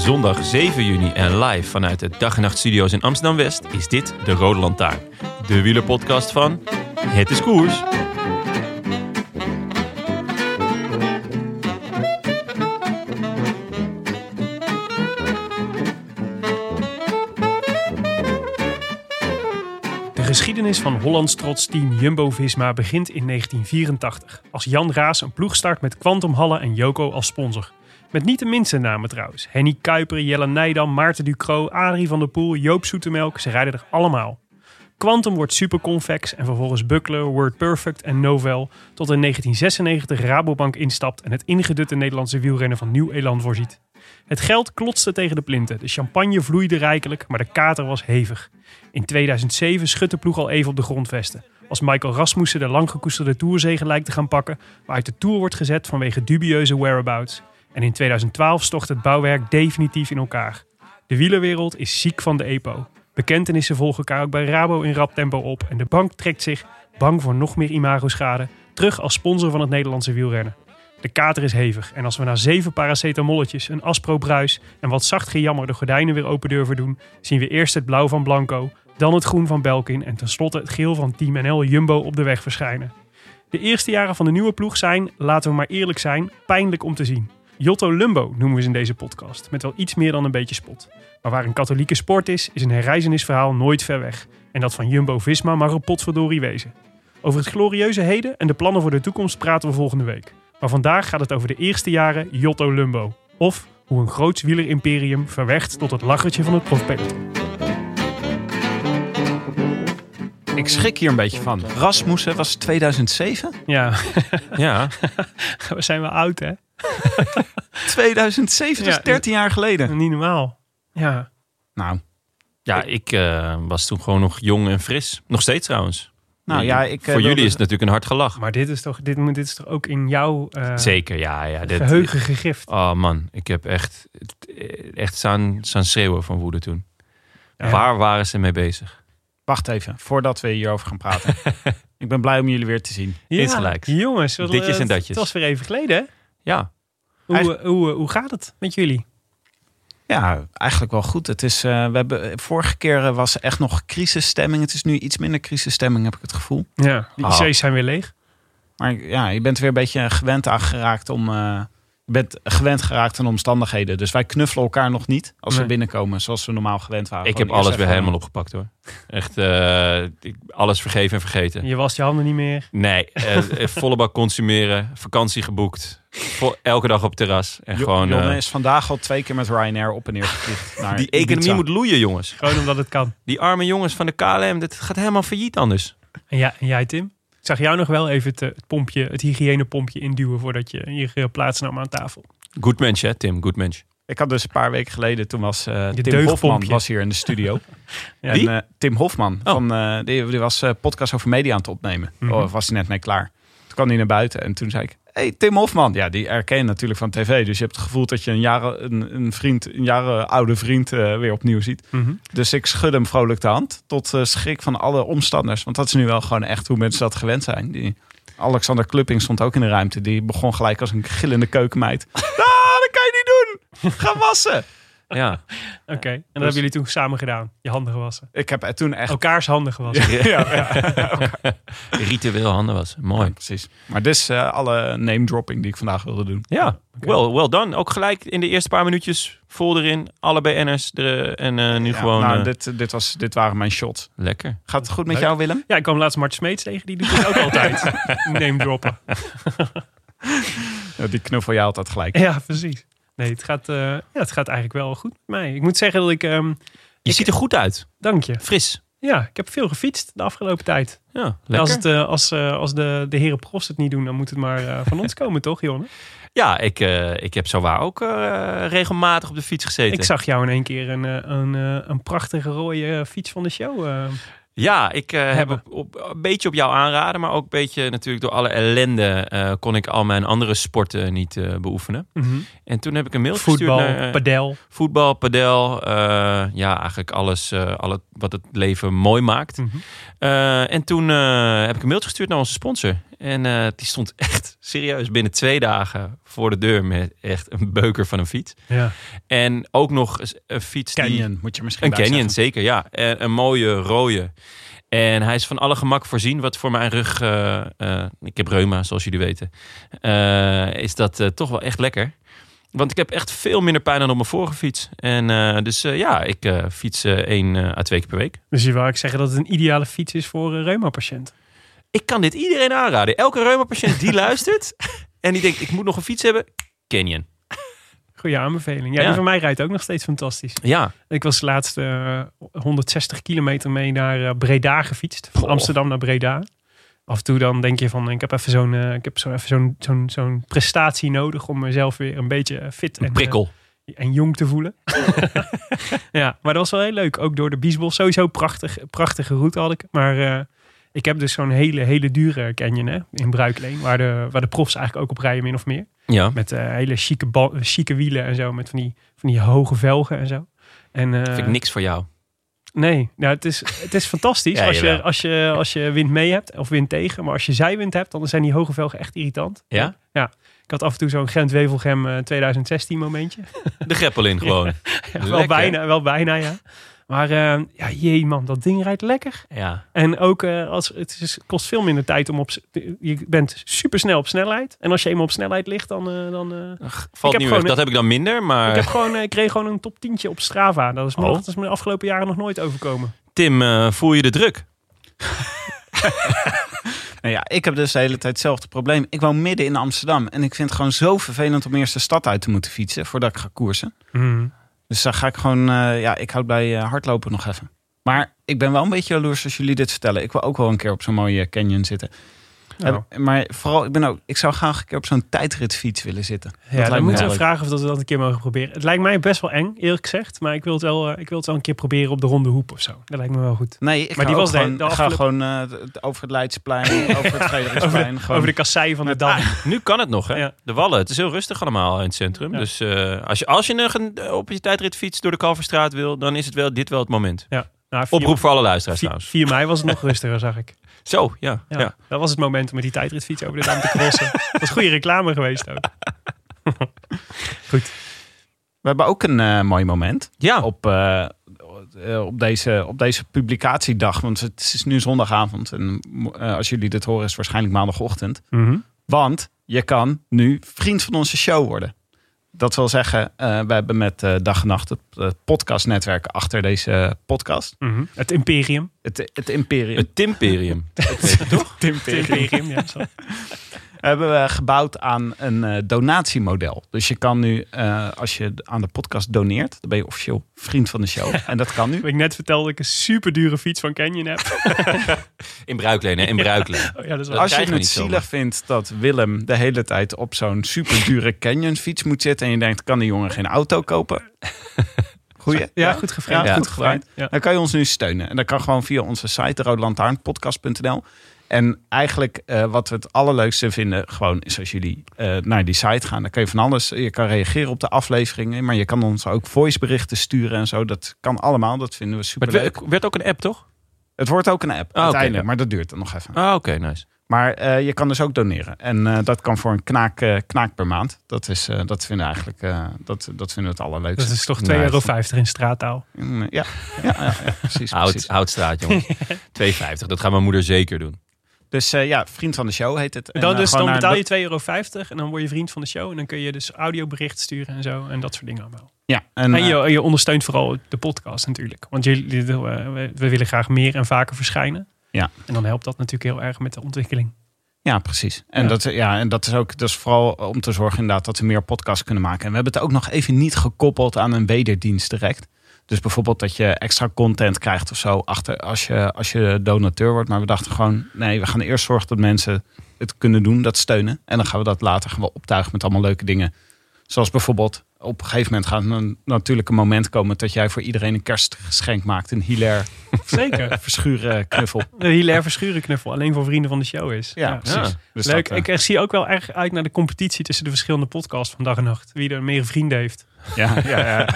Zondag 7 juni en live vanuit de Dag en Nacht Studio's in Amsterdam-West is dit de Rode Lantaarn. De wielerpodcast van Het is Koers. De geschiedenis van Hollands trots team Jumbo-Visma begint in 1984. Als Jan Raas een ploeg start met Quantum Halle en Joko als sponsor. Met niet de minste namen trouwens. Henny Kuiper, Jelle Nijdam, Maarten Ducro, Adrie van der Poel, Joop Zoetemelk. Ze rijden er allemaal. Quantum wordt superconvex en vervolgens Buckler, Word Perfect en Novel tot in 1996 Rabobank instapt en het ingedutte Nederlandse wielrennen van nieuw elan voorziet. Het geld klotste tegen de plinten, de champagne vloeide rijkelijk, maar de kater was hevig. In 2007 schudt de ploeg al even op de grondvesten. Als Michael Rasmussen de lang gekoesterde Tourzege lijkt te gaan pakken, maar uit de Tour wordt gezet vanwege dubieuze whereabouts. En in 2012 stort het bouwwerk definitief in elkaar. De wielerwereld is ziek van de EPO. Bekentenissen volgen elkaar ook bij Rabo in rap tempo op. En de bank trekt zich, bang voor nog meer imagoschade, terug als sponsor van het Nederlandse wielrennen. De kater is hevig. En als we na zeven paracetamolletjes, een Aspro bruis en wat zacht gejammer de gordijnen weer open durven doen, zien we eerst het blauw van Blanco, dan het groen van Belkin en tenslotte het geel van Team NL Jumbo op de weg verschijnen. De eerste jaren van de nieuwe ploeg zijn, laten we maar eerlijk zijn, pijnlijk om te zien. Jotto Lumbo noemen we ze in deze podcast, met wel iets meer dan een beetje spot. Maar waar een katholieke sport is, is een herreizenisverhaal nooit ver weg. En dat van Jumbo-Visma mag er potverdorie wezen. Over het glorieuze heden en de plannen voor de toekomst praten we volgende week. Maar vandaag gaat het over de eerste jaren Jotto Lumbo. Of hoe een groots wielerimperium verwecht tot het lachertje van het profpeloton. Ik schrik hier een beetje van. Rasmussen was 2007? Ja, Ja, we zijn wel oud hè? 2007, dat Ja, is 13 jaar geleden. Niet normaal. Ja, Nou, ja ik eh, was toen gewoon nog jong en fris. Nog steeds trouwens. nou ja, ik... eh, Voor jullie is het natuurlijk een hard gelach. maar dit is toch, dit, dit is toch ook in jouw eh, Zeker, ja. ja dit, geheugen gegrift. Oh man, ik heb echt, echt staan, staan schreeuwen van woede toen. Ja. Waar waren ze mee bezig? Wacht even, voordat we hierover gaan praten. ik ben blij om jullie weer te zien. Insgelijks. Jongens, wat- Ditjes en datjes. Het was weer even geleden hè? Ja, Hoe, Eigen- eh, hoe, eh, hoe gaat het met jullie? Ja, eigenlijk wel goed. Het is, eh, we hebben, vorige keer was echt nog crisisstemming. Het is nu iets minder crisisstemming, heb ik het gevoel. Ja, de Ah. IC's zijn weer leeg. Maar ja, je bent weer een beetje gewend aan geraakt om... bent gewend geraakt aan omstandigheden. Dus wij knuffelen elkaar nog niet als we binnenkomen. Zoals we normaal gewend waren. ik heb alles weer helemaal opgepakt hoor. Echt, eh, ik- alles vergeven en vergeten. Je wast je handen niet meer. Nee, eh, eh, volle bak consumeren, vakantie geboekt, elke dag op het terras. En Jo- gewoon, Jonne is vandaag al twee keer met Ryanair op en neer gevliegd. naar die economie Ibiza. moet loeien jongens. Gewoon omdat het kan. Die arme jongens van de KLM, dat gaat helemaal failliet anders. En, ja, en jij Tim? Ik zag jou nog wel even het, eh, het pompje, het hygiënepompje induwen voordat je hier eh, plaatsnam aan tafel. Good mens hè Tim, good mens. Ik had dus een paar weken geleden, toen was eh, Je Tim. Hofman was hier in de studio. Ja, En, Tim Hofman, Oh. van, eh, die, die was podcast over media aan het opnemen. Oh, was hij net mee klaar. Toen kwam hij naar buiten en toen zei ik... Hey, Tim Hofman. Ja, die herken je natuurlijk van tv. Dus je hebt het gevoel dat je een, jaren, een, een vriend, een jaren oude vriend eh, weer opnieuw ziet. mhm. Dus ik schud hem vrolijk de hand. Tot eh, schrik van alle omstanders. Want dat is nu wel gewoon echt hoe mensen dat gewend zijn. Die, Alexander Klupping stond ook in de ruimte. Die begon gelijk als een gillende keukenmeid. ah, dat kan je niet doen. Ga wassen. Ja. Oké, en dat hebben jullie toen samen gedaan. Je handen gewassen. Ik heb toen echt... Elkaars handen gewassen. Ja, ja, Ritueel handen was. Mooi. precies. Maar dit is eh, alle name dropping die ik vandaag wilde doen. Ja, well, well done. Ook gelijk in de eerste paar minuutjes vol erin. Alle BN'ers er, en eh, nu gewoon nou, eh, dit, dit, was, dit waren mijn shots. lekker. Gaat het goed met Leuk. jou, Willem? Ja, ik kwam laatst Mart Smeets tegen. Die doet het ook altijd. Name droppen. Ja, die knuffel jij altijd gelijk. Ja, precies. Nee, het gaat, eh, ja, het gaat eigenlijk wel goed met mij. Ik moet zeggen dat ik... ehm, Je Ik- ziet er goed uit. dank je. Fris. Ja, ik heb veel gefietst de afgelopen tijd. Ja. Als, het, eh, als, eh, als de, de heren profs het niet doen, dan moet het maar van ons komen, toch, Jonne? Ja, ik, ik heb zowaar ook regelmatig op de fiets gezeten. Ik zag jou in één keer een, een, een prachtige rode fiets van de show. Ja, ik eh, heb op, op- een beetje op jou aanraden, maar ook een beetje natuurlijk door alle ellende eh, kon ik al mijn andere sporten niet eh, beoefenen. En toen heb ik een mail Voetbal, gestuurd naar padel. voetbal, padel, ja eigenlijk alles eh, alle, wat het leven mooi maakt. Mhm. En toen heb ik een mailtje gestuurd naar onze sponsor. En eh, die stond echt serieus binnen twee dagen voor de deur met echt een beuker van een fiets. Ja. En ook nog een fiets die... Canyon, moet je misschien Een Canyon, zeggen. zeker, ja. En een mooie rode. En hij is van alle gemak voorzien, wat voor mijn rug... eh, eh, ik heb reuma, zoals jullie weten. is dat toch wel echt lekker. Want ik heb echt veel minder pijn dan op mijn vorige fiets. En dus ja, ik fiets één à twee keer per week. Dus je wou ik zeggen dat het een ideale fiets is voor een reuma-patiënt. Ik kan dit iedereen aanraden. Elke reuma-patiënt die luistert en die denkt, ik moet nog een fiets hebben. Canyon. Goeie aanbeveling. Ja, Ja. die van mij rijdt ook nog steeds fantastisch. Ja, Ik was laatst eh 160 kilometer mee naar eh, Breda gefietst. Van Goh. Amsterdam naar Breda. Af en toe dan denk je van, ik heb even zo'n eh, ik heb zo even zo'n zo'n zo'n prestatie nodig om mezelf weer een beetje eh, fit en, een prikkel. en jong te voelen. ja, maar dat was wel heel leuk. Ook door de Biesbos. Sowieso prachtig, prachtige route had ik. Maar ik heb dus zo'n hele, hele dure canyon hè, in Bruikleen. Waar de, waar de profs eigenlijk ook op rijden, min of meer. Ja, Met eh, hele chique, ba- chique wielen en zo. Met van die, van die hoge velgen en zo. En, eh, vind ik niks voor jou. Nee, nou, het, is, het is fantastisch Ja, als, je, als, je, als je wind mee hebt of wind tegen. Maar als je zijwind hebt, dan zijn die hoge velgen echt irritant. Ja? Ja. Ik had af en toe zo'n Gent-Wevelgem eh, 2016 momentje. De greppel in gewoon. Ja, wel, Lekker. bijna, wel bijna, ja. Maar eh, ja, jee man, dat ding rijdt lekker. Ja. En ook, eh, als, het is, kost veel minder tijd om op... Je bent super snel op snelheid. En als je eenmaal op snelheid ligt, dan... eh, dan eh, Ach, Ik Valt heb niet gewoon meer. Dat heb ik dan minder, maar... ik, heb gewoon, ik kreeg gewoon een top 10 op Strava. Dat is, me, Oh. dat is me de afgelopen jaren nog nooit overkomen. Tim, eh, voel je de druk? Nou ja, ik heb dus de hele tijd hetzelfde probleem. Ik woon midden in Amsterdam. En ik vind het gewoon zo vervelend om eerst de stad uit te moeten fietsen voordat ik ga koersen. Dus dan ga ik gewoon, eh, ja, ik houd bij eh, hardlopen nog even. Maar ik ben wel een beetje jaloers als jullie dit vertellen. Ik wil ook wel een keer op zo'n mooie canyon zitten. Nou. Maar vooral, ik ben ook, ik zou graag een keer op zo'n tijdritfiets willen zitten. Dat Ja, dan moeten wel we vragen of dat we dat een keer mogen proberen. Het lijkt mij best wel eng, eerlijk gezegd. Maar ik wil het wel, eh, ik wil het wel een keer proberen op de ronde hoep of zo. Dat lijkt me wel goed. Nee, ik Maar ga die was de- gewoon, de ga gewoon eh, over het Leidsplein, over het Frederiksplein. gewoon. Over de kassei van de Dam. Nu kan het nog, hè? Ja. De Wallen. Het is heel rustig allemaal in het centrum. Ja. Dus eh, als je, als je nog een, op je tijdritfiets door de Kalverstraat wil, dan is het wel, dit wel het moment. Ja. Nou, Oproep voor alle luisteraars vier- trouwens. 4 mei was het nog rustiger, zag ik. Zo, ja. Ja, ja. Dat was het moment om met die tijdritfiets over de Dam te crossen. dat was goede reclame geweest ook. We hebben ook een eh, mooi moment. Ja, op, eh, eh, op, deze, op deze publicatiedag. Want het is nu zondagavond. En eh, als jullie dit horen is het waarschijnlijk maandagochtend. Mhm. Want je kan nu vriend van onze show worden. Dat wil zeggen, eh, we hebben met eh, Dag en Nacht het eh, podcastnetwerk achter deze podcast. Mhm. Het Imperium. Het, het Imperium. het Timperium. Toch? Het Imperium, ja. Zo. Hebben we gebouwd aan een eh, donatiemodel. Dus je kan nu, eh, als je aan de podcast doneert, dan ben je officieel vriend van de show. En dat kan nu. Heb ik net verteld dat ik een super dure fiets van Canyon heb. In Bruikleen, hè? In Bruikleen. Oh, ja, dat is wel... Dat Als je het zielig vindt dat Willem de hele tijd op zo'n super dure Canyon fiets moet zitten en je denkt, kan die jongen geen auto kopen? Goeie. Ja, goed gevraagd. Ja, goed gevraagd. Ja. Dan kan je ons nu steunen. En dat kan gewoon via onze site, roodlantaarnpodcast.nl. En eigenlijk eh, wat we het allerleukste vinden, gewoon is als jullie eh, naar die site gaan. Dan kan je van alles. Je kan reageren op de afleveringen, maar je kan ons ook voiceberichten sturen en zo. Dat kan allemaal. Dat vinden we super het leuk. werd, werd ook een app, toch? Het wordt ook een app oké. uiteindelijk, maar dat duurt dan nog even. Ah, oké, nice. Maar eh, je kan dus ook doneren. En eh, dat kan voor een knaak, eh, knaak per maand. Dat, is, eh, dat vinden we eigenlijk eh, dat, dat vinden we het allerleukste. Dat is toch 2,50 Nice. euro in straattaal. Mm, Ja, ja, ja, ja, precies. Hout, precies. houtstraat, jongen. 2,50. Dat gaat mijn moeder zeker doen. Dus eh, ja, vriend van de show heet het. En, dan, eh, dus, dan betaal je 2,50 euro en dan word je vriend van de show. En dan kun je dus audiobericht sturen en zo. En dat soort dingen allemaal. Ja, en, En eh, je, je ondersteunt vooral de podcast natuurlijk. Want jullie, we, we willen graag meer en vaker verschijnen. Ja. En dan helpt dat natuurlijk heel erg met de ontwikkeling. Ja, precies. En, Ja. Dat, ja, en dat is ook dus vooral om te zorgen inderdaad dat we meer podcasts kunnen maken. En we hebben het ook nog even niet gekoppeld aan een wederdienst direct. Dus bijvoorbeeld dat je extra content krijgt of zo achter als je, als je donateur wordt. Maar we dachten gewoon, nee, we gaan eerst zorgen dat mensen het kunnen doen, dat steunen. En dan gaan we dat later gaan we optuigen met allemaal leuke dingen. Zoals bijvoorbeeld, op een gegeven moment gaat er een, natuurlijk een moment komen dat jij voor iedereen een kerstgeschenk maakt. Een hilair Zeker. verschuren knuffel. De Hilaire Verschuren knuffel alleen voor vrienden van de show is. Ja, precies. Ja. Dus Leuk. dat, eh, ik, ik zie ook wel erg uit naar de competitie tussen de verschillende podcasts van dag en nacht. Wie er meer vrienden heeft. Ja, ja,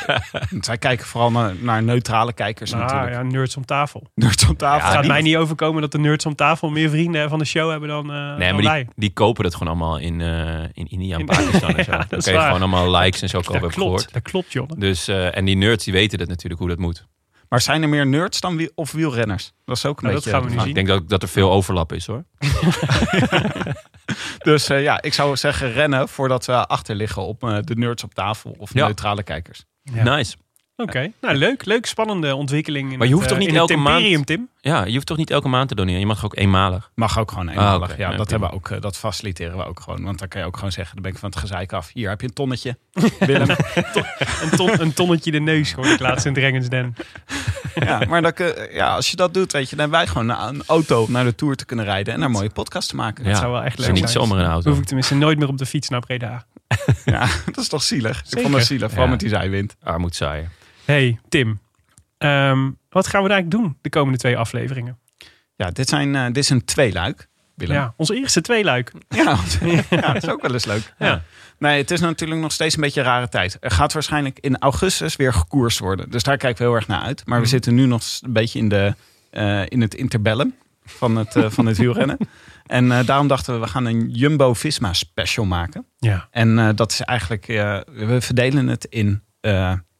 Wij kijken vooral naar, naar neutrale kijkers Ah, natuurlijk. ja, nerds om tafel. Nerds op tafel. het gaat mij niet overkomen dat de nerds om tafel meer vrienden van de show hebben dan, eh Nee, dan maar die, die kopen dat gewoon allemaal in, eh, in India en In- Pakistan en zo. Dan kun je gewoon allemaal likes en zo kopen, dat klopt, dat klopt, John. Dus, eh, en die nerds die weten dat natuurlijk hoe dat moet. Maar zijn er meer nerds dan wiel, of wielrenners? Dat is ook een Nou, dat gaan we nu zien. ik denk dat, dat er veel overlap is hoor. Dus eh, ja, ik zou zeggen rennen voordat we achter liggen op eh, de nerds op tafel of Ja. neutrale kijkers. Ja. Nice. Oké, nou leuk. Leuk, spannende ontwikkeling. In Maar je het, hoeft toch eh, niet in het elke maand- Tim? Ja, je hoeft toch niet elke maand te doneren. Je mag ook eenmalig. Mag ook gewoon eenmalig. Ah, oké. Ja, Ja, dat, hebben we ook, eh, dat faciliteren we ook gewoon. Want dan kan je ook gewoon zeggen, dan ben ik van het gezeik af. Hier heb je een tonnetje. Willem. Een, ton, een tonnetje de neus, hoorde ik laatst in Dragon's Den. ja, maar dan, kun- ja, als je dat doet, weet je, dan hebben wij gewoon een auto naar de Tour te kunnen rijden. En daar een mooie podcast te maken. Ja. zou wel echt Het leuk niet zijn. zomaar een auto. Dan hoef ik tenminste nooit meer op de fiets naar Breda. Ja, dat is toch zielig? Ik vond dat zielig, vooral Ja. met die zijwind. Armoedzaaien. Hey, Tim. Ehm, wat gaan we eigenlijk doen de komende twee afleveringen? Ja, dit, zijn, eh, dit is een tweeluik. Willem. Ja, onze eerste tweeluik. Ja, ja, dat is ook wel eens leuk. Ja. Nee, het is natuurlijk nog steeds een beetje een rare tijd. Er gaat waarschijnlijk in augustus weer gekoerst worden. Dus daar kijken we heel erg naar uit. Maar we Mhm. zitten nu nog een beetje in, de, eh, in het interbellum van het, eh, van het wielrennen. En daarom dachten we, we gaan een Jumbo-Visma special maken. Ja. En dat is eigenlijk, we verdelen het in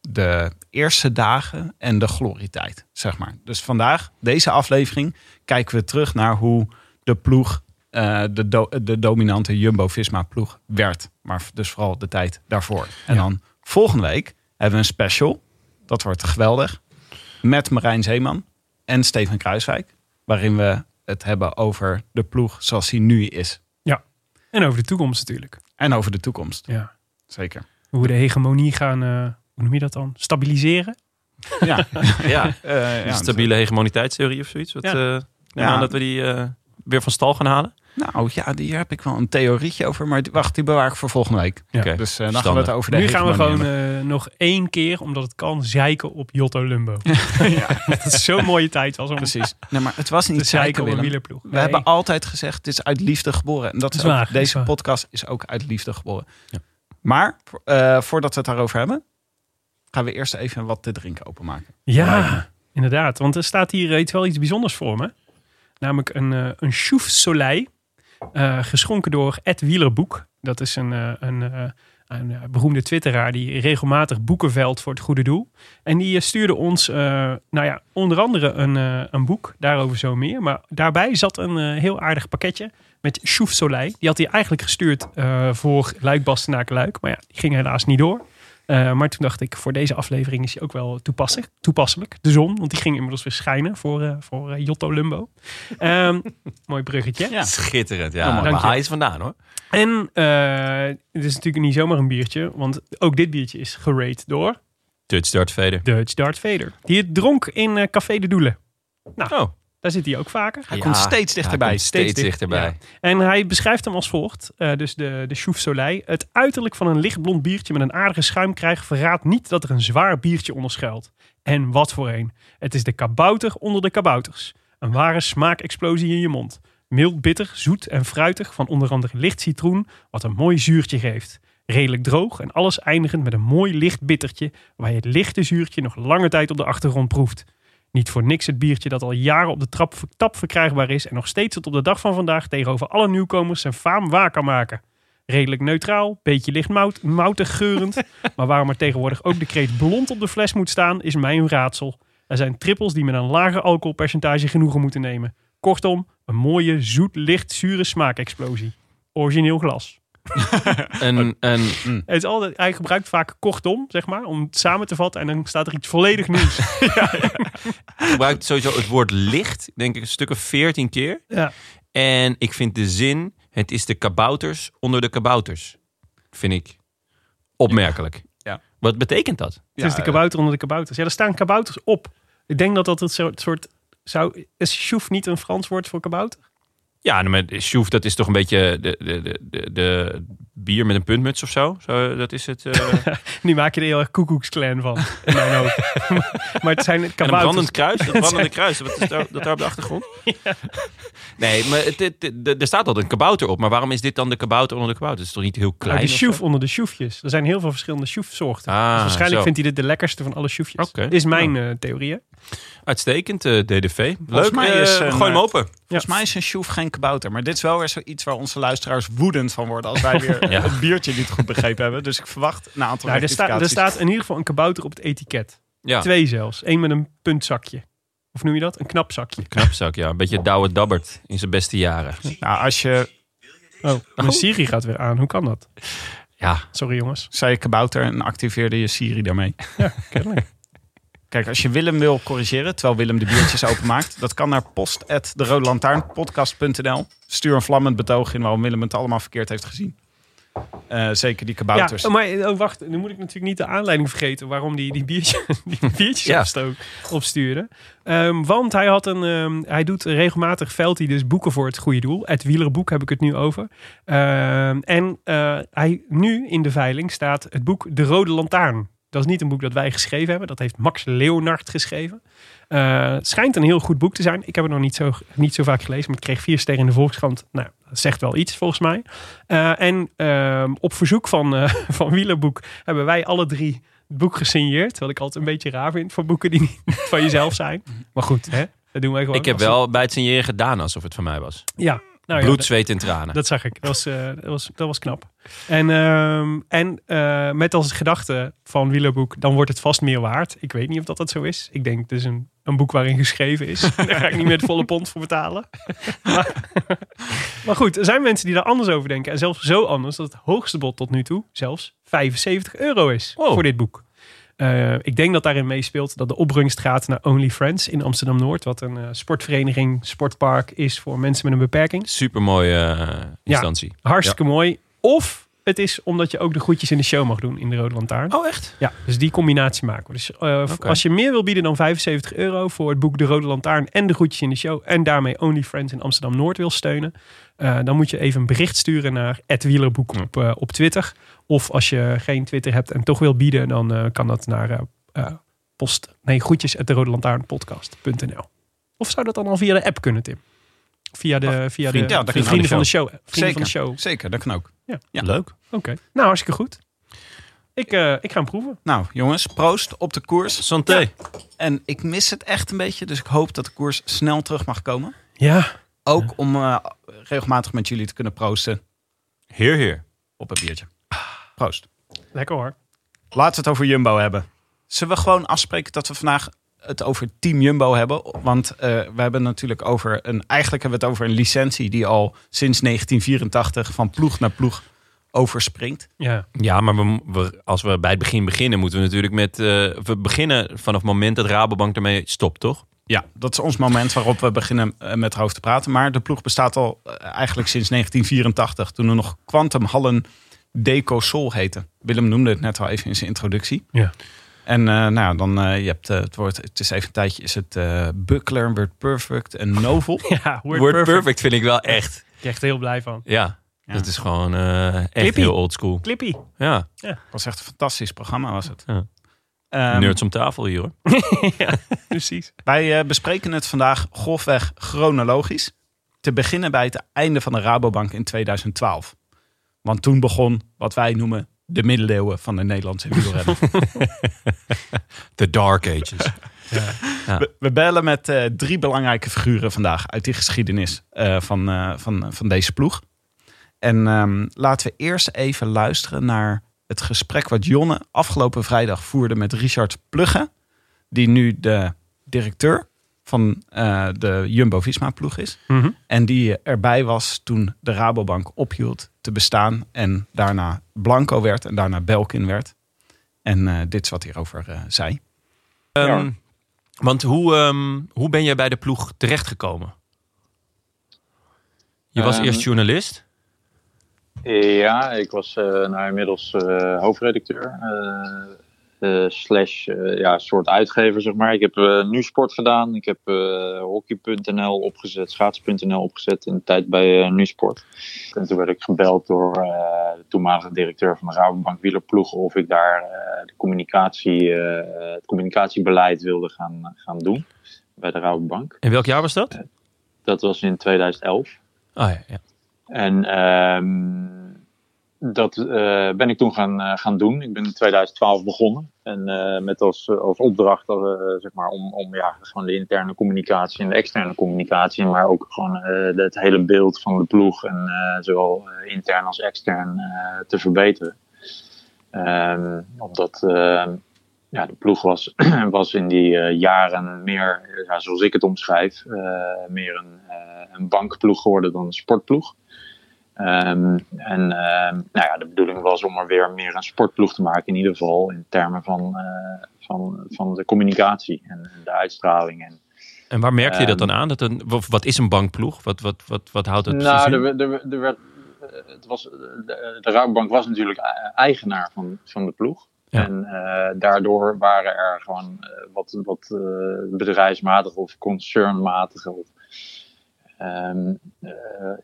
de eerste dagen en de glorietijd, zeg maar. Dus vandaag, deze aflevering, kijken we terug naar hoe de ploeg, eh, de, do- de dominante Jumbo-Visma-ploeg werd. Maar dus vooral de tijd daarvoor. En Ja. dan volgende week hebben we een special. Dat wordt geweldig. Met Marijn Zeeman en Steven Kruiswijk. Waarin we het hebben over de ploeg zoals die nu is. En over de toekomst natuurlijk. En over de toekomst. Ja. Zeker. Hoe we de hegemonie gaan, eh, hoe noem je dat dan? Stabiliseren? Ja, Ja, eh, ja, een stabiele hegemoniteitstheorie of zoiets. Wat, Ja. eh, Ja. dat we die eh, weer van stal gaan halen. Nou ja, die heb ik wel een theorietje over. Maar wacht, die bewaar ik voor volgende week. Ja. Oké, Dus eh, dan gaan we het over de Nu gaan we gewoon eh, nog één keer, omdat het kan, zeiken op Jotto Lumbo. dat is zo'n mooie tijd was om Precies. Nee, maar het was niet zeiken zeiken, op een wielerploeg. We Nee. hebben altijd gezegd, dit is uit liefde geboren. En dat is, Dat is ook- waar, deze waar. podcast is ook uit liefde geboren. Ja. Maar eh, voordat we het daarover hebben, gaan we eerst even wat te drinken openmaken. Ja, inderdaad. Want er staat hier eh, iets, wel iets bijzonders voor me. Namelijk een, eh een Chouf Soleil. eh, geschonken door Ed Wielerboek. Dat is een, eh, een, eh, een beroemde twitteraar die regelmatig boeken velt voor het goede doel. En die stuurde ons, eh, nou ja, onder andere een, eh, een boek. Daarover zo meer. Maar daarbij zat een eh, heel aardig pakketje met Chouf Soleil. Die had hij eigenlijk gestuurd eh, voor Luik Bastenaken Luik. Maar ja, die ging helaas niet door. Uh, maar toen dacht ik, voor deze aflevering is hij ook wel toepasselijk. toepasselijk. De zon, want die ging inmiddels weer schijnen voor, uh, voor uh, Jotto Lumbo. Um, mooi bruggetje. Ja. Schitterend, ja. Ja, maar hij is vandaan hoor. En het is natuurlijk niet zomaar een biertje, want ook dit biertje is gerate door Dutch Darth Vader. Dutch Darth Vader. Die het dronk in Café de Doelen. Nou, Oh. Daar zit hij ook vaker. Hij komt steeds dichterbij. Komt steeds, Steeds dichterbij. Ja. En hij beschrijft hem als volgt. Uh, dus de, de Chouf Soleil. Het uiterlijk van een lichtblond biertje met een aardige schuimkrijg verraadt niet dat er een zwaar biertje onder schuilt. En wat voor een. Het is de kabouter onder de kabouters. Een ware smaakexplosie in je mond. Mild bitter, zoet en fruitig van onder andere licht citroen, wat een mooi zuurtje geeft. Redelijk droog en alles eindigend met een mooi licht bittertje, waar je het lichte zuurtje nog lange tijd op de achtergrond proeft. Niet voor niks het biertje dat al jaren op de trap, tap verkrijgbaar is... en nog steeds tot op de dag van vandaag tegenover alle nieuwkomers zijn faam waar kan maken. Redelijk neutraal, beetje licht mout, moutig geurend. maar waarom er tegenwoordig ook de kreet blond op de fles moet staan, is mij een raadsel. Er zijn trippels die met een lager alcoholpercentage genoegen moeten nemen. Kortom, een mooie, zoet, licht, zure smaakexplosie. Origineel glas. Een, een, Het is altijd, hij gebruikt vaak kortom, zeg maar, om het samen te vatten. En dan staat er iets volledig nieuws. gebruikt sowieso het woord licht, denk ik, een stuk of veertien keer. ja. En ik vind de zin, het is de kabouters onder de kabouters. Vind ik opmerkelijk. Ja. Wat betekent dat? Het is de kabouter onder de kabouters. Ja, er staan kabouters op. Ik denk dat dat het soort... soort zou, is sjoef niet een Frans woord voor kabouter? Ja, maar Sjoef, dat is toch een beetje de, de, de, de, bier met een puntmuts of zo. zo dat is het. eh, Nu maak je er heel erg koekoeksclan van. In mijn hoofd. maar het zijn een kabouters. brandend kruis? Een brandende kruis, wat is daar, dat daar op de achtergrond? Nee, maar het, het- het- er staat al een kabouter op. Maar waarom is dit dan de kabouter onder de kabouter? Het is toch niet heel klein? Nou, de sjoef onder de sjoefjes. Er zijn heel veel verschillende sjoefsoorten. Ah, dus waarschijnlijk zo. vindt hij dit de lekkerste van alle sjoefjes. Oké. Is mijn eh, theorie. Uitstekend, eh, DDV. Leuk, mij is een, gooi hem open. Volgens mij is een sjoef geen kabouter. Maar dit is wel weer zoiets waar onze luisteraars woedend van worden. Als wij weer Ja. het biertje niet goed begrepen hebben. Dus ik verwacht een aantal Nou, er, sta- er staat in ieder geval een kabouter op het etiket. Ja, Twee zelfs. Eén met een puntzakje. Of noem je dat? Een knapzakje. knapzak, ja. Een beetje Douwe Dabbert in zijn beste jaren. Nou, als je Oh, mijn Siri gaat weer aan. Hoe kan dat? Ja, Sorry jongens. zei kabouter en activeerde je Siri daarmee. Kennelijk. Kijk, als je Willem wil corrigeren, terwijl Willem de biertjes openmaakt, dat kan naar post@derodelantaarnpodcast.nl. Stuur een vlammend betoog in waarom Willem het allemaal verkeerd heeft gezien. Eh, zeker die kabouters. Ja, maar oh, wacht. Nu moet ik natuurlijk niet de aanleiding vergeten waarom die, die, biertje, die biertjes Ja. opstook, opstuurde. Ehm, want hij, had een, ehm, hij doet regelmatig veld hij dus boeken voor het goede doel. Het wielerboek heb ik het nu over. Ehm, en eh, hij, nu in de veiling staat het boek De Rode Lantaarn. Dat is niet een boek dat wij geschreven hebben. Dat heeft Max Leonard geschreven. Eh, het schijnt een heel goed boek te zijn. Ik heb het nog niet zo, niet zo vaak gelezen. Maar ik kreeg vier sterren in de Volkskrant. Nou, dat zegt wel iets volgens mij. Eh, en ehm, op verzoek van, eh van Wielerboek hebben wij alle drie het boek gesigneerd. Wat ik altijd een beetje raar vind voor boeken die niet van jezelf zijn. Maar goed, hè? dat doen wij gewoon. ik heb wel bij het signeren gedaan alsof het van mij was. Ja, nou Bloed, zweet en tranen. dat zag ik. Dat was, eh, dat was, dat was knap. En, ehm, en eh, met als gedachte van Wielerboek, dan wordt het vast meer waard. Ik weet niet of dat, dat zo is. Ik denk, het is een, een boek waarin geschreven is. Daar ga ik niet met volle pond voor betalen. maar, maar goed, er zijn mensen die daar anders over denken. En zelfs zo anders dat het hoogste bod tot nu toe zelfs 75 euro is Wow. voor dit boek. Eh, ik denk dat daarin meespeelt dat de opbrengst gaat naar Only Friends in Amsterdam-Noord. Wat een eh, sportvereniging, sportpark is voor mensen met een beperking. Super mooie instantie. Hartstikke mooi. Of het is omdat je ook de groetjes in de show mag doen in de Rode Lantaarn. Oh, echt? Ja, dus die combinatie maken we. Dus eh, als je meer wil bieden dan 75 euro voor het boek De Rode Lantaarn en de groetjes in de show en daarmee Only Friends in Amsterdam Noord wil steunen, eh, dan moet je even een bericht sturen naar @wielerboek Ja. op, eh, op Twitter. Of als je geen Twitter hebt en toch wil bieden, dan eh, kan dat naar eh, eh, post nee groetjes at de Rode Lantaarnpodcast.nl. Of zou dat dan al via de app kunnen, Tim? Via de, via vriend- de, ja, vrienden van de de show. Vrienden van de show. Zeker, dat kan ook. Ja. Leuk. Oké, nou hartstikke goed. Ik, eh, ik ga hem proeven. Nou, jongens, proost op de koers. Santé. En ik mis het echt een beetje, dus ik hoop dat de koers snel terug mag komen. Ja, Ook om eh, regelmatig met jullie te kunnen proosten Heer, heer. op een biertje. Proost. lekker hoor. Laten we het over Jumbo hebben. Zullen we gewoon afspreken dat we vandaag het over Team Jumbo hebben? Want eh, we hebben natuurlijk over een. Eigenlijk hebben we het over een licentie die al sinds 1984 van ploeg naar ploeg overspringt. Ja, Ja, maar we, we- als we bij het begin beginnen, moeten we natuurlijk met... eh, we beginnen vanaf het moment dat Rabobank ermee stopt, toch? Ja, dat is ons moment waarop we beginnen eh, met erover te praten. Maar de ploeg bestaat al eigenlijk sinds 1984, toen er nog Quantum Hallen Deco Sol heette. Willem noemde het net al even in zijn introductie. Ja. En eh, nou ja, dan uh, je hebt eh, het woord, het is even een tijdje, is het Buckler, Word Perfect en Novel. ja Word, perfect. vind ik wel echt. Ik ben echt heel blij van. Ja, Ja. dat is gewoon echt Clippy. heel oldschool. Clippy. Ja, Het was echt een fantastisch programma was het. Ja. Ehm, nerds om tafel hier hoor. Precies. Wij bespreken het vandaag grofweg chronologisch. Te beginnen bij het einde van de Rabobank in 2012. Want toen begon wat wij noemen de middeleeuwen van de Nederlandse wielrennen. The Dark Ages. Ja. We, we bellen met eh, drie belangrijke figuren vandaag uit die geschiedenis eh, van, eh, van, van deze ploeg. En ehm, laten we eerst even luisteren naar het gesprek wat Jonne afgelopen vrijdag voerde met Richard Plugge. Die nu de directeur van eh, de Jumbo-Visma-ploeg is. Mhm. En die erbij was toen de Rabobank ophield te bestaan. En daarna Blanco werd en daarna Belkin werd. En eh, dit is wat hij erover eh, zei. Ehm, Want hoe, ehm, hoe ben jij bij de ploeg terechtgekomen? Je was Ehm, eerst journalist. Ja, ik was eh, nou inmiddels eh, hoofdredacteur. Eh, slash eh, ja, soort uitgever, zeg maar. Ik heb eh, nu sport gedaan. Ik heb hockey.nl opgezet, schaats.nl opgezet in de tijd bij nu sport. En toen werd ik gebeld door de toenmalige directeur van de Rabobank Wielerploeg of ik daar de communicatie, het communicatiebeleid wilde gaan, gaan doen bij de Rabobank. In welk jaar was dat? Dat was in 2011. Ah ja, ja. En ehm, dat eh, ben ik toen gaan, eh, gaan doen. Ik ben in 2012 begonnen. En eh, met als, als opdracht zeg maar, om, om ja, gewoon de interne communicatie en de externe communicatie. Maar ook gewoon het hele beeld van de ploeg. En zowel intern als extern te verbeteren. Ehm, omdat ehm, ja, de ploeg was, was in die jaren meer, zoals ik het omschrijf, meer een, een bankploeg geworden dan een sportploeg. Ehm, en ehm, nou ja, de bedoeling was om er weer meer een sportploeg te maken, in ieder geval in termen van, eh, van, van de communicatie en, de uitstraling. En, En waar merkte je dat Ehm, dan aan? Dat een, wat is een bankploeg? Wat, wat, wat, wat houdt het nou, precies in? er, werd- er werd, het was, de, de Rabobank was natuurlijk e- eigenaar van, van de ploeg. Ja. En eh, daardoor waren er gewoon eh, wat, wat bedrijfsmatige of concernmatige of, ehm, eh,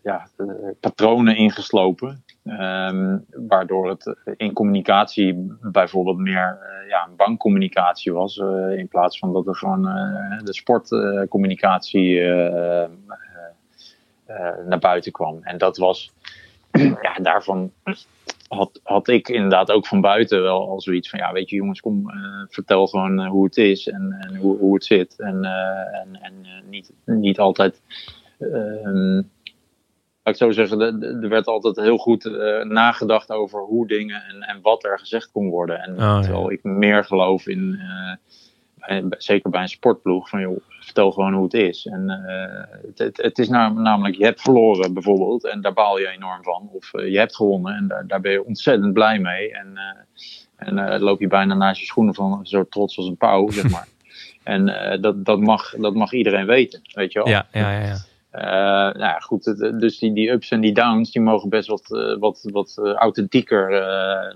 ja, eh, patronen ingeslopen. Ehm, waardoor het in communicatie bijvoorbeeld meer eh, ja, bankcommunicatie was. in plaats van dat er gewoon de sportcommunicatie naar buiten kwam. En dat was, ja, daarvan had, had ik inderdaad ook van buiten wel al zoiets van, ja, weet je jongens, kom, vertel gewoon hoe het is en, en hoe, hoe het zit. En, en, en niet, niet altijd, laat ik zo zeggen, er werd altijd heel goed eh, nagedacht over hoe dingen en, en wat er gezegd kon worden. En ja. terwijl ik meer geloof in, eh, bij- bij- zeker bij een sportploeg, van joh, vertel gewoon hoe het is. En eh, het, het, het is nam- namelijk, je hebt verloren bijvoorbeeld en daar baal je enorm van. Of je hebt gewonnen en daar, daar ben je ontzettend blij mee. En, en loop je bijna naast je schoenen van zo trots als een pauw, zeg maar. En dat, dat, mag, dat mag iedereen weten, weet je wel. Ja, ja, ja. ja. Eh, nou ja, goed, dus die, die ups en die downs, die mogen best wat, eh, wat, wat eh, authentieker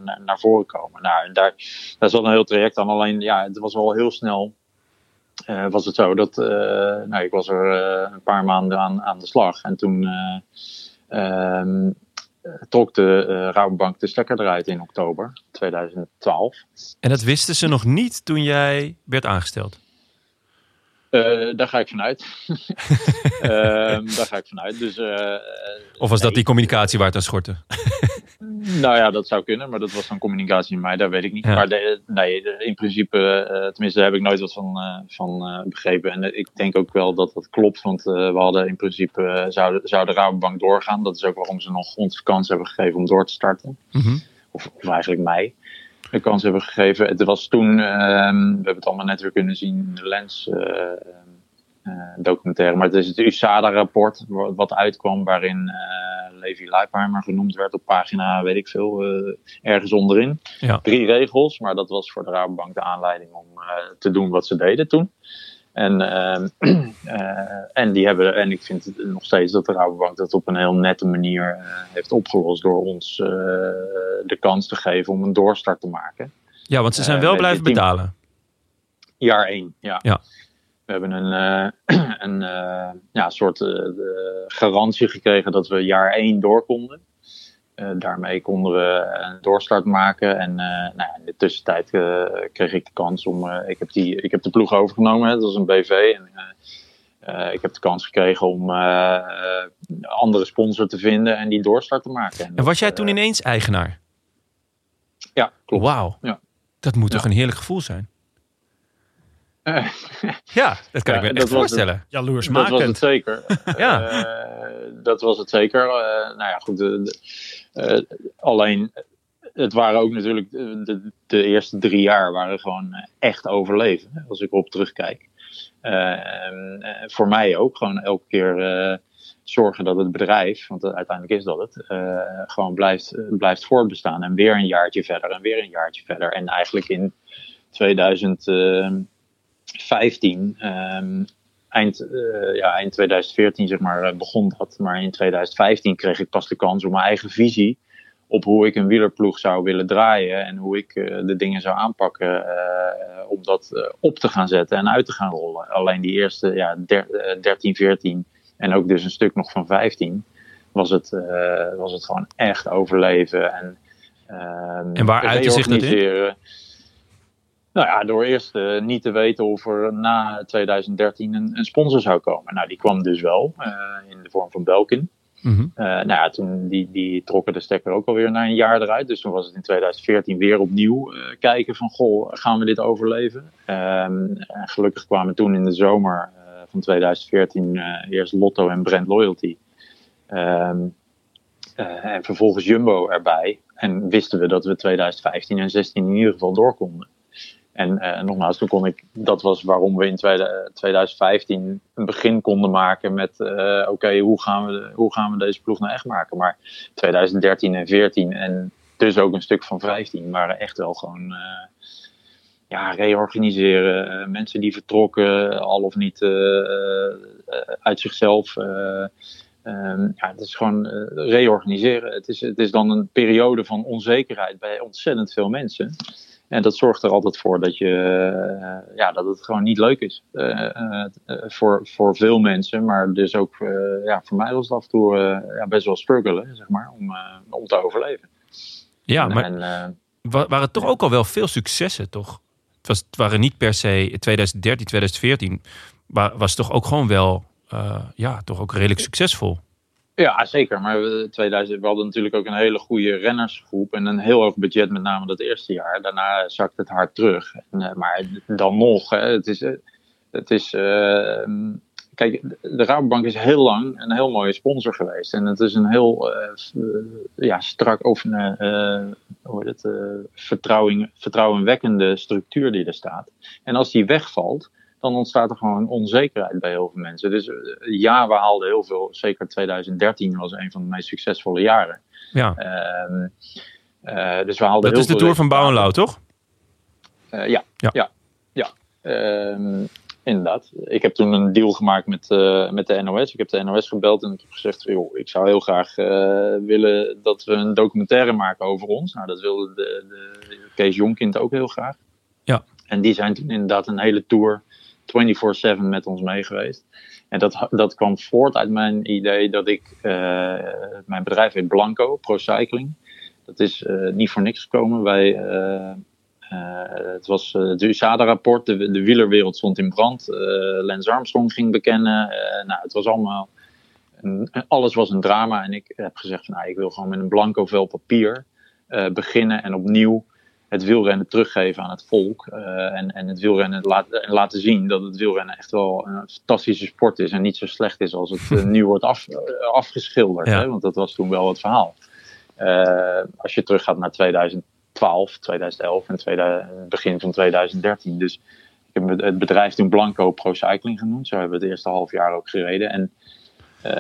naar, naar voren komen. Nou, daar, daar zat een heel traject aan. Alleen, ja, het was wel heel snel. was het zo dat, nou, ik was er een paar maanden aan, aan de slag. En toen eh, ehm, trok de eh Rabobank de stekker eruit in oktober 2012. En dat wisten ze nog niet toen jij werd aangesteld. Eh, daar ga ik vanuit. Ehm, daar ga ik vanuit. Dus, eh, Of was dat die communicatie waar het aan schortte? Nou ja, dat zou kunnen, maar dat was dan communicatie in mij, dat weet ik niet. Ja. Maar de, nee, de- in principe, eh, tenminste, daar heb ik nooit wat van, van begrepen. En ik denk ook wel dat dat klopt, want we hadden in principe, zou, zou de Rabobank doorgaan. Dat is ook waarom ze nog ons kans hebben gegeven om door te starten. Mhm. Of, of eigenlijk mij de kans hebben gegeven. Het was toen, ehm, we hebben het allemaal net weer kunnen zien in de Lens eh, eh, documentaire. Maar het is het USADA-rapport wa- wat uitkwam waarin eh, Levi Leipheimer genoemd werd op pagina, weet ik veel, eh, ergens onderin. Ja. Drie regels, maar dat was voor de Rabobank de aanleiding om eh, te doen wat ze deden toen. En, ehm, eh, en, die hebben, en ik vind het nog steeds dat de Rabobank dat op een heel nette manier eh, heeft opgelost door ons eh, de kans te geven om een doorstart te maken. Ja, want ze zijn wel blijven betalen. Jaar één, ja. Ja. We hebben een, een ja, soort garantie gekregen dat we jaar één door konden. Eh, daarmee konden we een doorstart maken. En eh, nou, ja, in de tussentijd eh, kreeg ik de kans om. ik, heb die, ik heb de ploeg overgenomen, hè, dat was een BV. En, ik heb de kans gekregen om een andere sponsor te vinden en die doorstart te maken. En was jij toen ineens eigenaar? Ja, klopt. Wauw. Ja. Dat moet toch een heerlijk gevoel zijn? Ja, dat kan Ja, ik me dat echt was voorstellen. Jaloers Dat was het zeker. Ja. Eh, dat was het zeker. Eh, nou ja, goed. de- de- eh, alleen, het waren ook natuurlijk de, de, eerste drie jaar waren gewoon echt overleven. hè, Als ik erop terugkijk. Eh, en, eh, voor mij ook. Gewoon elke keer eh, zorgen dat het bedrijf, want uiteindelijk is dat het, eh, gewoon blijft, eh, blijft voortbestaan. En weer een jaartje verder en weer een jaartje verder. En eigenlijk in 2015, ehm, eind, eh, ja, eind 2014 zeg maar, eh, begon dat. Maar in 2015 kreeg ik pas de kans om mijn eigen visie op hoe ik een wielerploeg zou willen draaien en hoe ik eh, de dingen zou aanpakken om dat op te gaan zetten en uit te gaan rollen. Alleen die eerste ja, der- eh, 13, 14 en ook dus een stuk nog van 15 was het, was het gewoon echt overleven. En, ehm, En waar uitte zich dat in? Nou ja, door eerst eh, niet te weten of er na 2013 een, een sponsor zou komen. Nou, die kwam dus wel eh, in de vorm van Belkin. Eh, nou ja, toen die, die trokken de stekker ook alweer na een jaar eruit. Dus toen was het in 2014 weer opnieuw kijken van, goh, gaan we dit overleven? Ehm, gelukkig kwamen toen in de zomer van 2014 eh, eerst Lotto en Brand Loyalty. Ehm, eh, en vervolgens Jumbo erbij. En wisten we dat we 2015 en 16 in ieder geval door konden. En eh, nogmaals, toen kon ik, dat was waarom we in tweede- 2015 een begin konden maken met, eh, oké, hoe gaan we hoe gaan we deze ploeg nou echt maken? Maar 2013 en 14 en dus ook een stuk van 15 waren echt wel gewoon, eh, ja, reorganiseren. eh, mensen die vertrokken, al of niet eh, eh, uit zichzelf. eh, ehm, ja, het is gewoon eh, reorganiseren. Het is, het is dan een periode van onzekerheid bij ontzettend veel mensen. En dat zorgt er altijd voor dat, je, eh, ja, dat het gewoon niet leuk is. eh, eh, voor, voor veel mensen. Maar dus ook ja, voor mij was het af en toe ja, best wel struggelen, zeg maar, om, om te overleven. Ja, maar En, wa- waren toch ook al wel veel successen, toch? Het, was, het waren niet per se 2013, 2014. Maar was toch ook gewoon wel, ja, toch ook redelijk succesvol. Ja, zeker. Maar we, 2000, we hadden natuurlijk ook een hele goede rennersgroep en een heel hoog budget, met name dat eerste jaar. Daarna zakt het hard terug. En, eh, maar dan nog, hè, het is. eh, Het is eh, kijk, de Rabobank is heel lang een heel mooie sponsor geweest. En het is een heel eh, ja, strak of eh, hoe heet het, vertrouwing, vertrouwenwekkende structuur die er staat. En als die wegvalt, dan ontstaat er gewoon onzekerheid bij heel veel mensen. Dus eh, ja, we haalden heel veel. Zeker 2013 was een van de meest succesvolle jaren. Ja, Ehm, eh, dus we haalden dat is de Tour van Bouw en Lauw, toch? eh, ja, Ja. ja, ja. Ehm, inderdaad. Ik heb toen een deal gemaakt met, met de NOS. Ik heb de NOS gebeld en ik heb gezegd: joh, ik zou heel graag willen dat we een documentaire maken over ons. Nou, dat wilde de, de Kees Jonkind ook heel graag. Ja. En die zijn toen inderdaad een hele tour 24-7 met ons mee geweest. En dat, dat kwam voort uit mijn idee dat ik, eh, mijn bedrijf heet Blanco, Pro Cycling. Dat is eh, niet voor niks gekomen. Wij, eh, het was het USADA-rapport, de, de wielerwereld stond in brand. Lance Armstrong ging bekennen. Nou, het was allemaal, alles was een drama. En ik heb gezegd, van, nou, ik wil gewoon met een blanco vel papier beginnen en opnieuw het wielrennen teruggeven aan het volk. eh, en, en het wielrennen laten, en laten zien dat het wielrennen echt wel een fantastische sport is. En niet zo slecht is als het eh, nu wordt af, eh, afgeschilderd. Ja. Hè? Want dat was toen wel het verhaal. Als je teruggaat naar 2012, 2011 en 2000 begin van 2013. Dus ik heb het bedrijf toen Blanco Pro Cycling genoemd. Zo hebben we het eerste half jaar ook gereden. En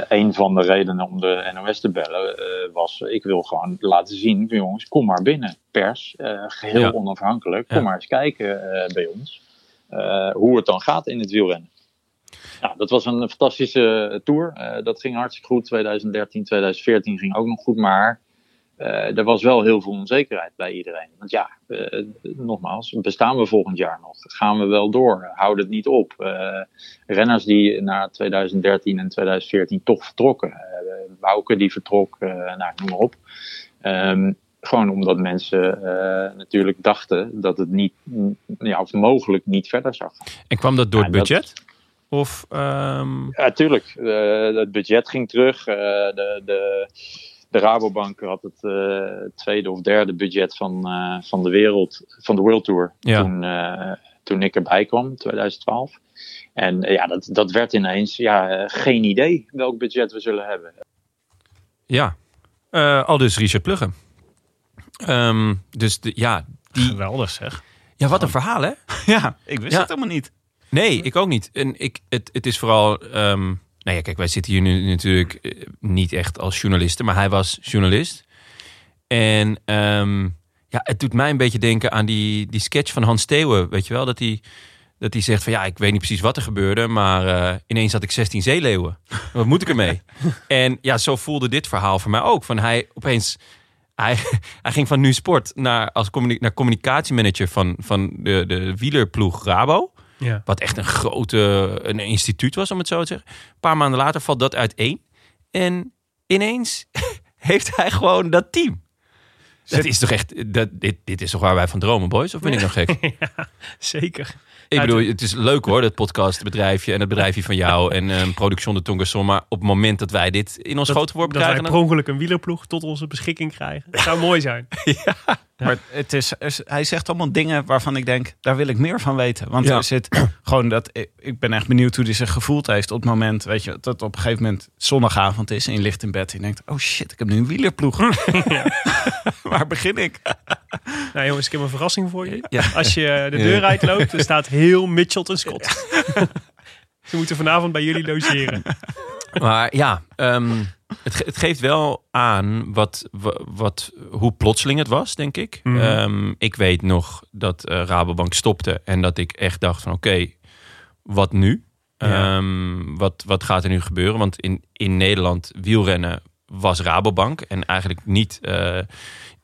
een van de redenen om de NOS te bellen eh, was: ik wil gewoon laten zien, jongens, kom maar binnen, pers, eh, geheel Ja. onafhankelijk, kom Ja. maar eens kijken eh, bij ons eh, hoe het dan gaat in het wielrennen. Nou, dat was een fantastische tour. Eh, dat ging hartstikke goed. 2013, 2014 ging ook nog goed, maar eh, er was wel heel veel onzekerheid bij iedereen. Want ja, eh, nogmaals, bestaan we volgend jaar nog? Gaan we wel door? Houd het niet op? Eh, renners die na 2013 en 2014 toch vertrokken. Eh Wouke die vertrok, eh, nou, noem maar op. Ehm, gewoon omdat mensen eh, natuurlijk dachten dat het niet, mm, ja, of mogelijk niet verder zou gaan. En kwam dat door Ja, het dat- budget? Of, ehm, Ja, tuurlijk. Eh, het budget ging terug. Eh, de, de, de Rabobank had het eh, tweede of derde budget van, eh, van de wereld, van de World Tour. Ja. Toen, eh, toen ik erbij kwam, 2012. En ja, dat, dat werd ineens ja, geen idee welk budget we zullen hebben. Ja, al dus Richard Pluggen. Ehm, dus de, ja, die... Geweldig zeg. Ja, wat een verhaal hè? Ja, ik wist Ja. het helemaal niet. Nee, ik ook niet. En ik, het, het is vooral. ehm nou ja, kijk, wij zitten hier nu natuurlijk eh, niet echt als journalisten, maar hij was journalist. En ehm, ja, het doet mij een beetje denken aan die, die sketch van Hans Theeuwen. Weet je wel, dat hij, dat hij zegt van ja, ik weet niet precies wat er gebeurde, maar eh, ineens had ik 16 zeeleeuwen. Wat moet ik ermee? en ja, zo voelde dit verhaal voor mij ook. Van hij opeens. Hij, hij ging van nu sport naar, als communi- naar communicatiemanager van, van de, de wielerploeg Rabo. Ja. Wat echt een grote een instituut was, om het zo te zeggen. Een paar maanden later valt dat uiteen. En ineens heeft hij gewoon dat team. Dat is toch echt, dat, dit, dit is toch waar wij van dromen, boys? Of ben ik nog gek? Zeker. Ik Ja, bedoel, het is leuk hoor, dat podcastbedrijfje en het bedrijfje van jou en um, Production de Tongerson. Maar op het moment dat wij dit in ons groot geworpen dat wij krijgen... per ongeluk een wielerploeg tot onze beschikking krijgen. Dat zou mooi zijn. Ja. Maar het is, hij zegt allemaal dingen waarvan ik denk, daar wil ik meer van weten. Want Ja. er zit gewoon dat, ik, ben echt benieuwd hoe hij zich gevoeld heeft op het moment, weet je, dat op een gegeven moment zondagavond is en je ligt in bed en je denkt, oh shit, ik heb nu een wielerploeg. Waar begin ik? Nou jongens, ik heb een verrassing voor je. Ja. Als je de deur uitloopt, er staat heel Mitchelton Scott. Ze moeten vanavond bij jullie logeren. Maar ja, ehm, het, ge- het geeft wel aan wat, wa- wat, hoe plotseling het was, denk ik. Mhm. Ehm, ik weet nog dat eh, Rabobank stopte en dat ik echt dacht van oké, wat nu? Ja. Ehm, wat, wat gaat er nu gebeuren? Want in, in Nederland wielrennen was Rabobank en eigenlijk niet eh,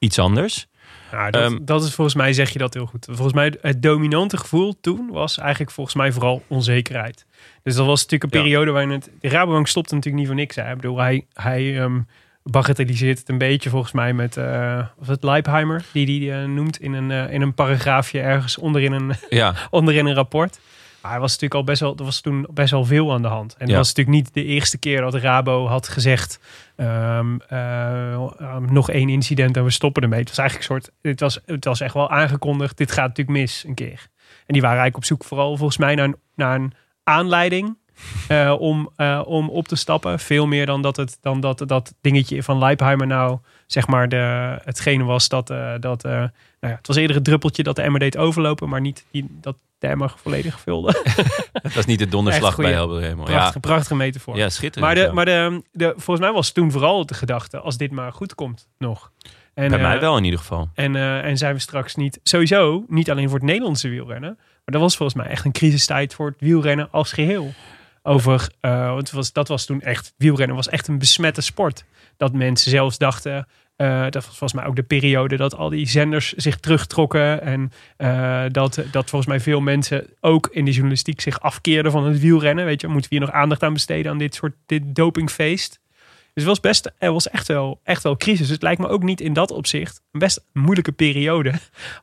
iets anders. Nou, dat, Ehm, dat is volgens mij, zeg je dat heel goed. Volgens mij, het dominante gevoel toen was eigenlijk volgens mij vooral onzekerheid. Dus dat was natuurlijk een Ja. periode waarin het... De Rabobank stopte natuurlijk niet voor niks. Hè. Ik bedoel, hij, hij ehm, bagatelliseert het een beetje volgens mij met... eh was het Leipheimer, die hij noemt in een, eh, in een paragraafje ergens onderin een, Ja, onderin een rapport. Maar hij was natuurlijk al best wel, er was toen best wel veel aan de hand. En Ja. het was natuurlijk niet de eerste keer dat Rabo had gezegd: ehm, eh, nog één incident en we stoppen ermee. Het was eigenlijk een soort, het was, het was echt wel aangekondigd: dit gaat natuurlijk mis een keer. En die waren eigenlijk op zoek vooral volgens mij naar een, naar een aanleiding. eh, om, eh, om op te stappen. Veel meer dan dat het dan dat, dat dingetje van Leipheimer nou zeg maar de, hetgene was dat, dat nou ja, het was eerder het druppeltje dat de emmer deed overlopen, maar niet die, dat de emmer volledig vulde. het was niet de donderslag bij Helder helemaal. Ja, prachtige, prachtige metafoor. ja, schitterend. maar de, ja. maar de, de, volgens mij was toen vooral de gedachte, als dit maar goed komt nog. En, bij mij eh, wel in ieder geval. En, eh, en zijn we straks niet, sowieso niet alleen voor het Nederlandse wielrennen, maar dat was volgens mij echt een crisistijd voor het wielrennen als geheel. Over, eh, want het was, dat was toen echt, wielrennen was echt een besmette sport. Dat mensen zelfs dachten, eh, dat was volgens mij ook de periode dat al die zenders zich terugtrokken. En eh, dat, dat volgens mij veel mensen ook in de journalistiek zich afkeerden van het wielrennen. Weet je, moeten we hier nog aandacht aan besteden aan dit soort dit dopingfeest? Dus het was best, er was echt wel, echt wel crisis. Dus het lijkt me ook niet in dat opzicht een best moeilijke periode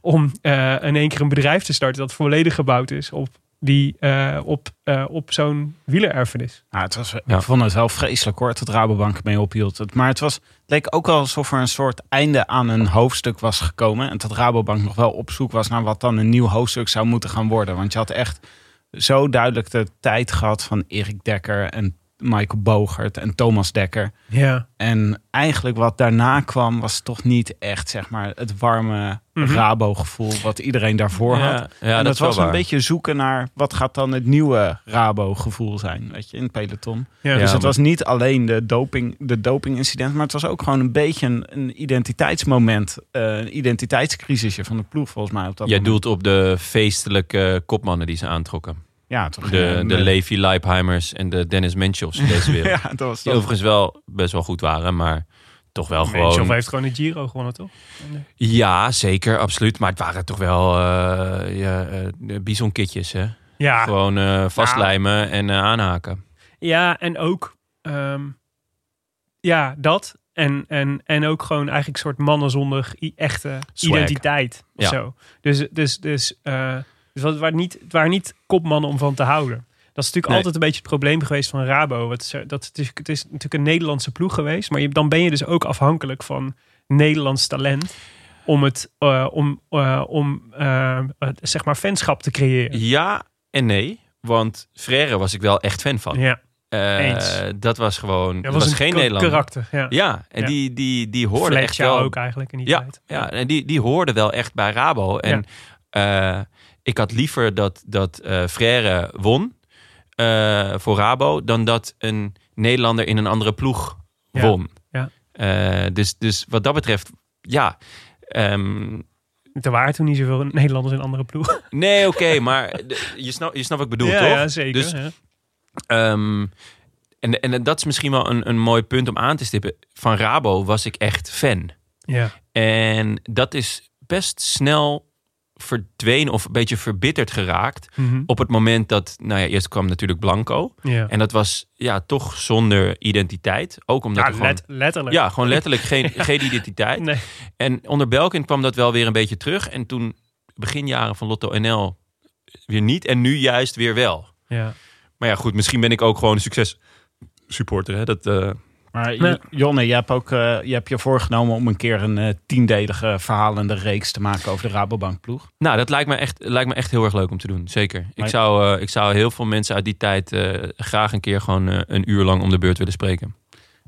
om eh, in één keer een bedrijf te starten dat volledig gebouwd is op, die, eh, op, eh, op zo'n wielererfenis. Nou, het was, Ja. Ik vond het wel vreselijk hoor, dat Rabobank mee ophield. Het, maar het, was, het leek ook wel alsof er een soort einde aan een hoofdstuk was gekomen. En dat Rabobank nog wel op zoek was naar wat dan een nieuw hoofdstuk zou moeten gaan worden. Want je had echt zo duidelijk de tijd gehad van Erik Dekker en Michael Bogert en Thomas Dekker. Ja. En eigenlijk wat daarna kwam was toch niet echt zeg maar het warme Mhm. Rabo-gevoel wat iedereen daarvoor had. Ja, ja en dat was een waar. beetje zoeken naar wat gaat dan het nieuwe Rabo-gevoel zijn, weet je, in het peloton. Ja. Ja, dus het maar- was niet alleen de doping, de doping-incident, maar het was ook gewoon een beetje een, een identiteitsmoment, eh, een identiteitscrisisje van de ploeg volgens mij op dat Jij moment. doelt op de feestelijke kopmannen die ze aantrokken. Ja, toch? De, de Levi Leipheimers en de Dennis Menchels in deze wereld. Ja, dat was Die overigens wel best wel goed waren, maar toch wel gewoon... heeft gewoon de Giro gewonnen, toch? Ja, zeker, absoluut. Maar het waren toch wel eh ja, eh, bisonkitjes, hè? Ja, Gewoon eh, vastlijmen en eh, aanhaken. ja en ook ehm, ja, dat. En, en, en ook gewoon eigenlijk een soort mannen zonder echte Swag. identiteit. Of Ja. zo. Dus, dus, dus, eh, dus het, waren niet, het waren niet kopmannen om van te houden. Dat is natuurlijk Nee. altijd een beetje het probleem geweest van Rabo. Het is, dat, het, is, het is natuurlijk een Nederlandse ploeg geweest. Maar je, dan ben je dus ook afhankelijk van Nederlands talent. om het eh, om, eh, om eh, zeg maar fanschap te creëren. Ja en nee. Want Frère was ik wel echt fan van. Ja, eens. dat was gewoon. dat Dat was, was, een geen Nederlander. karakter. Ja, Ja, en Ja. die, die, die hoorde echt wel. ook eigenlijk in die Ja, tijd. ja, en die, die hoorde wel echt bij Rabo. En ik had liever dat, dat eh Frère won eh, voor Rabo dan dat een Nederlander in een andere ploeg won. ja. Eh, dus, dus wat dat betreft, ja. ehm, Er waren toen niet zoveel Nederlanders in andere ploegen. nee, oké, maar je snapt je snapt wat ik bedoel, ja, toch? ja, zeker. Dus. Ehm, en, en dat is misschien wel een, een mooi punt om aan te stippen. Van Rabo was ik echt fan. ja. En dat is best snel verdwenen of een beetje verbitterd geraakt. Mhm. Op het moment dat, nou ja, eerst kwam natuurlijk Blanco. En dat was ja, toch zonder identiteit. Ook omdat Ja, er gewoon... let- letterlijk. Ja, gewoon letterlijk geen, geen identiteit. Nee. En onder Belkin kwam dat wel weer een beetje terug. En toen, beginjaren van Lotto NL, weer niet. En nu juist weer wel. Ja. Maar ja, goed, misschien ben ik ook gewoon een succes supporter. Hè? Dat, eh, Maar Jonne, je hebt, ook, eh, je hebt je voorgenomen om een keer een eh, tiendelige verhalende reeks te maken over de Rabobank ploeg. nou, dat lijkt me, echt, lijkt me echt heel erg leuk om te doen. Zeker. Ik Maar- zou, eh, ik zou heel veel mensen uit die tijd eh, graag een keer gewoon een uur lang om de beurt willen spreken.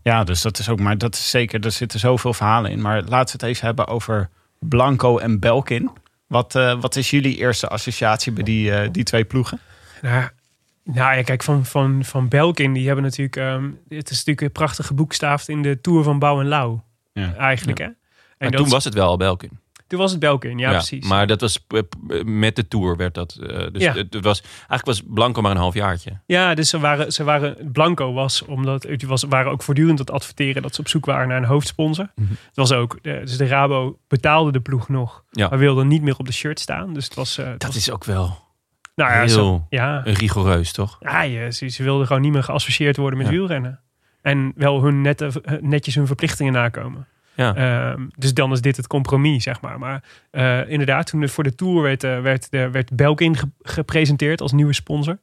Ja, dus dat is ook, maar dat is zeker, er zitten zoveel verhalen in. Maar laten we het even hebben over Blanco en Belkin. Wat, eh, wat is jullie eerste associatie bij die, die twee ploegen? Nou, nou ja, kijk, van, van, van Belkin, die hebben natuurlijk... ehm, het is natuurlijk een prachtige boekstaafd in de Tour van Bouw en Lauw. Ja. Eigenlijk, hè? En Maar dat- toen was het wel al Belkin. toen was het Belkin, ja, precies. Maar dat was eh, p- met de Tour werd dat. eh, dus Ja. het, het was, eigenlijk was Blanco maar een half jaartje. Ja, dus ze waren, ze waren Blanco was, omdat het was, waren ook voortdurend aan het adverteren dat ze op zoek waren naar een hoofdsponsor. Het was ook, eh, dus de Rabo betaalde de ploeg nog, Ja. maar wilde niet meer op de shirt staan. Dus het was, eh, het Dat was- is ook wel nou ja, heel ja, rigoureus, toch? ja je, ze, ze wilden gewoon niet meer geassocieerd worden met Ja. wielrennen. En wel hun nette, netjes hun verplichtingen nakomen. Ja. Ehm, dus dan is dit het compromis, zeg maar. Maar eh, inderdaad, toen het voor de Tour werd, eh, werd, de, werd Belkin ge- gepresenteerd als nieuwe sponsor.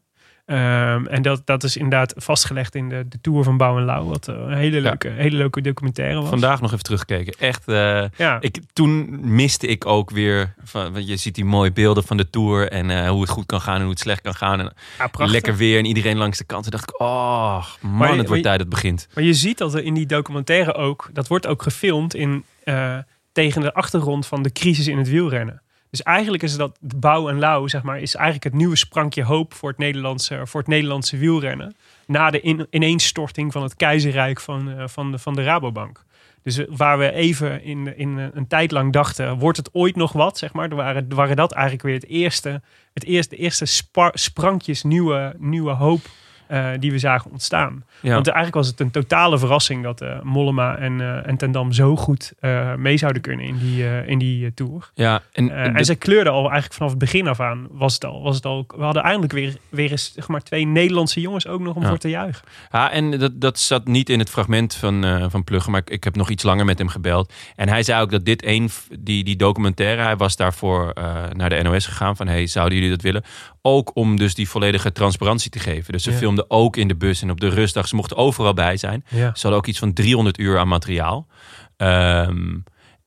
Ehm, en dat, dat is inderdaad vastgelegd in de, de Tour van Bouw en Lauw. Wat eh, een hele leuke, hele leuke documentaire was. Vandaag nog even teruggekeken. Echt, eh, Ja, ik, toen miste ik ook weer. Van, want je ziet die mooie beelden van de Tour en eh, hoe het goed kan gaan en hoe het slecht kan gaan. En ja, lekker weer en iedereen langs de kant. En dacht ik, oh man, je- het wordt tijd dat het begint. Maar je ziet dat er in die documentaire ook, dat wordt ook gefilmd in, tegen de achtergrond van de crisis in het wielrennen. Dus eigenlijk is dat bouw en lauw, zeg maar, is eigenlijk het nieuwe sprankje hoop voor het Nederlandse, voor het Nederlandse wielrennen. Na de in, ineenstorting van het keizerrijk van, eh, van, de, van de Rabobank. Dus eh, waar we even in, in eh, een tijd lang dachten, wordt het ooit nog wat, zeg maar. Waren, waren dat eigenlijk weer het eerste, het eerste, de eerste sprankjes nieuwe, nieuwe hoop die we zagen ontstaan. Ja. Want eigenlijk was het een totale verrassing dat eh, Mollema en, eh en Ten Dam zo goed eh, mee zouden kunnen in die, in die tour. ja, en, ze kleurden al eigenlijk vanaf het begin af aan. Was het al, was het al, we hadden eindelijk weer, weer eens zeg maar, twee Nederlandse jongens ook nog om Ja. voor te juichen. Ja, en dat, dat zat niet in het fragment van, van Pluggen, maar ik, ik heb nog iets langer met hem gebeld. En hij zei ook dat dit een, die, die documentaire, hij was daarvoor naar de NOS gegaan van, hey, zouden jullie dat willen? Ook om dus die volledige transparantie te geven. Dus ze Ja. filmden ook in de bus en op de rustdag. Ze mochten overal bij zijn. Ja. Ze hadden ook iets van 300 uur aan materiaal. Ehm,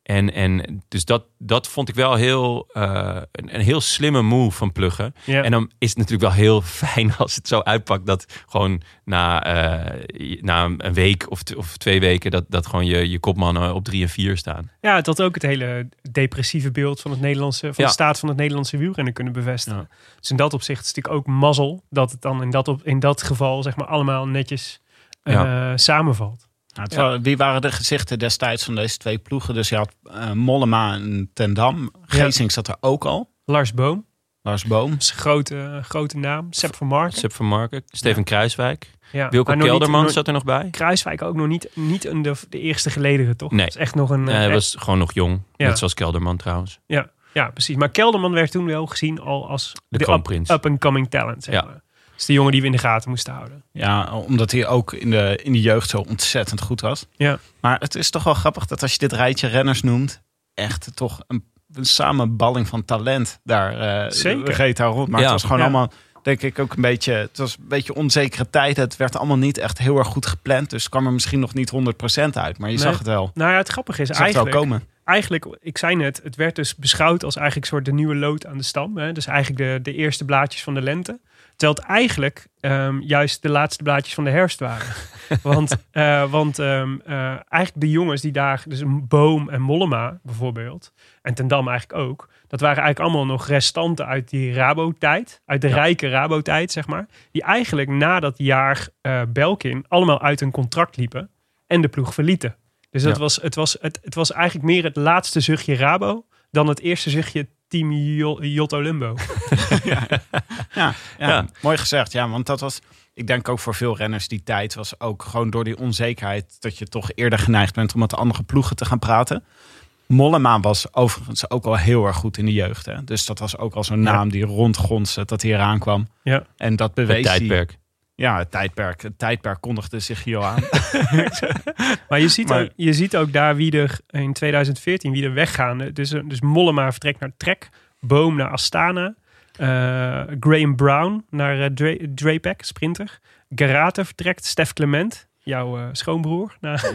en, en dus dat, dat vond ik wel heel, eh, een, een heel slimme move van Pluggen. Ja. En dan is het natuurlijk wel heel fijn als het zo uitpakt dat gewoon na, eh, na een week of, of twee weken dat, dat gewoon je, je kopmannen op drie en vier staan. ja, had ook het hele depressieve beeld van, het Nederlandse, van Ja. de staat van het Nederlandse wielrennen kunnen bevestigen. Ja. Dus in dat opzicht is het natuurlijk ook mazzel dat het dan in dat, op, in dat geval zeg maar, allemaal netjes eh, samenvalt. Nou, Wie waren de gezichten destijds van deze twee ploegen? Dus je had eh, Mollema en Ten Dam. Geesink zat er ook al. Lars Boom, Lars Boom. dat is een grote, grote naam. Sepp van Marken. Sip van Marken, Steven Kruiswijk, Ja. Wilco Maar nog niet- Kelderman zat er nog bij. Kruiswijk ook nog niet, niet een, de, de eerste gelederen, toch? Nee. Dat is echt nog een... Nee, eh, hij was gewoon nog jong, Ja. net zoals Kelderman trouwens. ja, ja, precies. Maar Kelderman werd toen wel gezien al als De up- kroonprins. up-and-coming talent, zeg Ja. maar. Dat is de jongen die we in de gaten moesten houden. Ja, omdat hij ook in de, in de jeugd zo ontzettend goed was. Ja. Maar het is toch wel grappig dat als je dit rijtje renners noemt... echt toch een, een samenballing van talent daar eh Zeker. reed daar rond. Maar Ja. het was gewoon Ja. allemaal, denk ik, ook een beetje... het was een beetje onzekere tijd. Het werd allemaal niet echt heel erg goed gepland. Dus het kwam er misschien nog niet 100% uit. Maar je Nee. zag het wel. Nou ja, het grappige is Je het wel eigenlijk... komen. eigenlijk, ik zei net, het werd dus beschouwd als eigenlijk soort de nieuwe lood aan de stam. Hè? Dus eigenlijk de, de eerste blaadjes van de lente. Terwijl het eigenlijk ehm, juist de laatste blaadjes van de herfst waren. want uh, want um, uh, eigenlijk de jongens die daar, dus een Boom en Mollema bijvoorbeeld, en Ten Dam eigenlijk ook, dat waren eigenlijk allemaal nog restanten uit die Rabo-tijd, uit de ja. rijke Rabo-tijd, zeg maar. Die eigenlijk na dat jaar uh, Belkin allemaal uit een contract liepen en de ploeg verlieten. Dus dat ja. was, het, was, het, het was eigenlijk meer het laatste zuchtje Rabo dan het eerste zuchtje Team Jotto Lumbo. ja, ja, ja, mooi gezegd. Ja, want dat was, ik denk ook voor veel renners die tijd was ook gewoon door die onzekerheid dat je toch eerder geneigd bent om met de andere ploegen te gaan praten. Mollema was overigens ook al heel erg goed in de jeugd. Hè? Dus dat was ook al zo'n naam die rondgonste dat hij eraan kwam. Ja. En dat bewees het tijdperk. Die, ja, het tijdperk. Het tijdperk kondigde zich hier aan. maar, je ziet, maar, ook, je ziet ook daar wie er in 2014 wie er weggaan. Dus, dus Mollema vertrekt naar Trek. Boom naar Astana. Uh, Graham Brown naar uh, Dre, Drapek, sprinter. Garate vertrekt. Stef Clement, jouw uh, schoonbroer, naar,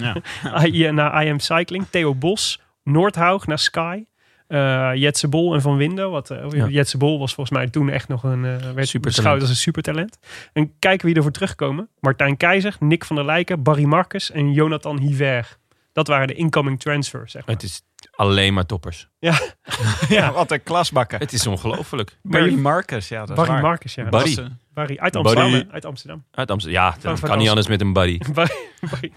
ja. naar IM Cycling. Theo Bos, Noordhaug naar Sky. Uh, Jetse Bol en Van Winden. Wat, uh, ja. Jetse Bol was volgens mij toen echt nog een... Uh, werd beschouwd als een supertalent. En kijken wie ervoor terugkomen. Martijn Keizer, Nick van der Lijken, Barry Marcus en Jonathan Hiver. Dat waren de incoming transfers, zeg maar. Het is alleen maar toppers. Ja. ja, wat een klasbakken. Het is ongelooflijk. Barry Marcus, ja. Dat Barry waar. Marcus, ja. Barry. Was, Barry. Uit Amsterdam. Barry. Uit Amsterdam. Uit Amsterdam. Ja, dat kan niet anders met een buddy. Barry. Barry.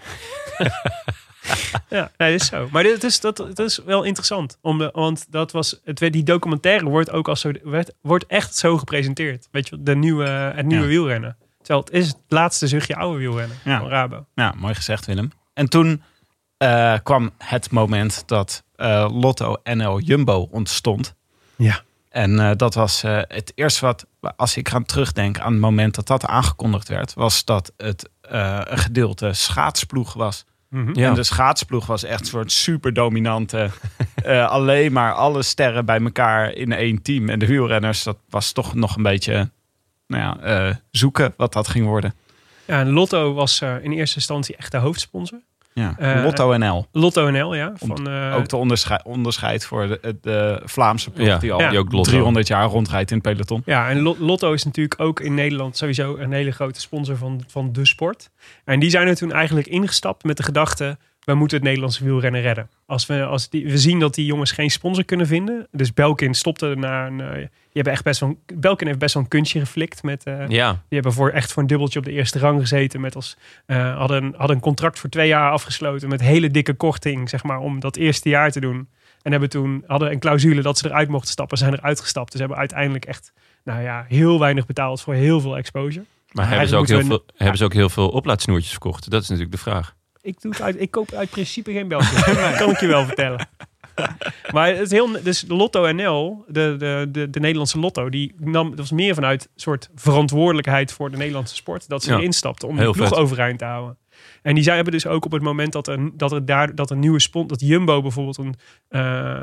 ja, nee, dat is zo. Maar dit is, dat, dat is wel interessant. Om de, want dat was, het, die documentaire wordt ook als zo, werd, wordt echt zo gepresenteerd. Weet je, de nieuwe, het nieuwe ja. wielrennen. Terwijl het is het laatste zuchtje oude wielrennen ja. van Rabo. Ja, mooi gezegd Willem. En toen uh, kwam het moment dat uh, Lotto NL Jumbo ontstond. Ja. En uh, dat was het eerste wat, als ik aan terugdenk aan het moment dat dat aangekondigd werd, was dat het een gedeelte schaatsploeg was. Mm -hmm. ja. En de schaatsploeg was echt een soort super dominante. uh, alleen maar alle sterren bij elkaar in één team. En de wielrenners, dat was toch nog een beetje nou ja, uh, zoeken wat dat ging worden. Ja, en Lotto was uh, in eerste instantie echt de hoofdsponsor. Ja, Lotto NL. Lotto NL, ja. Van, ook de onderscheid, onderscheid voor de, de Vlaamse ploeg ja, die al ja. die ook Lotto. 300 jaar rondrijdt in het peloton. Ja, en Lotto is natuurlijk ook in Nederland sowieso een hele grote sponsor van, van de sport. En die zijn er toen eigenlijk ingestapt met de gedachte... we moeten het Nederlandse wielrennen redden. Als we, als die, we zien dat die jongens geen sponsor kunnen vinden. Dus Belkin stopte na een... Uh, die hebben echt best wel, Belkin heeft best wel een kunstje geflikt. Met, uh, ja. Die hebben voor, echt voor een dubbeltje op de eerste rang gezeten. Met als, uh, hadden, hadden een contract voor twee jaar afgesloten. Met hele dikke korting, zeg maar, om dat eerste jaar te doen. En hebben toen, hadden een clausule dat ze eruit mochten stappen. Zijn eruit gestapt. Dus hebben uiteindelijk echt, nou ja, heel weinig betaald voor heel veel exposure. Maar hebben ze, ook heel veel, hebben ze ook heel veel oplaadsnoertjes verkocht? Dat is natuurlijk de vraag. Ik, doe het uit, ik koop uit principe geen België. dat kan ik je wel vertellen. maar het is heel, dus Lotto NL, de, de, de, de Nederlandse Lotto, die nam, dat was meer vanuit soort verantwoordelijkheid voor de Nederlandse sport. Dat ze Ja. erin om Heel de ploeg vet. overeind te houden. En die zij hebben dus ook op het moment dat er, dat er daar dat een nieuwe sponsor, dat Jumbo bijvoorbeeld een eh,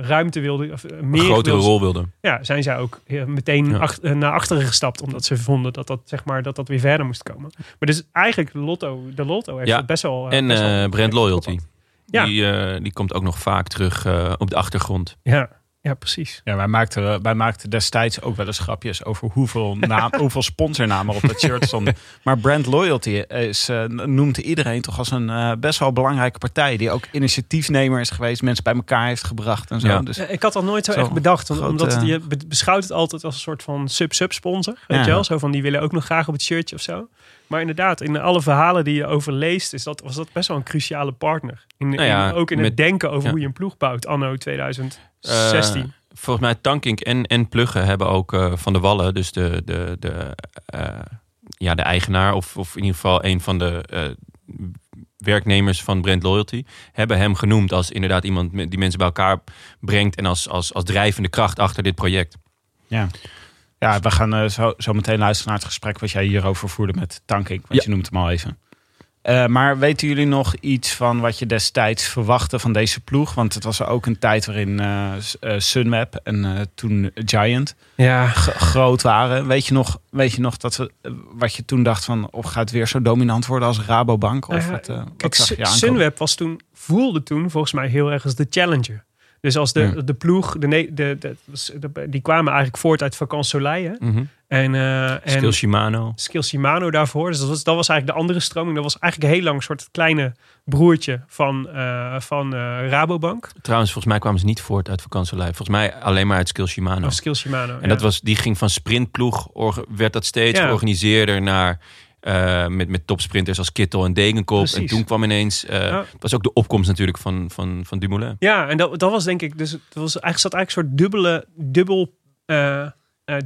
ruimte wilde, of eh, Een meer grotere wilde- rol wilde. ja, zijn zij ook eh, meteen Ja. ach- eh, naar achteren gestapt. Omdat ze vonden dat dat, zeg maar, dat dat weer verder moest komen. Maar dus eigenlijk de Lotto, de Lotto heeft Ja. het best wel... eh, En best wel- eh Brand Loyalty. Ja. Die, eh, die komt ook nog vaak terug eh, op de achtergrond. Ja, ja, precies. Ja, wij maakten, wij maakten destijds ook wel eens grapjes over hoeveel, naam, hoeveel sponsornamen op het shirt stonden. Maar brand loyalty is, eh, noemt iedereen toch als een eh, best wel belangrijke partij. Die ook initiatiefnemer is geweest, mensen bij elkaar heeft gebracht en zo. Ja. Dus Ja, Ik had dat nooit zo, Zo echt bedacht. Omdat je be- beschouwt het altijd als een soort van sub-sub-sponsor. Weet Ja. je wel? Zo van, die willen ook nog graag op het shirtje of zo. Maar inderdaad, in alle verhalen die je over leest... Is dat, was dat best wel een cruciale partner. In, Nou ja, in- ook in het denken over ja. hoe je een ploeg bouwt anno 2016. Eh, volgens mij Tankink en, en Pluggen hebben ook eh, Van de Wallen, dus de, de, de, eh, ja, de eigenaar, of, of in ieder geval een van de eh, werknemers van Brand Loyalty, hebben hem genoemd als inderdaad iemand die mensen bij elkaar brengt en als, als, als drijvende kracht achter dit project. ja. Ja, we gaan eh, zo, zo meteen luisteren naar het gesprek wat jij hierover voerde met Tanking. Want Ja. je noemt hem al even. Eh, maar weten jullie nog iets van wat je destijds verwachtte van deze ploeg? Want het was ook een tijd waarin uh, Sunweb en toen Giant ja. groot waren. Weet je nog, weet je nog dat we, wat je toen dacht van... of gaat het weer zo dominant worden als Rabobank? Of wat, kijk, Sunweb was toen, voelde toen volgens mij heel erg als de challenger. Dus als de, de ploeg, de, de, de, die kwamen eigenlijk voort uit Soleil. Mm -hmm. En, uh, Skill Shimano. Skill Shimano daarvoor. Dus dat was, dat was eigenlijk de andere stroming. Dat was eigenlijk heel lang een soort kleine broertje van, uh, van uh, Rabobank. Trouwens, volgens mij kwamen ze niet voort uit Soleil. Volgens mij alleen maar uit Skill Shimano. Skill Shimano, En dat was, die ging van sprintploeg, werd dat steeds ja. georganiseerder naar uh, met, met topsprinters als Kittel en Degenkop. Precies. En toen kwam ineens, uh, ja. het was ook de opkomst natuurlijk van, van, van Dumoulin. Ja, en dat, dat was denk ik, dus het was eigenlijk, zat eigenlijk een soort dubbele, dubbel, uh,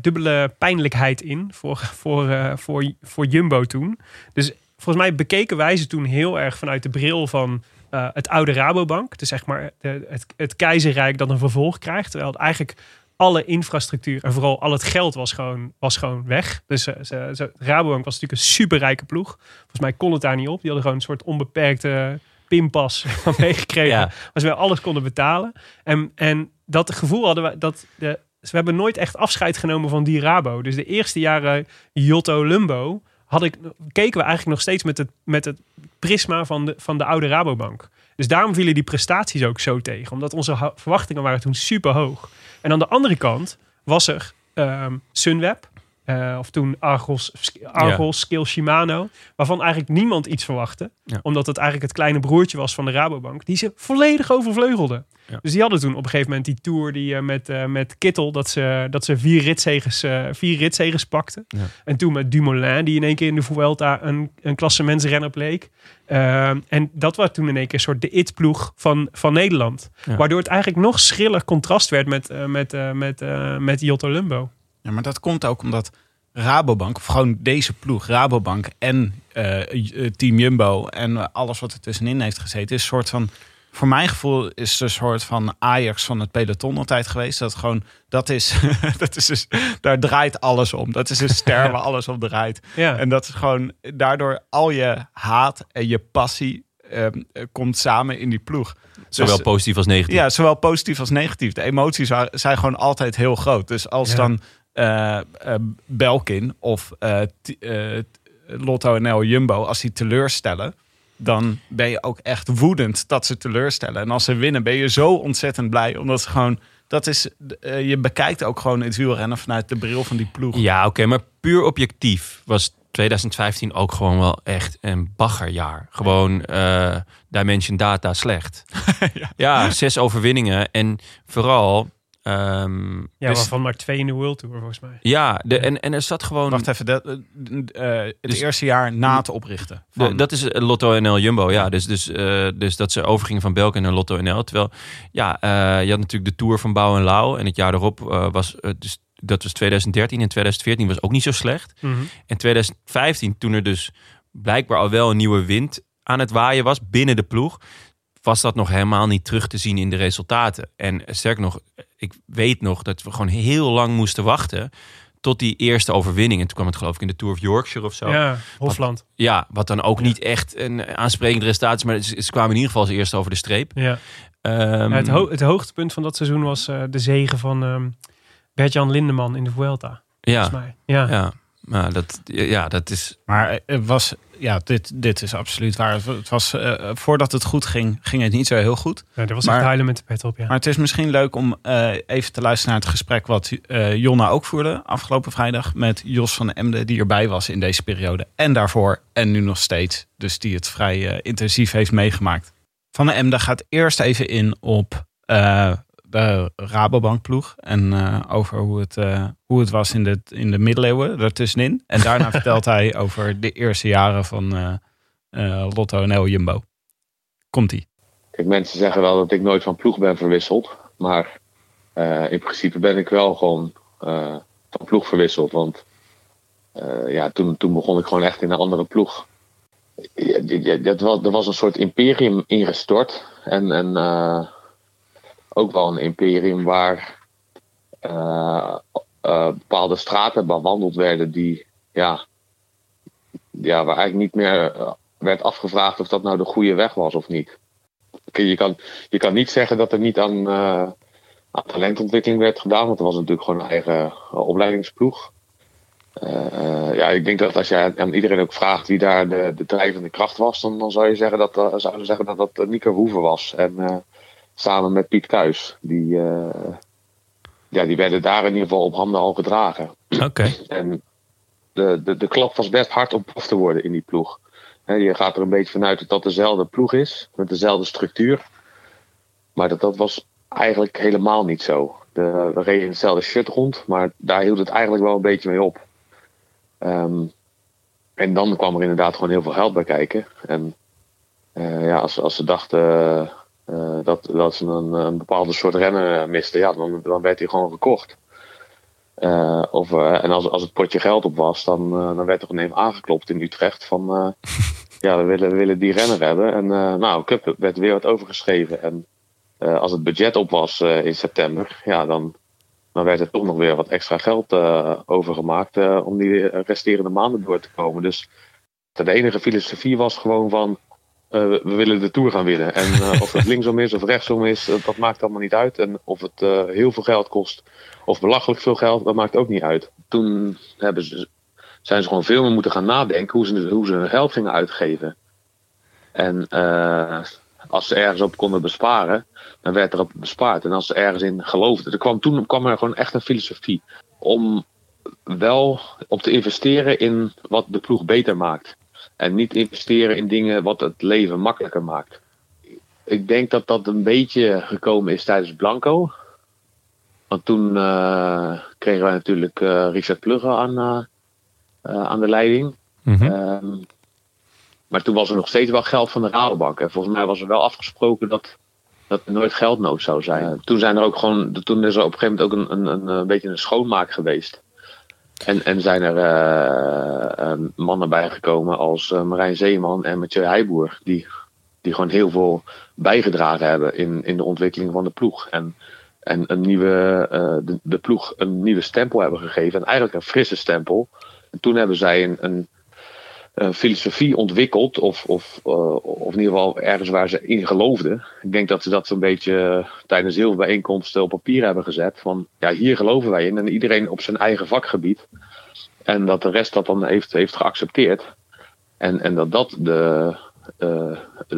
dubbele pijnlijkheid in voor, voor, voor, voor Jumbo toen. Dus volgens mij bekeken wij ze toen heel erg vanuit de bril van het oude Rabobank. Dus zeg maar de, het, het keizerrijk dat een vervolg krijgt. Terwijl het eigenlijk alle infrastructuur en vooral al het geld was gewoon, was gewoon weg. Dus uh, ze, Rabobank was natuurlijk een superrijke ploeg. Volgens mij kon het daar niet op. Die hadden gewoon een soort onbeperkte pinpas meegekregen. Ja. Maar ze alles konden betalen. En, en dat gevoel hadden we, dat de, we hebben nooit echt afscheid genomen van die Rabo. Dus de eerste jaren Jotto Lumbo had ik, keken we eigenlijk nog steeds met het, met het prisma van de, van de oude Rabobank. Dus daarom vielen die prestaties ook zo tegen. Omdat onze verwachtingen waren toen super hoog. En aan de andere kant was er um, Sunweb. Uh, of toen Argos, Argos. Skill Shimano. Waarvan eigenlijk niemand iets verwachtte. Ja. Omdat het eigenlijk het kleine broertje was van de Rabobank. Die ze volledig overvleugelde. Ja. Dus die hadden toen op een gegeven moment die tour die, uh, met, uh, met Kittel. Dat ze, dat ze vier ritzegers, vier ritzegers pakten. En toen met Dumoulin. Die in één keer in de Vuelta een, een klassementsrenner bleek. En dat was toen in één keer een soort de it-ploeg van, van Nederland. Waardoor het eigenlijk nog schriller contrast werd met, met, met, met Jotto Lumbo. Ja, maar dat komt ook omdat Rabobank, of gewoon deze ploeg, Rabobank en uh, Team Jumbo en alles wat er tussenin heeft gezeten, is een soort van. Voor mijn gevoel is het een soort van Ajax van het peloton altijd geweest. Dat gewoon, dat is, dat is dus, daar draait alles om. Dat is een ster waar alles om draait. Ja. En dat is gewoon, daardoor al je haat en je passie um, komt samen in die ploeg. Zowel dus, positief als negatief. Ja, zowel positief als negatief. De emoties zijn gewoon altijd heel groot. Dus als ja. dan uh, uh, Belkin of uh, Lotto NL Jumbo, als die teleurstellen, dan ben je ook echt woedend dat ze teleurstellen. En als ze winnen, ben je zo ontzettend blij, omdat ze gewoon. Dat is, je bekijkt ook gewoon het wielrennen vanuit de bril van die ploeg. Ja, oké, maar puur objectief was 2015 ook gewoon wel echt een baggerjaar. Gewoon Dimension Data slecht. ja. ja, zes overwinningen. En vooral Um, ja, dus, waarvan maar twee in de World Tour volgens mij. Ja, de, en, en er zat gewoon... Wacht even, dat, uh, het dus, eerste jaar na het oprichten. Van... De, dat is Lotto NL Jumbo, ja. Dus, dus, uh, dus dat ze overgingen van Belkin naar Lotto NL. Terwijl, ja, uh, je had natuurlijk de Tour van Bouw en Lau. En het jaar erop was... dus, dat was 2013 en 2014 was ook niet zo slecht. Mm -hmm. En 2015, toen er dus blijkbaar al wel een nieuwe wind aan het waaien was binnen de ploeg was dat nog helemaal niet terug te zien in de resultaten. En sterk nog, ik weet nog dat we gewoon heel lang moesten wachten tot die eerste overwinning. En toen kwam het geloof ik in de Tour of Yorkshire of zo. Ja, Hofland. Wat, ja, wat dan ook ja. niet echt een aansprekend resultaat is. Maar ze, ze kwamen in ieder geval als eerste over de streep. Ja. Um, ja het, ho het, hoogtepunt van dat seizoen was uh, de zegen van um, Bert-Jan Lindeman in de Vuelta. Ja. Mij. Ja. ja. Maar dat, ja, dat is. Maar het was, ja, dit, dit is absoluut waar. Het was, uh, voordat het goed ging, ging het niet zo heel goed. Ja, dat was maar, echt huilen met de pet op, ja. Maar het is misschien leuk om uh, even te luisteren naar het gesprek wat Jonna ook voerde afgelopen vrijdag met Jos van Emden, die erbij was in deze periode. En daarvoor en nu nog steeds. Dus die het vrij intensief heeft meegemaakt. Van de Emden gaat eerst even in op de Rabobank ploeg. En uh, over hoe het, uh, hoe het was in de, in de middeleeuwen ertussenin. En daarna vertelt hij over de eerste jaren van uh, Lotto NL Jumbo. Komt-ie. Kijk, mensen zeggen wel dat ik nooit van ploeg ben verwisseld. Maar in principe ben ik wel gewoon van ploeg verwisseld. Want ja, toen, toen begon ik gewoon echt in een andere ploeg. Dat was, er was een soort imperium ingestort. En, en ook wel een imperium waar uh, uh, bepaalde straten bewandeld werden die, ja, ja, waar eigenlijk niet meer werd afgevraagd of dat nou de goede weg was of niet. Je kan, je kan niet zeggen dat er niet aan, talentontwikkeling werd gedaan, want er was natuurlijk gewoon een eigen opleidingsploeg. Ja, ik denk dat als je aan iedereen ook vraagt wie daar de, de drijvende kracht was, dan, dan zou je zeggen dat, zeggen dat dat Nico Hoeven was. En samen met Piet Kuis. Die, ja, die werden daar in ieder geval op handen al gedragen. Oké. En de, de, de klap was best hard om af te worden in die ploeg. He, je gaat er een beetje vanuit dat dat dezelfde ploeg is, met dezelfde structuur. Maar dat, dat was eigenlijk helemaal niet zo. De, we reden hetzelfde shirt rond, maar daar hield het eigenlijk wel een beetje mee op. Um, en dan kwam er inderdaad gewoon heel veel geld bij kijken. En uh, ja, als, als ze dachten uh, dat, dat ze een, een, bepaalde soort renner misten, ja, dan, dan werd hij gewoon gekocht. Uh, of, en als, als het potje geld op was, dan, dan werd er ineens aangeklopt in Utrecht van ja, we willen, willen die renner hebben. En nou, Cup werd weer wat overgeschreven. En als het budget op was in september, ja, dan, dan werd er toch nog weer wat extra geld overgemaakt om die resterende maanden door te komen. Dus de enige filosofie was gewoon van uh, we willen de Tour gaan winnen. En of het linksom is of rechtsom is, dat maakt allemaal niet uit. En of het heel veel geld kost of belachelijk veel geld, dat maakt ook niet uit. Toen hebben ze, zijn ze gewoon veel meer moeten gaan nadenken hoe ze, hoe ze hun geld gingen uitgeven. En als ze ergens op konden besparen, dan werd erop bespaard. En als ze ergens in geloofden, er kwam, toen kwam er gewoon echt een filosofie om wel op te investeren in wat de ploeg beter maakt. En niet investeren in dingen wat het leven makkelijker maakt. Ik denk dat dat een beetje gekomen is tijdens Blanco. Want toen uh, kregen wij natuurlijk uh, Richard Plugge aan, uh, aan de leiding. Mm -hmm. Maar toen was er nog steeds wel geld van de Rabobank. En volgens mij was er wel afgesproken dat, dat er nooit geldnood zou zijn. Toen zijn er ook gewoon, toen is er op een gegeven moment ook een, een, een, beetje een schoonmaak geweest. En, en zijn er uh, uh, mannen bijgekomen als uh, Marijn Zeeman en Mathieu Heijboer. Die, die gewoon heel veel bijgedragen hebben in, in de ontwikkeling van de ploeg. En, en een nieuwe, de, de ploeg een nieuwe stempel hebben gegeven. En eigenlijk een frisse stempel. En toen hebben zij een, een uh, filosofie ontwikkeld. Of, of, uh, of in ieder geval ergens waar ze in geloofden. Ik denk dat ze dat zo'n beetje tijdens heel veel bijeenkomsten op papier hebben gezet. Van ja, hier geloven wij in. En iedereen op zijn eigen vakgebied. En dat de rest dat dan heeft, heeft geaccepteerd. En, en dat dat de,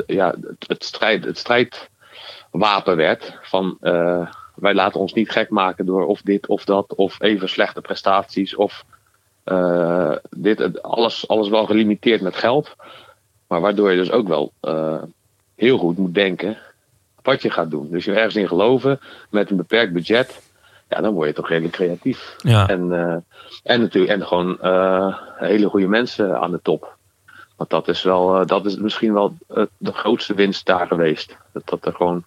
ja, het, het, strijd, het strijdwapen werd. Van wij laten ons niet gek maken door of dit of dat. Of even slechte prestaties. Of uh, dit, alles, alles wel gelimiteerd met geld. Maar waardoor je dus ook wel uh, heel goed moet denken wat je gaat doen. Dus je ergens in geloven met een beperkt budget. Ja, dan word je toch redelijk creatief. Ja. En, uh, en natuurlijk en gewoon hele goede mensen aan de top. Want dat is wel, dat is misschien wel de grootste winst daar geweest. Dat, dat er gewoon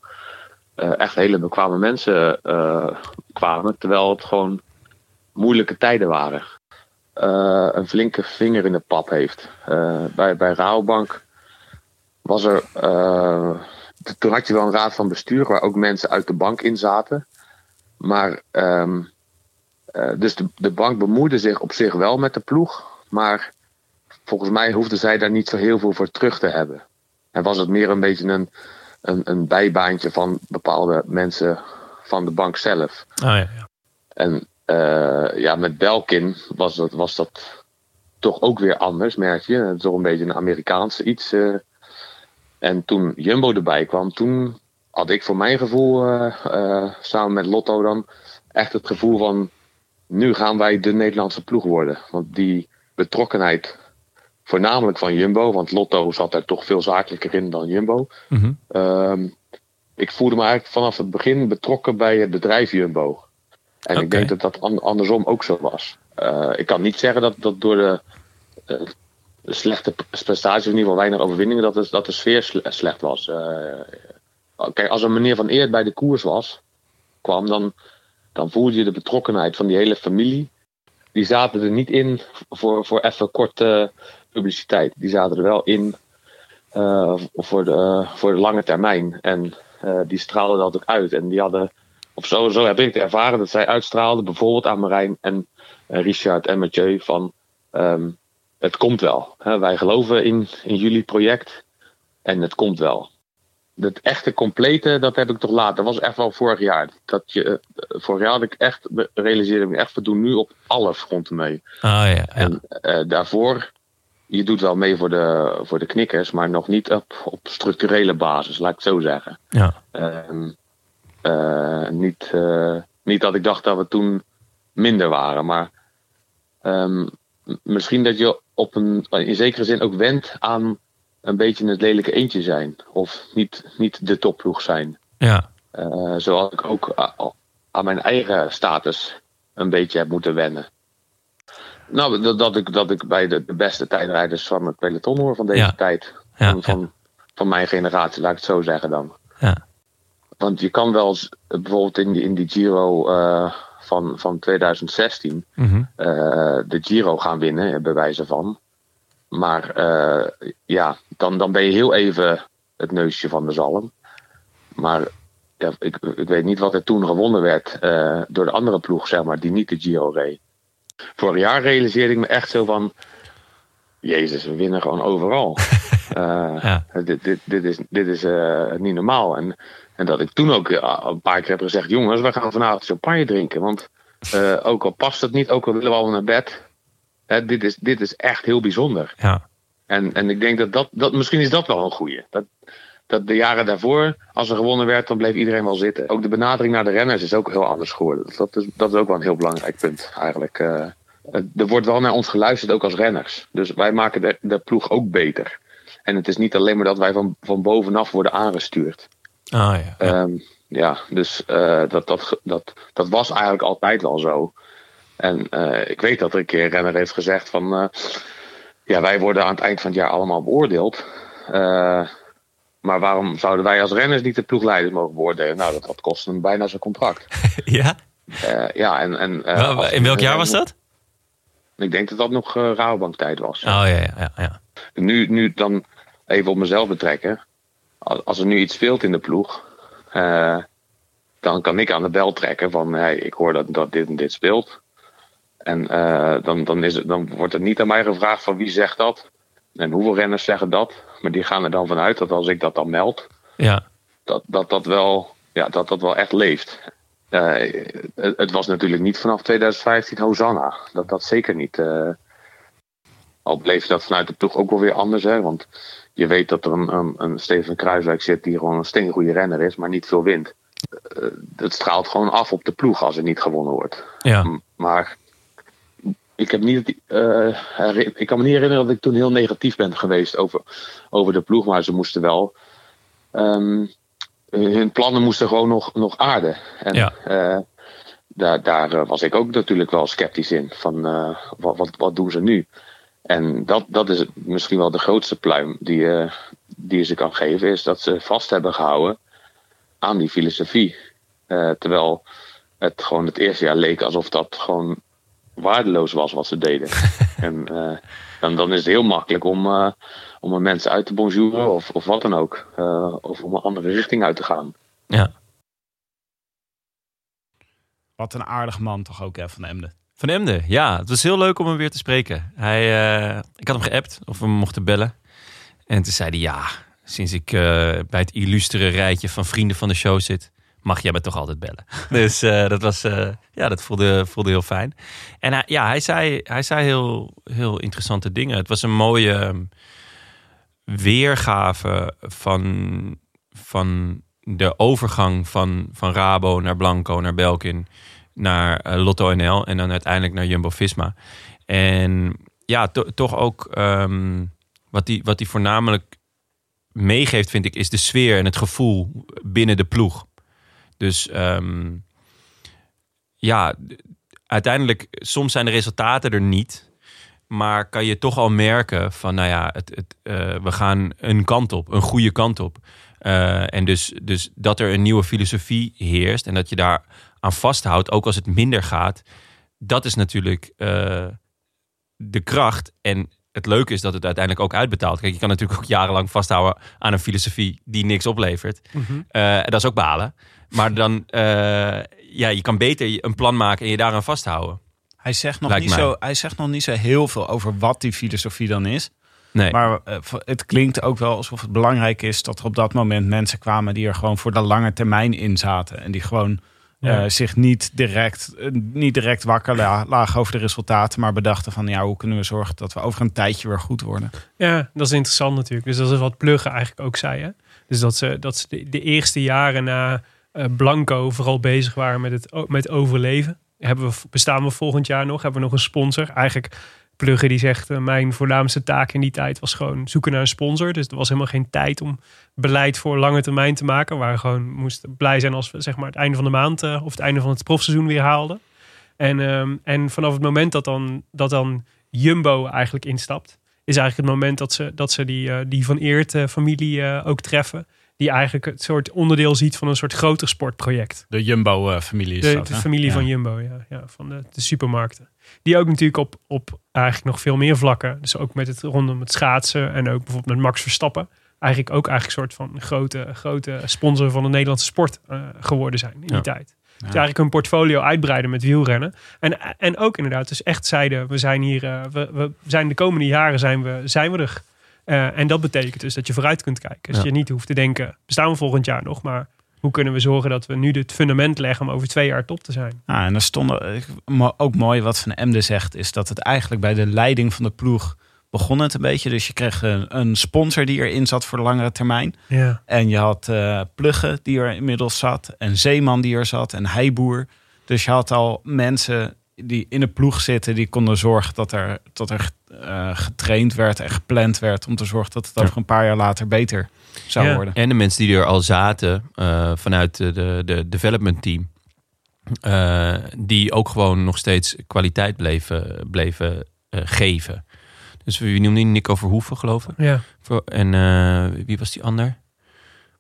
echt hele bekwame mensen kwamen. Terwijl het gewoon moeilijke tijden waren uh, een flinke vinger in de pap heeft. Uh, bij, bij Rabobank was er. Uh, toen had je wel een raad van bestuur waar ook mensen uit de bank in zaten. Maar. Um, dus de, de bank bemoeide zich op zich wel met de ploeg. Maar volgens mij hoefden zij daar niet zo heel veel voor terug te hebben. En was het meer een beetje een, een, een bijbaantje van bepaalde mensen van de bank zelf. Oh, ja, ja. En ja, met Belkin was dat, was dat toch ook weer anders, merk je. Het is toch een beetje een Amerikaanse iets. Uh. En toen Jumbo erbij kwam, toen had ik voor mijn gevoel, uh, samen met Lotto dan, echt het gevoel van... nu gaan wij de Nederlandse ploeg worden. Want die betrokkenheid, voornamelijk van Jumbo... want Lotto zat daar toch veel zakelijker in dan Jumbo... Mm -hmm. ik voelde me eigenlijk vanaf het begin betrokken bij het bedrijf Jumbo. En okay. ik denk dat dat andersom ook zo was. Uh, ik kan niet zeggen dat, dat door de, uh, slechte prestaties, in ieder geval weinig overwinningen, dat de, dat de sfeer slecht was. Uh, kijk, als een meneer van Eert bij de koers was, kwam, dan, dan voelde je de betrokkenheid van die hele familie. Die zaten er niet in voor, voor even korte publiciteit. Die zaten er wel in voor, de, voor de lange termijn. En die straalden dat ook uit. En die hadden of zo, zo heb ik het ervaren dat zij uitstraalden, bijvoorbeeld aan Marijn en uh, Richard en Mathieu, van um, het komt wel. Hè. Wij geloven in, in jullie project en het komt wel. Het echte complete, dat heb ik toch later. Dat was echt wel vorig jaar. Dat je, eh, vorig jaar had ik echt, realiseerde me echt, we doen nu op alle fronten mee. Ah ja, ja. En eh, daarvoor, je doet wel mee voor de, voor de knikkers, maar nog niet op, op structurele basis, laat ik het zo zeggen. ja. Ehm, eh, niet, eh, niet dat ik dacht dat we toen minder waren, maar ehm, misschien dat je op een, in zekere zin ook went aan een beetje het lelijke eentje zijn. Of niet, niet de topploeg zijn. ja. Eh, zoals ik ook aan mijn eigen status een beetje heb moeten wennen. Nou, dat, dat, ik, dat ik bij de, de beste tijdrijders van het peloton hoor van deze Ja. tijd. Ja, van, van, van mijn generatie, laat ik het zo zeggen dan. Ja. Want je kan wel eens, bijvoorbeeld in die, in die Giro eh, van, van 2016 Mhm. eh, de Giro gaan winnen, bij wijze van. Maar eh, ja, dan, dan ben je heel even het neusje van de zalm. Maar ja, ik, ik weet niet wat er toen gewonnen werd door de andere ploeg, zeg maar, die niet de Giro reed. Vorig jaar realiseerde ik me echt zo van... Jezus, we winnen gewoon overal. Ja. Dit, dit, dit is, dit is niet normaal. En, en dat ik toen ook eh, een paar keer heb gezegd... jongens, we gaan vanavond champagne drinken. Want eh, ook al past het niet, ook al willen we al naar bed... Hè, dit, is, dit is echt heel bijzonder. ja. En, en ik denk dat, dat, dat misschien is dat wel een goeie. Dat, dat de jaren daarvoor, als er gewonnen werd, dan bleef iedereen wel zitten. Ook de benadering naar de renners is ook heel anders geworden. Dat is, dat is ook wel een heel belangrijk punt eigenlijk. Eh, er wordt wel naar ons geluisterd, ook als renners. Dus wij maken de, de ploeg ook beter. En het is niet alleen maar dat wij van, van bovenaf worden aangestuurd. Ah ja. ja. Ehm, ja, dus eh, dat, dat, dat, dat was eigenlijk altijd wel zo. En eh, ik weet dat er een keer een renner heeft gezegd van... eh, ja, wij worden aan het eind van het jaar allemaal beoordeeld. Maar waarom zouden wij als renners niet de ploegleiders mogen beoordelen? Nou, dat, dat kost hem bijna zijn contract. ja? Ja, en, en, In welk jaar was dat? Ik denk dat dat nog uh, Rabobank-tijd was. Oh ja, ja, ja. ja. Nu, nu dan even op mezelf betrekken. Als, er nu iets speelt in de ploeg, eh, dan kan ik aan de bel trekken van hey, ik hoor dat, dat dit en dit speelt. En eh, dan, dan, is het, dan wordt er niet aan mij gevraagd van wie zegt dat. En hoeveel renners zeggen dat. Maar die gaan er dan vanuit dat als ik dat dan meld, ja. dat dat, dat, wel, ja, dat, dat wel echt leeft. Eh, het, het was natuurlijk niet vanaf 2015 Hosanna. Dat, dat zeker niet. al bleef dat vanuit de ploeg ook wel weer anders. Hè? Want je weet dat er een, een, een Steven Kruiswijk zit die gewoon een steengoede renner is, maar niet veel wint. Eh, het straalt gewoon af op de ploeg als er niet gewonnen wordt. ja. Maar ik, heb niet, eh, ik kan me niet herinneren dat ik toen heel negatief ben geweest over, over de ploeg. Maar ze moesten wel. ehm, hun plannen moesten gewoon nog, nog aarden. En Ja. eh, daar, daar was ik ook natuurlijk wel sceptisch in. Van wat, wat, wat doen ze nu? En dat, dat is misschien wel de grootste pluim die, je die je ze kan geven. Is dat ze vast hebben gehouden aan die filosofie. Eh, terwijl het gewoon het eerste jaar leek alsof dat gewoon waardeloos was wat ze deden. en eh, dan, dan is het heel makkelijk om, eh, om er mensen uit te bonjouren of, of wat dan ook. Eh, of om een andere richting uit te gaan. ja. Wat een aardig man toch ook, hè, Van Emden. Van Emden, ja. Het was heel leuk om hem weer te spreken. Hij, eh, ik had hem geappt of we mochten bellen. En toen zei hij, ja, sinds ik eh, bij het illustere rijtje van vrienden van de show zit... mag jij me toch altijd bellen. dus eh, dat, was, ja, dat voelde, voelde heel fijn. En hij, ja, hij zei, hij zei heel, heel interessante dingen. Het was een mooie ehm, weergave van, van de overgang van, van Rabo naar Blanco, naar Belkin naar eh, Lotto NL en dan uiteindelijk naar Jumbo Visma. En ja, to- toch ook ehm, wat hij wat die voornamelijk meegeeft, vind ik, is de sfeer en het gevoel binnen de ploeg. Dus ehm, ja, uiteindelijk, soms zijn de resultaten er niet. Maar kan je toch al merken van, nou ja, het, het, eh, we gaan een kant op, een goede kant op. Eh, en dus, dus dat er een nieuwe filosofie heerst en dat je daar aan vasthoudt, ook als het minder gaat, dat is natuurlijk eh, de kracht. En het leuke is dat het uiteindelijk ook uitbetaalt. Kijk, je kan natuurlijk ook jarenlang vasthouden aan een filosofie die niks oplevert. Eh, en dat is ook balen. Maar dan, eh, ja, je kan beter een plan maken en je daaraan vasthouden. Hij zegt, nog Lijkt niet mij. zo, hij zegt nog niet zo heel veel over wat die filosofie dan is. Nee. Maar het klinkt ook wel alsof het belangrijk is dat er op dat moment mensen kwamen die er gewoon voor de lange termijn in zaten. En die gewoon Ja. eh, zich niet direct, eh, niet direct wakker la- lagen over de resultaten, maar bedachten van ja, hoe kunnen we zorgen dat we over een tijdje weer goed worden. Ja, dat is interessant natuurlijk. Dus dat is wat Plugge eigenlijk ook zei. Hè? Dus dat ze, dat ze de, de eerste jaren na eh, Blanco vooral bezig waren met het met overleven. Hebben we, bestaan we volgend jaar nog? Hebben we nog een sponsor? Eigenlijk Plugge die zegt, eh, mijn voornaamste taak in die tijd was gewoon zoeken naar een sponsor. Dus er was helemaal geen tijd om beleid voor lange termijn te maken. Waar we gewoon moesten blij zijn als we zeg maar het einde van de maand eh, of het einde van het profseizoen weer haalden. En, ehm, en vanaf het moment dat dan, dat dan Jumbo eigenlijk instapt, is eigenlijk het moment dat ze, dat ze die, eh, die Van Eert familie eh, ook treffen. Die eigenlijk het soort onderdeel ziet van een soort groter sportproject. De Jumbo-familie is De, dat, de hè? familie Ja. van Jumbo, ja, ja van de, de supermarkten. Die ook natuurlijk op, op eigenlijk nog veel meer vlakken. Dus ook met het rondom het schaatsen en ook bijvoorbeeld met Max Verstappen. Eigenlijk ook eigenlijk een soort van grote, grote sponsor van de Nederlandse sport eh, geworden zijn in die Ja. tijd. Dus eigenlijk hun portfolio uitbreiden met wielrennen. En, en ook inderdaad, dus echt zeiden, we zijn hier, eh, we, we zijn de komende jaren zijn we, zijn we er. Eh, en dat betekent dus dat je vooruit kunt kijken. Dus Ja. je niet hoeft te denken, bestaan we volgend jaar nog? Maar hoe kunnen we zorgen dat we nu het fundament leggen om over twee jaar top te zijn? Ja, en er stonden eh, ook mooi wat Van Emde zegt, is dat het eigenlijk bij de leiding van de ploeg begon het een beetje. Dus je kreeg een, een sponsor die erin zat voor de langere termijn. Ja. En je had eh Plugge die er inmiddels zat. En Zeeman die er zat. En Heiboer. Dus je had al mensen die in de ploeg zitten. Die konden zorgen dat er, dat er eh, getraind werd en gepland werd. Om te zorgen dat het Ja. over een paar jaar later beter zou Ja. worden. En de mensen die er al zaten eh, vanuit de, de, de development team. eh, die ook gewoon nog steeds kwaliteit bleven, bleven eh, geven. Dus wie noemde die? Nico Verhoeven, geloof ik. Ja. En eh, wie was die ander?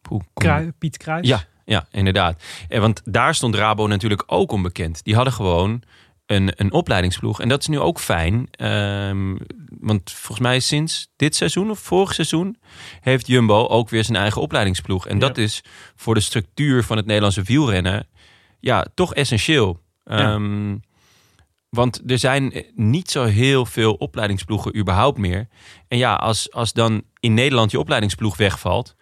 Poeh, kom- Krui- Piet Kruijs. Ja, ja, inderdaad. En want daar stond Rabo natuurlijk ook onbekend. Die hadden gewoon een, een opleidingsploeg. En dat is nu ook fijn. Ehm, want volgens mij sinds dit seizoen of vorig seizoen... heeft Jumbo ook weer zijn eigen opleidingsploeg. En Ja. dat is voor de structuur van het Nederlandse wielrennen... ja, toch essentieel. Ja. Ehm, want er zijn niet zo heel veel opleidingsploegen überhaupt meer. En ja, als, als dan in Nederland je opleidingsploeg wegvalt...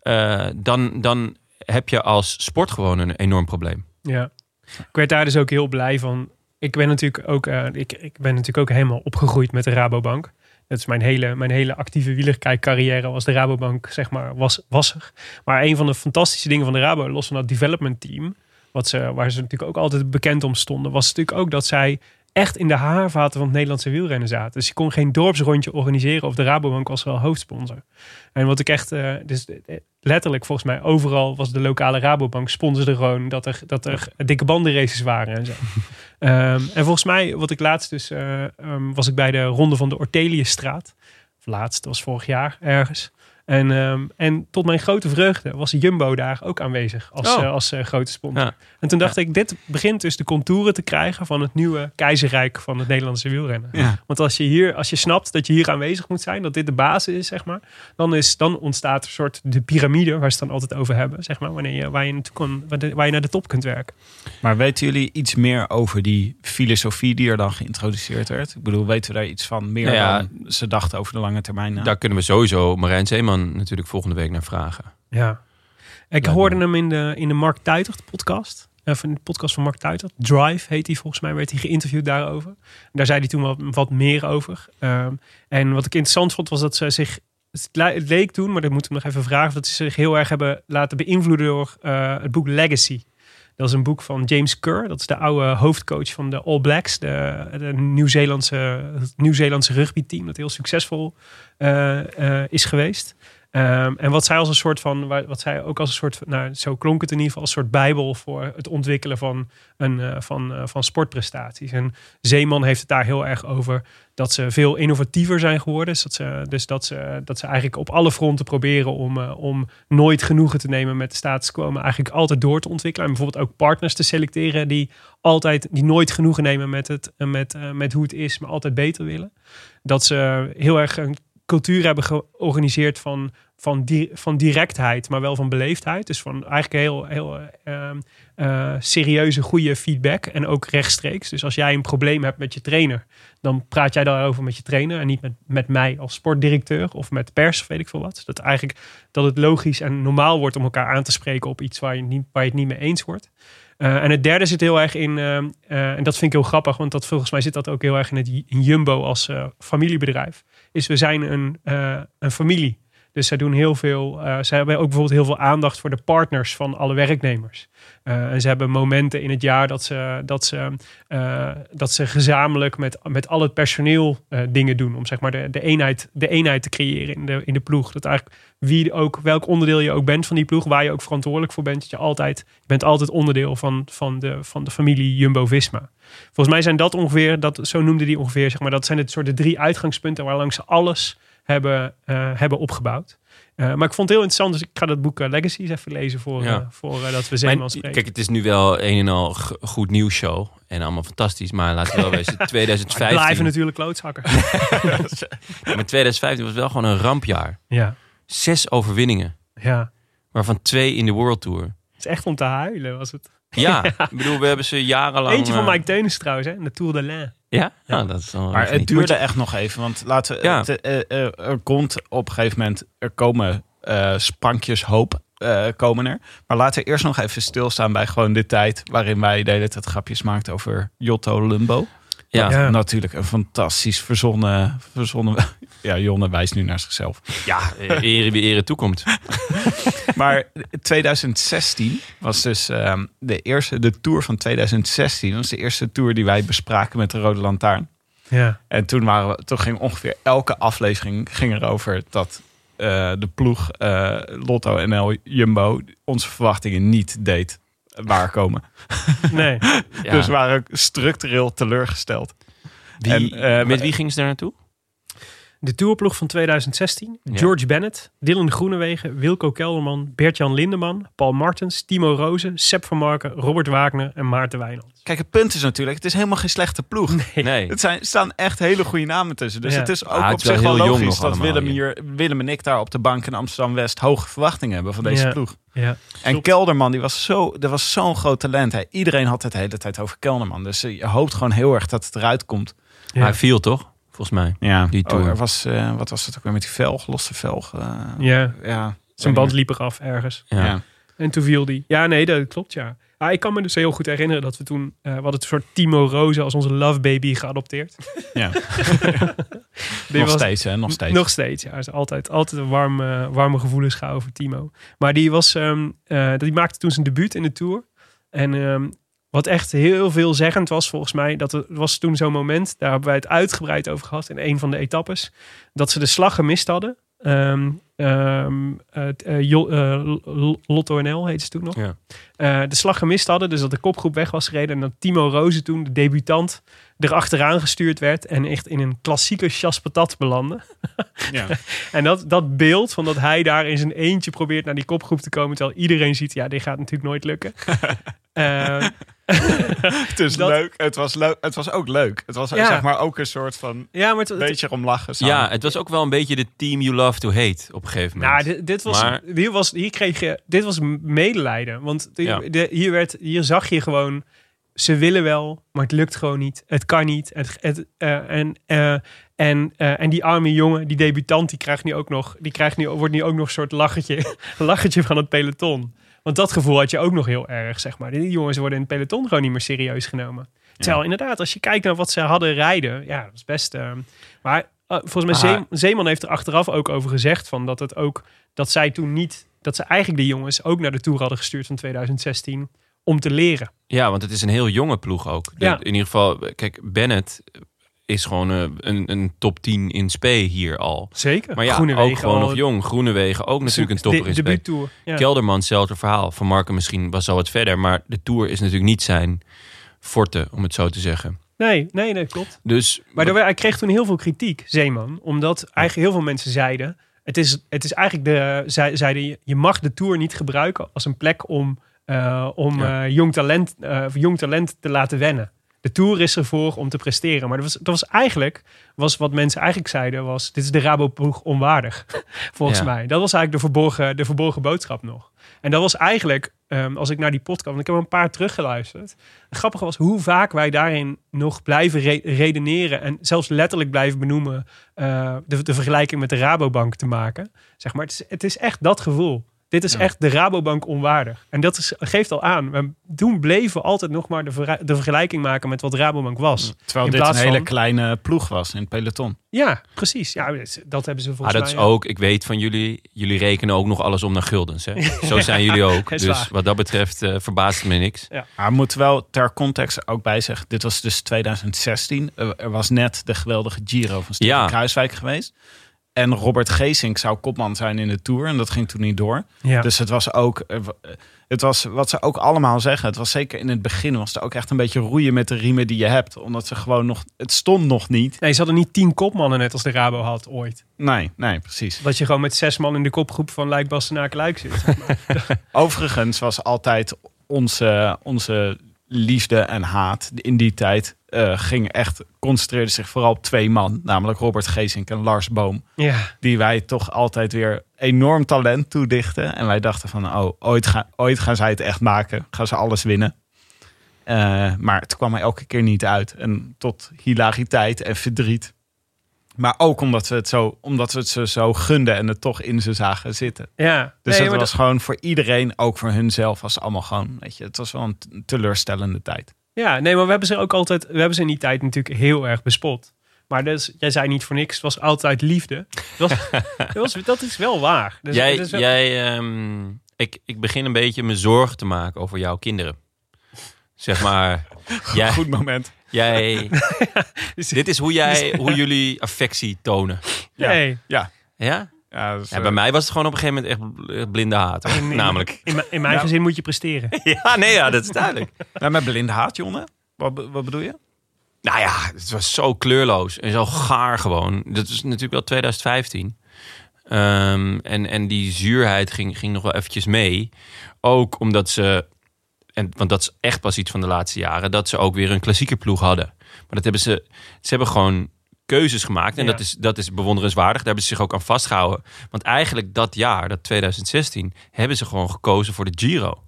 eh, dan, dan heb je als sport gewoon een enorm probleem. Ja. Ik werd daar dus ook heel blij van. Ik ben natuurlijk ook, eh, ik, ik ben natuurlijk ook helemaal opgegroeid met de Rabobank. Dat is mijn hele, mijn hele actieve wielerkijkcarrière was de Rabobank, zeg maar, was, was. Maar een van de fantastische dingen van de Rabo, los van dat development team, wat ze, waar ze natuurlijk ook altijd bekend om stonden, was natuurlijk ook dat zij echt in de haarvaten van het Nederlandse wielrennen zaten. Dus je kon geen dorpsrondje organiseren of de Rabobank was wel hoofdsponsor. En wat ik echt, eh, dus eh, letterlijk volgens mij overal was de lokale Rabobank sponsorde gewoon dat er, dat er dikke bandenraces waren en zo. Ehm, en volgens mij, wat ik laatst dus, eh, ehm, was ik bij de ronde van de Orteliusstraat. Of laatst, dat was vorig jaar ergens. En, ehm, en tot mijn grote vreugde was Jumbo daar ook aanwezig als, Oh. eh, als eh, grote sponsor. Ja. En toen dacht ik, dit begint dus de contouren te krijgen van het nieuwe keizerrijk van het Nederlandse wielrennen. Ja. Want als je hier, als je snapt dat je hier aanwezig moet zijn, dat dit de basis is, zeg maar, dan, is, dan ontstaat een soort de piramide waar ze het dan altijd over hebben, zeg maar, wanneer je, waar, je naartoe waar, je naar de top kunt werken. Maar weten jullie iets meer over die filosofie die er dan geïntroduceerd werd? Ik bedoel, weten we daar iets van meer Nou ja, dan ze dachten over de lange termijn? na? Daar kunnen we sowieso Marijn Zeeman natuurlijk volgende week naar vragen. Ja. Ik hoorde hem in de, in de Mark Tuitert podcast. Of in de podcast van Mark Tuitert. Drive heet hij volgens mij, werd hij geïnterviewd daarover. Daar zei hij toen wat, wat meer over. Ehm, en wat ik interessant vond was dat ze zich... Het le- het leek toen, maar dat moeten we nog even vragen... dat ze zich heel erg hebben laten beïnvloeden door eh, het boek Legacy. Dat is een boek van James Kerr. Dat is de oude hoofdcoach van de All Blacks. De, Nieuw-Zeelandse het Nieuw-Zeelandse rugbyteam. Dat heel succesvol eh, eh, is geweest. Ehm, en wat zij als een soort van, wa- wat zij ook als een soort, nou, zo klonk het in ieder geval als een soort bijbel voor het ontwikkelen van, een, eh, van, eh, van sportprestaties. En Zeeman heeft het daar heel erg over dat ze veel innovatiever zijn geworden. Dus dat ze, dus dat ze, dat ze eigenlijk op alle fronten proberen om, eh, om nooit genoegen te nemen met de status quo, maar eigenlijk altijd door te ontwikkelen. En bijvoorbeeld ook partners te selecteren die altijd, die nooit genoegen nemen met, het, met, met hoe het is, maar altijd beter willen. Dat ze heel erg een cultuur hebben georganiseerd van, van, van directheid, maar wel van beleefdheid. Dus van eigenlijk heel, heel uh, uh, serieuze, goede feedback en ook rechtstreeks. Dus als jij een probleem hebt met je trainer, dan praat jij daarover met je trainer en niet met, met mij als sportdirecteur of met pers, weet ik veel wat. Dat eigenlijk dat het logisch en normaal wordt om elkaar aan te spreken op iets waar je, niet, waar je het niet mee eens wordt. Uh, en het derde zit heel erg in, uh, en dat vind ik heel grappig, want dat, volgens mij zit dat ook heel erg in het in Jumbo als familiebedrijf. Is we zijn een, een familie. Dus zij doen heel veel. Uh, zij hebben ook bijvoorbeeld heel veel aandacht voor de partners van alle werknemers. Uh, en ze hebben momenten in het jaar dat ze, dat ze, uh, dat ze gezamenlijk met, met al het personeel dingen doen. Om zeg maar de, de, eenheid, de eenheid te creëren in de, in de ploeg. Dat eigenlijk wie ook, welk onderdeel je ook bent van die ploeg, waar je ook verantwoordelijk voor bent. Je altijd, bent altijd onderdeel van, van, de, van de familie Jumbo-Visma. Volgens mij zijn dat ongeveer, dat, zo noemde die ongeveer, zeg maar, dat zijn het soort de drie uitgangspunten waar langs ze alles hebben, hebben opgebouwd. Uh, maar ik vond het heel interessant, dus ik ga dat boek uh, Legacies even lezen voor, ja. voor dat we Zeeman spreken. Kijk, het is nu wel een en al goed nieuws show en allemaal fantastisch, maar laten we wel wezen, 2015... We blijven natuurlijk klootzhakken. ja, maar 2015 was wel gewoon een rampjaar. Ja. Zes overwinningen. Ja. Waarvan twee in de World Tour. Het is echt om te huilen, was het. Ja, ik bedoel, we hebben ze jarenlang... Eentje van Mike Teunis trouwens, hè? De Tour de l'Ain. Ja? ja. Oh, dat is maar het duurde echt nog even. Want laten we, ja. het, uh, uh, er komt op een gegeven moment, er komen uh, sprankjes hoop komen er. Maar laten we eerst nog even stilstaan bij gewoon de tijd waarin wij de hele tijd grapjes maakten over Jotto Lumbo. Ja. ja. Natuurlijk een fantastisch verzonnen, verzonnen... Ja, Jonne wijst nu naar zichzelf. Ja, ere wie ere toekomt. maar 2016 was dus um, de eerste, de tour van 2016 was de eerste tour die wij bespraken met de Rode Lantaarn. Ja. En toen, waren we, toen ging ongeveer elke aflevering ging erover dat uh, de ploeg uh, Lotto NL Jumbo onze verwachtingen niet deed waarkomen. Nee. ja. Dus we waren structureel teleurgesteld. Wie, en, uh, met wie ging ze daar naartoe? De tourploeg van 2016. Ja. George Bennett, Dylan Groenewegen, Wilco Kelderman, Bert-Jan Lindeman, Paul Martens, Timo Rozen, Sepp van Marken, Robert Wagner en Maarten Wijnald. Kijk, het punt is natuurlijk, het is helemaal geen slechte ploeg. Nee. nee. Het zijn, staan echt hele goede namen tussen. Dus ja. het is ook ah, op zich wel logisch dat Willem, hier, Willem en ik daar op de bank in Amsterdam-West hoge verwachtingen hebben van deze Ja. ploeg. Ja. En. Kelderman, die was zo, dat was zo'n groot talent. Hè. Iedereen had het de hele tijd over Kelderman. Dus je hoopt gewoon heel erg dat het eruit komt. Ja. Hij viel toch? Volgens mij. Ja, Die tour. Oh, er was, eh, wat was het ook weer met die velg, losse velg? eh, Ja, ja. zijn band liep eraf ergens. Ja. Ja. En toen viel die. Ja, nee, dat klopt, ja. Ah, ik kan me dus heel goed herinneren dat we toen... eh we hadden een soort Timo Rozen als onze love baby geadopteerd. Ja. Die nog was- steeds, hè? Nog steeds. Nog steeds, ja. Is altijd, altijd een warme, warme gevoelens gehad over Timo. Maar die, was, ehm, eh, die maakte toen zijn debuut in de Tour. En ehm, wat echt heel veelzeggend was volgens mij... dat er was toen zo'n moment, daar hebben wij het uitgebreid over gehad... in een van de etappes, dat ze de slag gemist hadden. Ehm, ehm, eh, Jo- eh, L- Lotto NL heette ze toen nog. Ja. Eh, de slag gemist hadden, dus dat de kopgroep weg was gereden... en dat Timo Rozen toen, de debutant, erachteraan gestuurd werd... en echt in een klassieke chaspatat belandde. Ja. En dat, dat beeld van dat hij daar in zijn eentje probeert naar die kopgroep te komen. Terwijl iedereen ziet, ja, dit gaat natuurlijk nooit lukken. Eh, Het is Dat- leuk. Het was leuk. Het was ook leuk. Het was Ja. zeg maar ook een soort van ja, maar het, het- beetje om lachen. samen. Ja, het was ook wel een beetje de team you love to hate op een gegeven moment. nou, dit, dit was, Maar- hier, was, hier kreeg je, dit was medelijden. Want de- Ja. de, hier, werd, hier zag je gewoon, ze willen wel, maar het lukt gewoon niet. Het kan niet. Het, het, eh, en, eh, en, eh, en die arme jongen, die debutant, die krijgt nu ook nog, die krijgt nu, wordt nu ook nog een soort lachetje, lachetje van het peloton. Want dat gevoel had je ook nog heel erg, zeg maar. Die jongens worden in het peloton gewoon niet meer serieus genomen. Terwijl inderdaad, als je kijkt naar wat ze hadden rijden, ja, dat is best. maar volgens mij Ah. Zeem- Zeeman heeft er achteraf ook over gezegd van dat het ook dat zij toen niet, dat ze eigenlijk de jongens ook naar de tour hadden gestuurd van 2016 om te leren. Ja, want het is een heel jonge ploeg ook. De- Ja. In ieder geval, kijk, Bennett is gewoon eh, een, een top 10 in spe hier al. Zeker. Maar ja, Groenewegen ook gewoon nog jong. Groenewegen ook natuurlijk een topper in de, spe. debuuttour. Ja. Kelderman, hetzelfde verhaal. Van Marken misschien was al wat verder. Maar de Tour is natuurlijk niet zijn forte, om het zo te zeggen. Nee, nee, nee, klopt. Dus Maar er- hij kreeg toen heel veel kritiek, Zeeman. Omdat eigenlijk heel veel mensen zeiden... Het is, het is eigenlijk de... Zij, zeiden, je- je mag de Tour niet gebruiken als een plek om, eh, om Ja. eh, jong, talent, eh, jong talent te laten wennen. De Tour is ervoor om te presteren. Maar dat was, dat was eigenlijk, was wat mensen eigenlijk zeiden, was dit is de Rabo-ploeg onwaardig. Volgens Ja. mij. Dat was eigenlijk de verborgen, de verborgen boodschap nog. En dat was eigenlijk, ehm, als ik naar die podcast, want ik heb een paar teruggeluisterd. Het grappige was hoe vaak wij daarin nog blijven re- redeneren en zelfs letterlijk blijven benoemen eh, de, de vergelijking met de Rabobank te maken. Zeg maar, het is, het is echt dat gevoel. Dit is Ja. echt de Rabobank onwaardig. En dat is, geeft al aan. We, toen bleven we altijd nog maar de, vergelijking maken met wat Rabobank was. Terwijl In dit een hele van- kleine ploeg was in het peloton. Ja, precies. Ja, dat- dat hebben ze Maar volgens dat is mij. ook, ik weet van jullie, jullie rekenen ook nog alles om naar guldens. Hè? Zo zijn jullie ook. Is Dus waar. wat dat betreft eh, verbaast het me niks. Maar we moeten wel ter context ook bij zeggen, dit was dus 2016. Er er was net de geweldige Giro van Steven Ja. Kruiswijk geweest. En Robert Geesink zou kopman zijn in de Tour. En dat ging toen niet door. Ja. Dus het was ook, eh, eh, het was wat ze ook allemaal zeggen. Het was zeker in het begin was het ook echt een beetje roeien met de riemen die je hebt. Omdat ze gewoon nog, het stond nog niet. Nee, ze hadden niet tien kopmannen net als de Rabo had ooit. Nee, nee, precies. Dat je gewoon met zes man in de kopgroep van Luik Bastenaken Luik zit. zeg maar. Overigens was altijd onze, onze liefde en haat in die tijd eh, ging echt, concentreerde zich vooral op twee man. Namelijk Robert Geesink en Lars Boom. ja. Die wij toch altijd weer enorm talent toedichten. En wij dachten van, oh, ooit, ga, ooit gaan zij het echt maken. Gaan ze alles winnen. Eh, maar het kwam er elke keer niet uit. En tot hilariteit en verdriet. Maar ook omdat we het, zo, omdat we het ze zo gunden en het toch in ze zagen zitten. ja. Dus Nee, het was gewoon voor iedereen, ook voor hunzelf, was het allemaal gewoon, weet je, het was wel een teleurstellende tijd. Ja, nee, maar we hebben ze ook altijd, we hebben ze in die tijd natuurlijk heel erg bespot. Maar dus, jij zei niet voor niks, het was altijd liefde. Dat, was, dat, was- dat is wel waar. Dus, jij, wel- jij, ehm, ik, ik begin een beetje me zorgen te maken over jouw kinderen. Zeg maar, jij, Goed moment. Jij, dit is hoe, jij, hoe jullie affectie tonen. Ja. Nee, Ja? Ja, ja? eh, Bij mij was het gewoon op een gegeven moment echt bl- echt blinde haat. hoor. in, in- Namelijk. In, mijn- in mijn Ja. gezin moet je presteren. Ja, nee, ja, dat is duidelijk. nou, met blinde haat, Jonne. Wat, wat bedoel je? Nou ja, het was zo kleurloos en zo gaar gewoon. Dat is natuurlijk wel 2015. Ehm, en, en die zuurheid ging, ging nog wel eventjes mee. Ook omdat ze, en, want dat is echt pas iets van de laatste jaren, dat ze ook weer een klassieke ploeg hadden. Maar dat hebben ze, ze hebben gewoon keuzes gemaakt. En Ja. dat, is, dat is bewonderenswaardig. Daar hebben ze zich ook aan vastgehouden. Want eigenlijk dat jaar, dat 2016, hebben ze gewoon gekozen voor de Giro.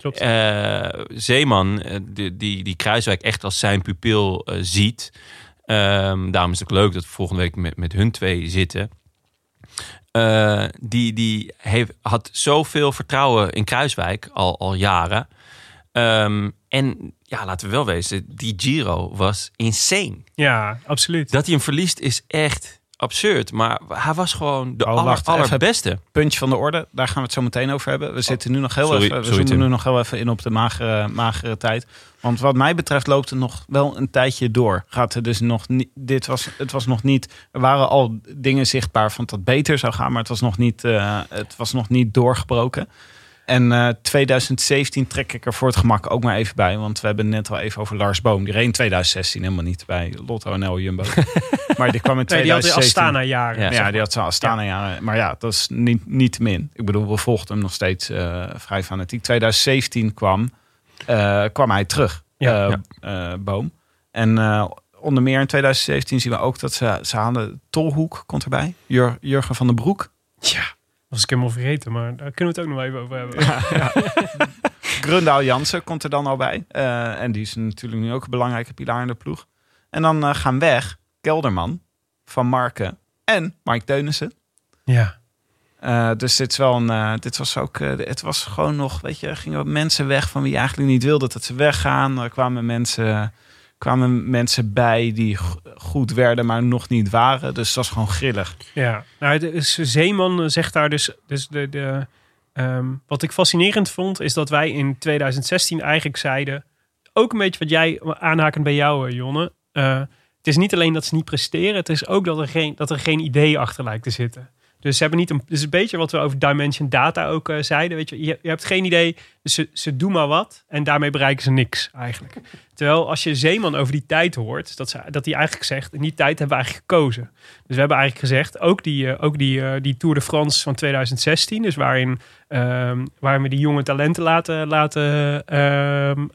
Klopt. Eh, Zeeman, eh, die, die, die Kruiswijk echt als zijn pupil eh, ziet. Ehm, daarom is het ook leuk dat we volgende week met, met hun twee zitten. Die die heeft, had zoveel vertrouwen in Kruiswijk al, al jaren. Ehm, en ja, laten we wel wezen, die Giro was insane. Ja, absoluut. Dat hij hem verliest is echt absurd. Maar hij was gewoon de Oh, aller, allerbeste. Puntje van de orde, daar gaan we het zo meteen over hebben. We zitten nu nog heel sorry, even, we sorry, zoomen nu nog heel even in op de magere, magere tijd. Want wat mij betreft loopt het nog wel een tijdje door. Gaat het dus nog niet, dit was, het was nog niet, er waren al dingen zichtbaar van dat het beter zou gaan, maar het was nog niet, eh, het was nog niet doorgebroken. En eh, 2017 trek ik er voor het gemak ook maar even bij. Want we hebben net al even over Lars Boom. Die reed in 2016 helemaal niet bij Lotto NL Jumbo. maar die kwam in Nee, die had de 2017. Astana jaren. Ja. Ja, die had zo Astana jaren. Maar ja, dat is niet, niet min. Ik bedoel, we volgden hem nog steeds eh, vrij fanatiek. 2017 kwam, eh, kwam hij terug, Ja. Boom. En onder meer in 2017 zien we ook dat ze, ze hadden Tolhoek, komt erbij. Jur, Jurgen van den Broek. Ja, was ik helemaal vergeten, maar daar kunnen we het ook nog even over hebben. Grundaal Jansen komt er dan al bij. Eh, en die is natuurlijk nu ook een belangrijke pilaar in de ploeg. En dan eh, gaan weg Kelderman, Van Marken en Mike Teunissen. Ja. Eh, dus dit, is wel een, dit was ook, het was gewoon nog, weet je, gingen mensen weg van wie je eigenlijk niet wilde dat ze weggaan. Er kwamen mensen, kwamen mensen bij die go- goed werden, maar nog niet waren. Dus het was gewoon grillig. Ja, nou, Zeeman zegt daar dus, dus de, de, ehm, wat ik fascinerend vond, is dat wij in 2016 eigenlijk zeiden, ook een beetje wat jij aanhakend bij jou, eh, Jonne. eh, het is niet alleen dat ze niet presteren, het is ook dat er geen, dat er geen idee achter lijkt te zitten. Dus ze hebben niet een. Dus een beetje wat we over Dimension Data ook uh, zeiden. Weet je, je, hebt geen idee. Dus ze, ze doen maar wat. En daarmee bereiken ze niks eigenlijk. Terwijl als je Zeeman over die tijd hoort. Dat, ze, dat hij eigenlijk zegt. In die tijd hebben we eigenlijk gekozen. Dus we hebben eigenlijk gezegd. Ook die, uh, ook die, uh, die Tour de France van 2016. Dus waarin, um, waarin we die jonge talenten laten, laten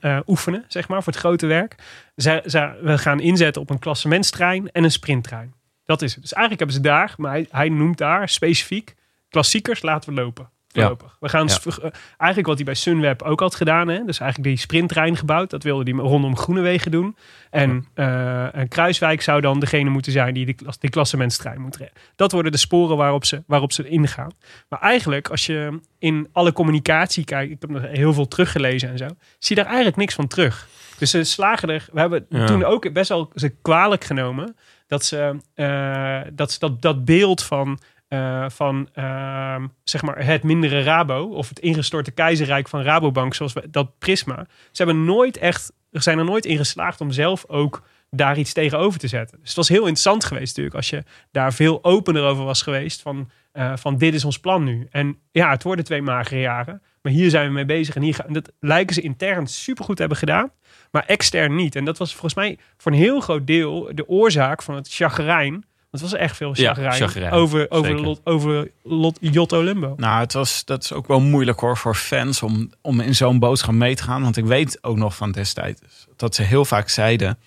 uh, oefenen. Zeg maar. Voor het grote werk. We gaan inzetten op een klassementstrein en een sprinttrein. Dat is het. Dus eigenlijk hebben ze daar, maar hij, hij noemt daar specifiek klassiekers laten we lopen. Voorlopig. We gaan ja. eigenlijk wat hij bij Sunweb ook had gedaan. Hè? Dus eigenlijk die sprinttrein gebouwd. Dat wilde hij rondom Groenewegen doen. En uh, Kruiswijk zou dan degene moeten zijn die de, die klassementstrein moet redden. Dat worden de sporen waarop ze, waarop ze ingaan. Maar eigenlijk, als je in alle communicatie kijkt. Ik heb nog heel veel teruggelezen en zo. Zie je daar eigenlijk niks van terug. Dus ze slagen er. We hebben ja. toen ook best wel ze kwalijk genomen dat ze, uh, dat, dat, dat beeld van, uh, van uh, zeg maar het mindere Rabo of het ingestorte keizerrijk van Rabobank, zoals we, dat prisma. Ze hebben nooit echt, zijn er nooit in geslaagd om zelf ook daar iets tegenover te zetten. Dus het was heel interessant geweest natuurlijk als je daar veel opener over was geweest van, uh, van dit is ons plan nu. En ja, het worden twee magere jaren, maar hier zijn we mee bezig en hier gaan, dat lijken ze intern supergoed te hebben gedaan maar extern niet. En dat was volgens mij voor een heel groot deel de oorzaak van het chagrijn. Want het was echt veel chagrijn, ja, chagrijn. over, over, lot, over lot, Jotto Limbo. Nou, het was, dat is ook wel moeilijk hoor voor fans om, om in zo'n boodschap mee te gaan. Want ik weet ook nog van destijds dat ze heel vaak zeiden...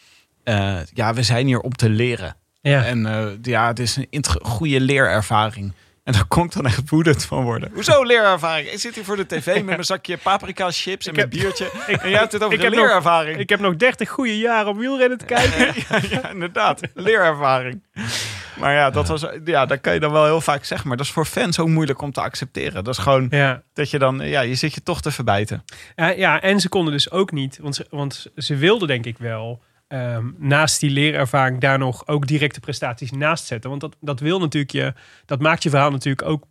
Uh, ja, we zijn hier om te leren. Ja. En uh, ja, het is een goede leerervaring. En daar kon ik dan echt woedend van worden. Hoezo leerervaring? Ik zit hier voor de tv met mijn zakje paprika chips en mijn biertje. Ik, en jij hebt het over de leerervaring. Nog, ik heb nog 30 goede jaren om wielrennen te kijken. ja, ja, inderdaad. Leerervaring. Maar ja, dat was, ja, dat kan je dan wel heel vaak zeggen. Maar dat is voor fans ook moeilijk om te accepteren. Dat is gewoon ja. dat je dan, ja, je zit je toch te verbijten. Ja, ja en ze konden dus ook niet, want ze, want ze wilden denk ik wel... Um, naast die leerervaring daar nog ook directe prestaties naast zetten. Want dat, dat wil natuurlijk je, dat maakt je verhaal natuurlijk ook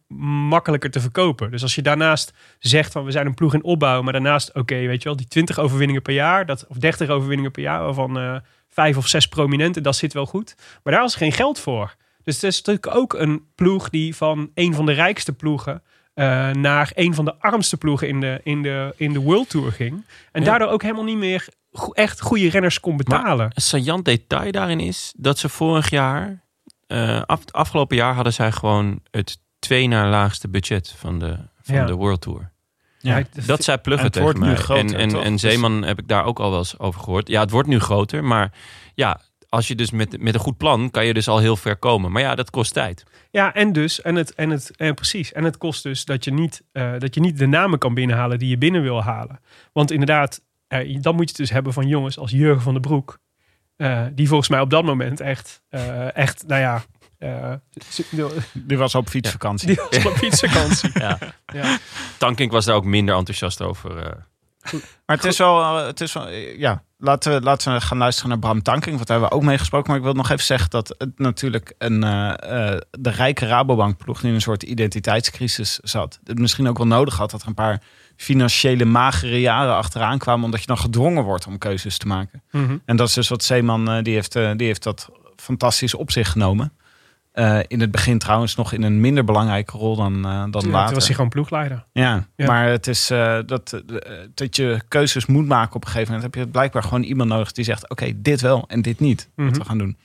makkelijker te verkopen. Dus als je daarnaast zegt van we zijn een ploeg in opbouw, maar daarnaast, oké, weet je wel, die 20 overwinningen per jaar, dat, of 30 overwinningen per jaar, waarvan uh, vijf of zes prominenten, dat zit wel goed. Maar daar is geen geld voor. Dus het is natuurlijk ook een ploeg die van een van de rijkste ploegen uh, naar een van de armste ploegen in de, in de, in de World Tour ging. En ja. daardoor ook helemaal niet meer go echt goede renners kon betalen. Maar een saillant detail daarin is dat ze vorig jaar, uh, af, afgelopen jaar hadden zij gewoon het twee na laagste budget van de, van Ja. de World Tour. Ja, Dat zij pluggen het tegen wordt nu groter, en, en, en Dus- Zeeman heb ik daar ook al wel eens over gehoord. Ja, het wordt nu groter, maar ja, als je dus met, met een goed plan kan je dus al heel ver komen. Maar ja, dat kost tijd. Ja, en dus, en het, en het, en precies. En het kost dus dat je, niet, uh, dat je niet de namen kan binnenhalen die je binnen wil halen. Want inderdaad, uh, dan moet je het dus hebben van jongens als Jurgen van den Broek. Uh, die volgens mij op dat moment echt, uh, echt nou ja. Uh, Die was op fietsvakantie. Die was op fietsvakantie. ja. ja. Tankink was daar ook minder enthousiast over. uh, Maar het is wel, het is wel ja, laten we, laten we gaan luisteren naar Bram Tankink, want daar hebben we ook mee gesproken. Maar ik wil nog even zeggen dat het natuurlijk een, uh, uh, de rijke Rabobank ploeg die in een soort identiteitscrisis zat. Het misschien ook wel nodig had dat er een paar financiële magere jaren achteraan kwamen, omdat je dan gedwongen wordt om keuzes te maken. Mhm. Mm -hmm. En dat is dus wat Zeeman, uh, die, heeft, die heeft dat fantastisch op zich genomen. Uh, in het begin trouwens nog in een minder belangrijke rol dan, uh, dan ja, later. Toen was hij gewoon ploegleider. Ja, ja. maar het is uh, dat, dat je keuzes moet maken op een gegeven moment. Heb je blijkbaar gewoon iemand nodig die zegt: Oké, okay, dit wel en dit niet. Mm -hmm. Wat we gaan doen.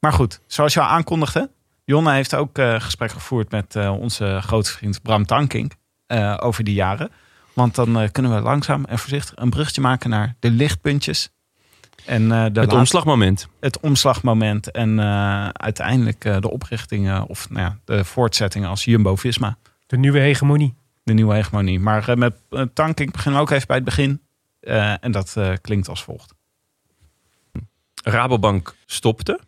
Maar goed, zoals je al aankondigde, Jonne heeft ook gesprek gevoerd met onze grote vriend Bram Tankink over die jaren. Want dan kunnen we langzaam en voorzichtig een bruggetje maken naar de lichtpuntjes en, uh, de het omslagmoment. Het omslagmoment en uh, uiteindelijk uh, de oprichting of nou ja, de voortzetting als Jumbo-Visma. De nieuwe hegemonie. De nieuwe hegemonie. Maar met Tankink beginnen we ook even bij het begin. en dat klinkt als volgt. Rabobank stopte.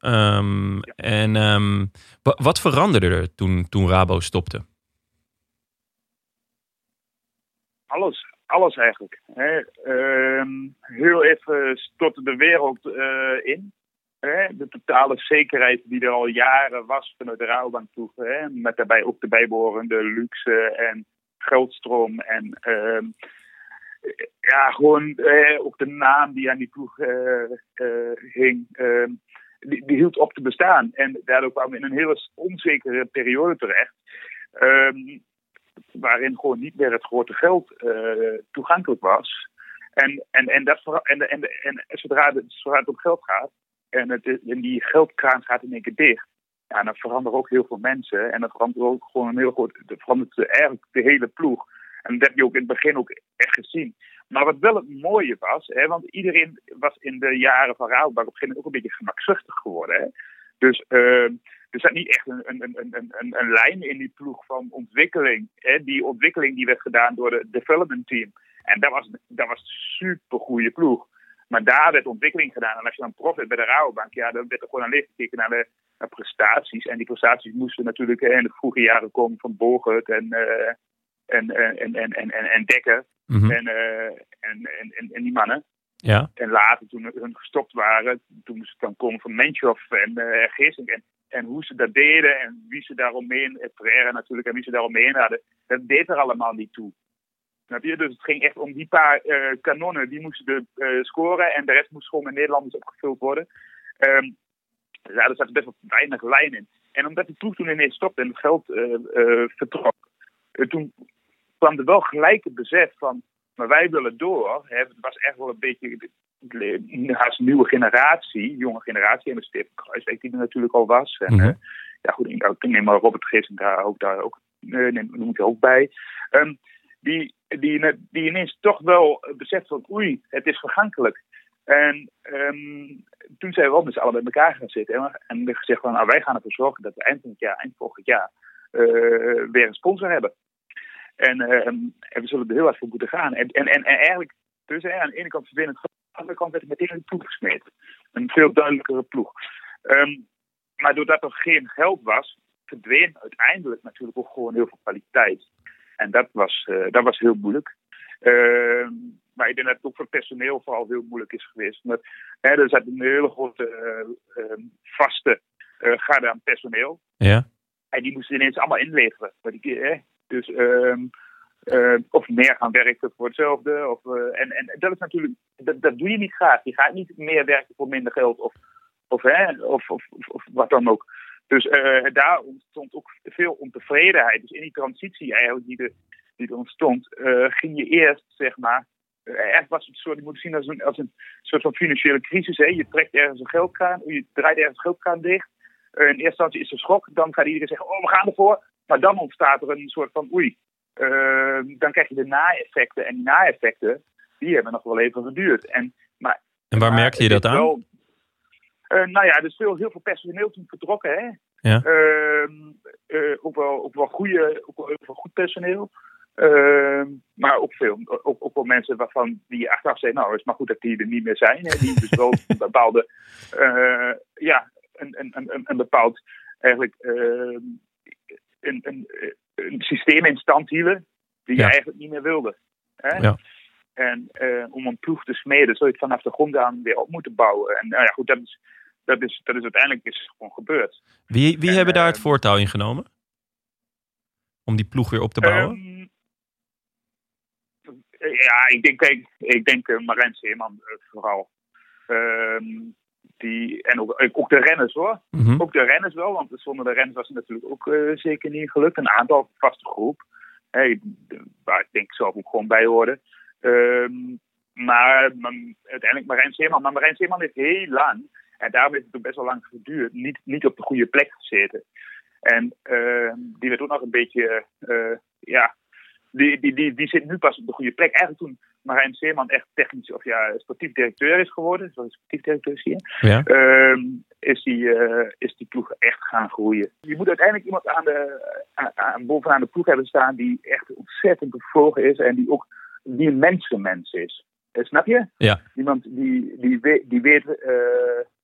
Um, ja. En um, wat veranderde er toen, toen Rabo stopte? Alles alles eigenlijk. Hè. Uh, heel even stortte de wereld uh, in. Hè. De totale zekerheid die er al jaren was vanuit de Rabobank ploeg. Hè. Met daarbij ook de bijbehorende luxe en geldstroom. En uh, ja, gewoon ook de naam die aan die ploeg hing. Ehm, die, die, hield op te bestaan. En daardoor kwamen we in een hele onzekere periode terecht. Waarin gewoon niet meer het grote geld uh, toegankelijk was. En, en, en, dat, en, en, en, en zodra, het, zodra het om geld gaat, en, het, en die geldkraan gaat in één keer dicht, ja, dan veranderen ook heel veel mensen. En dan verandert ook gewoon een heel groot. verandert eigenlijk de hele ploeg. En dat heb je ook in het begin ook echt gezien. Maar wat wel het mooie was, hè, want iedereen was in de jaren van Rabobank op een gegeven moment ook een beetje gemakzuchtig geworden. Hè. Dus uh, er zat niet echt een, een, een, een, een lijn in die ploeg van ontwikkeling. Hè. Die ontwikkeling die werd gedaan door de development team. En dat was, dat was een super goede ploeg. Maar daar werd ontwikkeling gedaan. En als je dan prof bij de Rabobank, ja, dan werd er gewoon alleen gekeken naar de naar prestaties. En die prestaties moesten natuurlijk in de vroege jaren komen van Borgert en, uh, en, en, en, en, en, en Dekker Mhm. en, uh, en, en, en, die mannen. Ja. En later, toen hun gestopt waren, toen moest het dan komen van Menchoff en uh. En, en hoe ze dat deden en wie ze daaromheen, Pereira natuurlijk, en wie ze daaromheen hadden, dat deed er allemaal niet toe. Snap je? Dus het ging echt om die paar uh, kanonnen, die moesten uh, scoren en de rest moest gewoon met Nederlanders opgevuld worden. Um, ja, er zat best wel weinig lijn in. En omdat die ploeg toen ineens stopte en het geld uh, vertrok, toen kwam er wel gelijk het besef van, maar wij willen door. Het was echt wel een beetje haast nieuwe generatie, jonge generatie, en de Steven Kruiswijk die er natuurlijk al was. En, Mhm. uh, ja goed, ik, neem maar Robert Gissing daar ook, daar ook, uh, neem, noem ik ook bij. Um, die, die, die ineens toch wel beseft van, oei, het is vergankelijk. En um, toen zijn we wel met z'n allen bij elkaar gaan zitten en, en gezegd van, nou, wij gaan ervoor zorgen dat we eind van het jaar, eind volgend jaar, uh, weer een sponsor hebben. En, uh, en, we zullen er heel hard voor moeten gaan. En, en, en, en eigenlijk, dus hè, aan de ene kant de andere kant werd het meteen een ploeg gesmeed. Een veel duidelijkere ploeg. Um, maar doordat er geen geld was, verdween uiteindelijk natuurlijk ook gewoon heel veel kwaliteit. En dat was, uh, dat was heel moeilijk. Uh, maar ik denk dat het ook voor het personeel vooral heel moeilijk is geweest. Omdat, hè, er zat een hele grote uh, vaste garde aan personeel. Ja. En die moesten ineens allemaal inleveren. Maar die, hè, dus um, uh, of meer gaan werken voor hetzelfde. Of, uh, en, en dat is natuurlijk, dat, dat doe je niet graag. Je gaat niet meer werken voor minder geld of, of, hè, of, of, of, wat dan ook. Dus uh, daar ontstond ook veel ontevredenheid. Dus in die transitie eigenlijk die, de, die er ontstond, ging je eerst, zeg maar, echt was het soort, moet zien als een, als een soort van financiële crisis. Hè. Je trekt ergens een geldkraan, je draait ergens een geldkraan dicht. in eerste instantie is er schok, dan gaat iedereen zeggen, oh we gaan ervoor. Maar dan ontstaat er een soort van oei. Uh, dan krijg je de na-effecten. En die na-effecten, die hebben nog wel even geduurd. En, maar, en waar maar, merkte je dat aan? Wel, uh, nou ja, er is veel, heel veel personeel toen vertrokken. Hè? Ja. Uh, ook, wel, ook wel goede, ook wel, ook wel goed personeel. Ehm, maar ook veel, ook, ook wel mensen waarvan die achteraf zeggen, nou, het is maar goed dat die er niet meer zijn. Hè? Die dus wel een bepaalde, uh, ja, een, een, een, een bepaald, eigenlijk, uh, een, een, een systeem in stand hielden die Ja. je eigenlijk niet meer wilde. Hè? Ja. En uh, om een ploeg te smeden, zul je het vanaf de grond aan weer op moeten bouwen. En nou ja, goed, dat is, dat is, dat is uiteindelijk is gewoon gebeurd. Wie, wie En, hebben daar eh, het voortouw in genomen? Om die ploeg weer op te bouwen? Ehm, ja, ik denk, kijk, ik denk uh, Marijn Seeman uh, vooral. Ehm, die, en ook, ook de renners hoor. Mhm. Ook de renners wel, want zonder de renners was het natuurlijk ook uh, zeker niet gelukt. Een aantal vaste groep. Hey, waar ik denk zelf ook gewoon bij hoorde. Um, maar, uiteindelijk Marijn Seeman. Maar Marijn Seeman heeft heel lang, en daarom heeft het ook best wel lang geduurd, niet, niet op de goede plek gezeten. En uh, die werd ook nog een beetje, uh, ja, die, die, die, die zit nu pas op de goede plek. Eigenlijk toen Marijn Seeman echt technisch, of ja, sportief directeur is geworden, zoals sportief directeur zie je, Ja. uh, is, die, uh, is die ploeg echt gaan groeien. Je moet uiteindelijk iemand aan de, aan, aan, bovenaan de ploeg hebben staan die echt ontzettend bevlogen is en die ook die een mensenmens is. Uh, snap je? Ja. Iemand die, die, weet, die weet uh,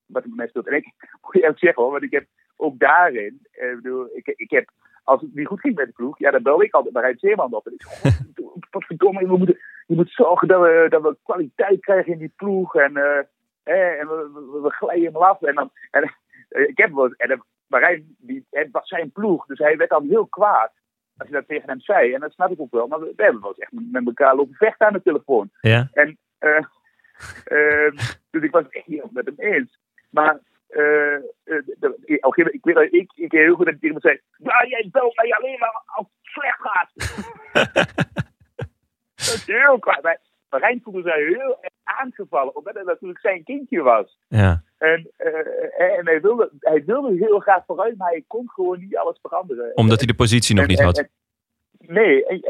wat het mensen doet. En ik moet je eerlijk zeggen hoor, want ik heb ook daarin, ik bedoel, ik, ik heb als het niet goed ging met de ploeg, ja, dan belde ik altijd bij Rijn Zeeman op. En ik zei, wat verdomme, we moeten, je moet zorgen dat we, dat we kwaliteit krijgen in die ploeg. En, uh, eh, en we, we, we glijden hem af. En, dan, en uh, ik heb wel en Marijn, die, het was zijn ploeg, dus hij werd dan heel kwaad. Als je dat tegen hem zei. En dat snap ik ook wel. Maar we, we hebben wel eens echt met elkaar lopen vechten aan de telefoon. Ja. En, uh, dus ik was het echt niet met hem eens. Maar de- ik- een weet dat ik, ik weet heel goed dat ik tegen me zei, nou jij belt mij alleen maar als het slecht gaat. dat is heel kwaad. Maar Marijn voelde zich heel erg aangevallen, omdat het natuurlijk zijn kindje was. Ja. En, eh, en hij, wilde, hij wilde heel graag vooruit, maar hij kon gewoon niet alles veranderen. Omdat hij de positie nog En- niet had. en- nee, en,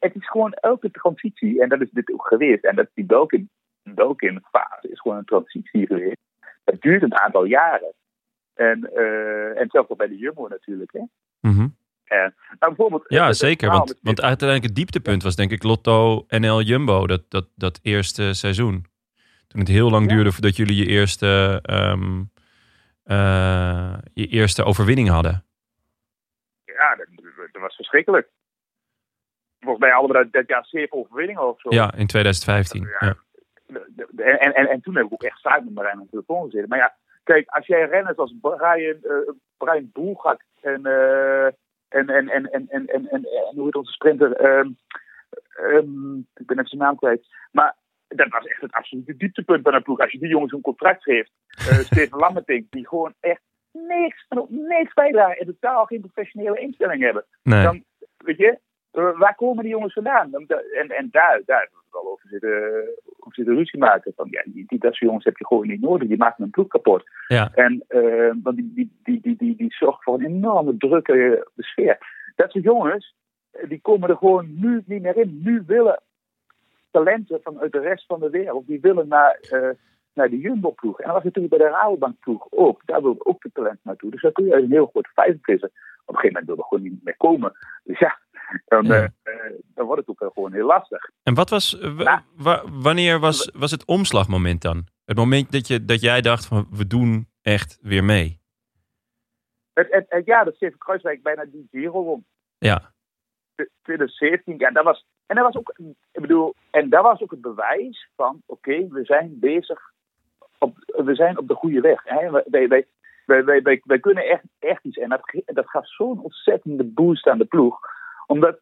het is gewoon elke transitie, en dat is dit ook geweest. En dat die Belkin, Belkin fase is gewoon een transitie geweest. Dat duurt een aantal jaren. En, eh en zelfs ook bij de Jumbo natuurlijk. Hè. En, nou, bijvoorbeeld, Ja, het- het zeker. Want, met- want uiteindelijk het dieptepunt was denk ik Lotto NL Jumbo. Dat, dat, dat eerste seizoen. Toen het heel lang Ja. duurde voordat jullie je eerste, ehm, eh, je eerste overwinning hadden. Ja, dat, dat was verschrikkelijk. Volgens mij hadden we dat, dat jaar zeven overwinningen of zo. Ja, in 2015. Ja. Ja en, en, en toen heb ik ook echt samen met Marijn op de telefoon gezeten. Maar ja, kijk, als jij renners als Brian, uh, Boelgak eh, en, en, en, en, en, en, en, en, hoe heet onze sprinter? Ehm, ehm, ik ben even zijn naam kwijt. Maar dat was echt het absolute dieptepunt van een ploeg. Als je die jongens een contract geeft, eh, Steven Lammertink, die gewoon echt niks, niks bijdragen en totaal geen professionele instelling hebben. Dan, weet je, waar komen die jongens vandaan? En, en daar, daar hebben we het al over zitten, over zitten ruzie maken. Van, ja, die, die, dat soort jongens heb je gewoon niet nodig. Die maken een ploeg kapot. Ja. En eh, want die, die, die, die, die, die zorgt voor een enorme drukke eh, sfeer. Dat soort jongens, eh, die komen er gewoon nu niet meer in. Nu willen talenten vanuit de rest van de wereld, die willen naar, naar de Jumbo-ploeg. En dat was natuurlijk bij de Rabobank-ploeg ook. Daar wilden ook de talenten naartoe. Dus daar kun je een heel groot vissen. Op een gegeven moment wil er gewoon niet meer komen. Dus ja, dan, Ja. eh, eh, dan wordt het ook gewoon heel lastig. En wat was, Ja. wanneer was, was het omslagmoment dan? Het moment dat, je, dat jij dacht van we doen echt weer mee. Het, het, het jaar dat Steven Kruiswijk bijna die Giro won. Ja, 2017, ja, dat was. En dat was ook, ik bedoel, en dat was ook het bewijs van, oké, we zijn bezig, op, we zijn op de goede weg. Hè? Wij, wij, wij, wij, kunnen echt, echt iets. En dat, dat gaf zo'n ontzettende boost aan de ploeg. Omdat,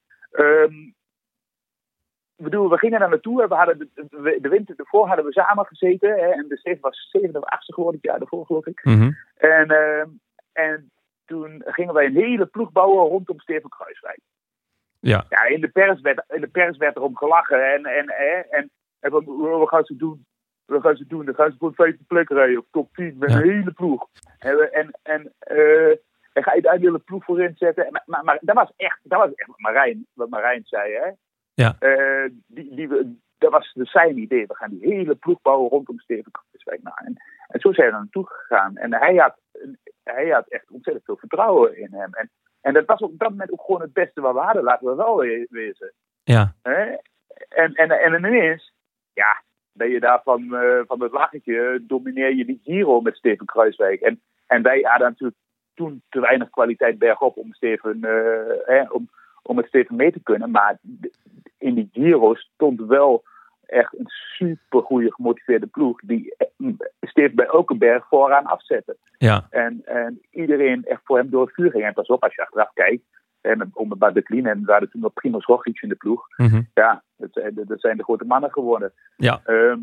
ik bedoel, we gingen daar naartoe en we hadden de, de, de winter ervoor hadden we samen gezeten. Hè? En de Steven was zevende of achtste geworden het jaar ervoor, geloof ik. Mhm. En, ehm, en toen gingen wij een hele ploeg bouwen rondom Steven Kruiswijk. ja, Ja, in de pers werd, in de pers werd erom gelachen. En, en, hè, en, en wat, wat gaan ze doen? Wat gaan ze doen? Dan gaan ze voor een vijfde plek rijden. Of top 10 met Ja. een hele ploeg. En, we- en, en, eh, en ga je daar een hele ploeg voor inzetten. En, maar, maar, maar dat was echt, dat was echt wat Marijn, wat Marijn zei. Hè? Ja. Eh, die, die, we- dat was dus zijn idee. We gaan die hele ploeg bouwen rondom Steven Kruiswijk. Nou, en, en zo zijn we naartoe gegaan. En hij had, hij had echt ontzettend veel vertrouwen in hem. En, en dat was op dat moment ook gewoon het beste wat we hadden. Laten we wel we- wezen. ja, Hè? En, en, en ineens, ja, ben je daar van, eh, van het lachetje, domineer je die Giro met Steven Kruiswijk. En, en wij hadden natuurlijk toen te weinig kwaliteit bergop om, Steven, eh, hè, om, om met Steven mee te kunnen. Maar in die Giro stond wel echt een super goede gemotiveerde ploeg. Die eh, Steven bij elke berg vooraan afzette. ja, En, en iedereen echt voor hem door het vuur ging. En pas op, als je achteraf kijkt, om bij Decline, en we hadden toen nog Primoz Roglic in de ploeg. Mhm. Ja, dat, zijn- dat zijn de grote mannen geworden. Ja. Ehm,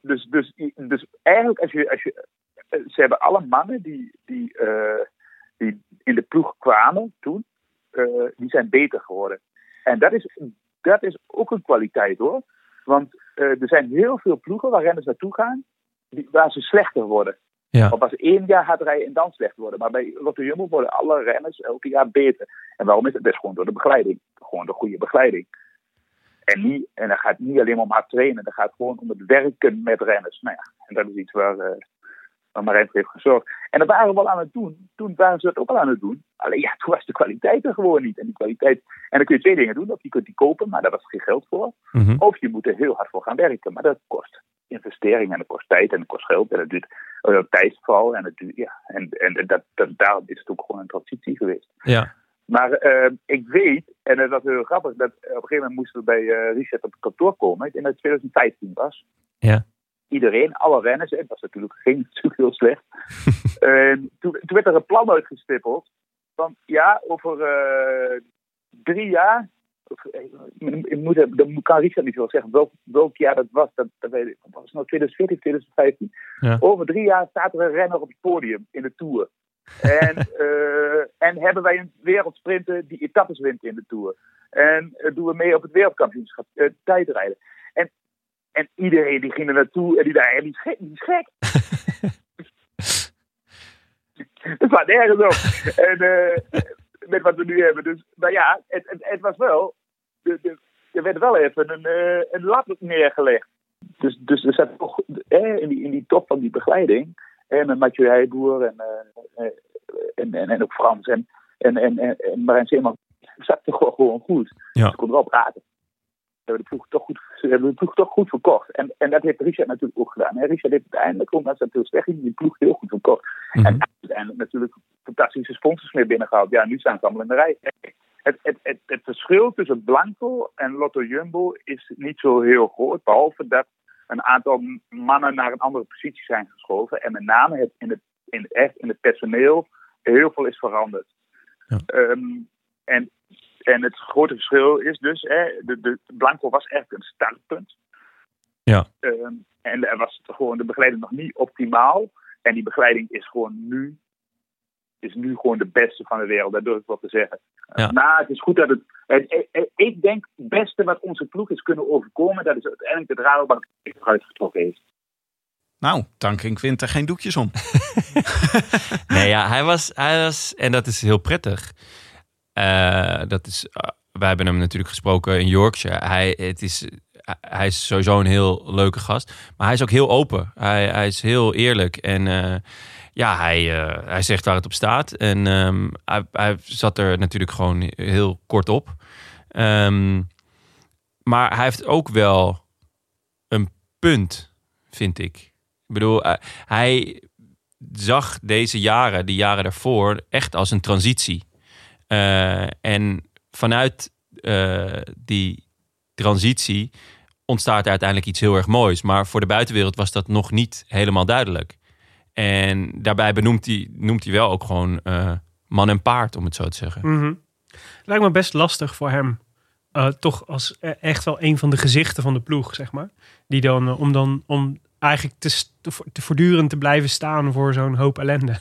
dus, dus, dus eigenlijk, als je, als je, ze hebben alle mannen die, die, eh, die in de ploeg kwamen toen, eh, die zijn beter geworden. En dat is, dat is ook een kwaliteit hoor. Want eh, er zijn heel veel ploegen waar renners naartoe gaan, die, waar ze slechter worden. Ja. Of als één jaar hard rijden en dan slecht worden. Maar bij Lotto Jumbo worden alle renners elke jaar beter. En waarom is dat? Dat is gewoon door de begeleiding. Gewoon de goede begeleiding. En, niet, en dat gaat niet alleen maar om hard trainen. Dat gaat gewoon om het werken met renners. Nou ja, en dat is iets waar, eh waar Marijn voor heeft gezorgd. En dat waren we wel aan het doen. Toen waren ze dat ook al aan het doen. Alleen ja, toen was de kwaliteit er gewoon niet. En die kwaliteit... En dan kun je twee dingen doen. Of je kunt die kopen, maar daar was geen geld voor. Mhm. Of je moet er heel hard voor gaan werken. Maar dat kost investering en dat kost tijd en dat kost geld. En dat duurt uh, tijdsval. En, dat duurt, ja, en, en dat, dat, daarom is het ook gewoon een transitie geweest. ja, Maar eh, ik weet, en dat was heel grappig, dat op een gegeven moment moesten we bij eh Richard op het kantoor komen. Ik denk dat het 2015 was. Ja. Iedereen, alle renners, en dat was natuurlijk geen natuurlijk heel slecht. En toen, toen werd er een plan uitgestippeld van ja, over eh, drie jaar, of ik moet, dan kan Richard niet zo zeggen welk, welk jaar dat was. Dat, dat weet ik. Was nou 2014, 2015. Ja. Over drie jaar staat er een renner op het podium in de Tour. En, eh, en hebben wij een wereldsprinter die etappes wint in de Tour. En eh, doen we mee op het wereldkampioenschap eh, tijdrijden. En, en iedereen die ging er naartoe en die dacht, die is gek. Die is gek. Het slaat nergens op. en, eh, met wat we nu hebben. Dus, maar ja, het, het, het was wel. de- de- Er werd wel even een, eh, een lat neergelegd. Dus, dus er zat toch eh, in, die, in die top van die begeleiding. En met Mathieu Heijboer en, eh, en, en, en ook Frans en, en, en, en, Marijn Zeeman. zat toch gewoon goed. Ja. Ze konden wel praten. Hebben de ploeg toch goed, ze hebben de ploeg toch goed verkocht. En, en dat heeft Richard natuurlijk ook gedaan. Hè. Richard heeft uiteindelijk, omdat het heel slecht ging, die ploeg heel goed verkocht. Mhm. En uiteindelijk natuurlijk fantastische sponsors mee binnengehaald. Ja, nu staan ze allemaal in de rij. Het, het, het, het verschil tussen Blanco en Lotto Jumbo is niet zo heel groot. Behalve dat een aantal mannen naar een andere positie zijn geschoven. En met name het, in, het, in, echt in het personeel heel veel is veranderd. Ja. Ehm, en, en het grote verschil is dus, hè, de, de, Blanco was echt een startpunt. Ja. Ehm, en er was gewoon de begeleiding nog niet optimaal. En die begeleiding is gewoon nu, is nu gewoon de beste van de wereld. Dat durf ik wel te zeggen. Ja. Nou, het is goed dat het, het- het- Ik denk het beste wat onze ploeg is kunnen overkomen, dat is uiteindelijk de Rabobank eruit getrokken heeft. Nou, Tankink wint er geen doekjes om. Nee, ja, hij was, hij was, en dat is heel prettig. Eh, dat is, eh, wij hebben hem natuurlijk gesproken in Yorkshire. Hij, het is, hij is sowieso een heel leuke gast. Maar hij is ook heel open. Hij, hij is heel eerlijk. En eh, ja, hij, eh, hij zegt waar het op staat. En ehm, hij, hij zat er natuurlijk gewoon heel kort op. Ehm, maar hij heeft ook wel een punt, vind ik. Ik bedoel, eh, hij zag deze jaren, die jaren daarvoor, echt als een transitie. Eh, en vanuit eh, die transitie ontstaat uiteindelijk iets heel erg moois. Maar voor de buitenwereld was dat nog niet helemaal duidelijk. En daarbij benoemt hij, noemt hij wel ook gewoon eh, man en paard, om het zo te zeggen. Mhm. Lijkt me best lastig voor hem. Toch als e- echt wel een van de gezichten van de ploeg, zeg maar. Die dan, om dan, om eigenlijk te, te voortdurend te blijven staan voor zo'n hoop ellende.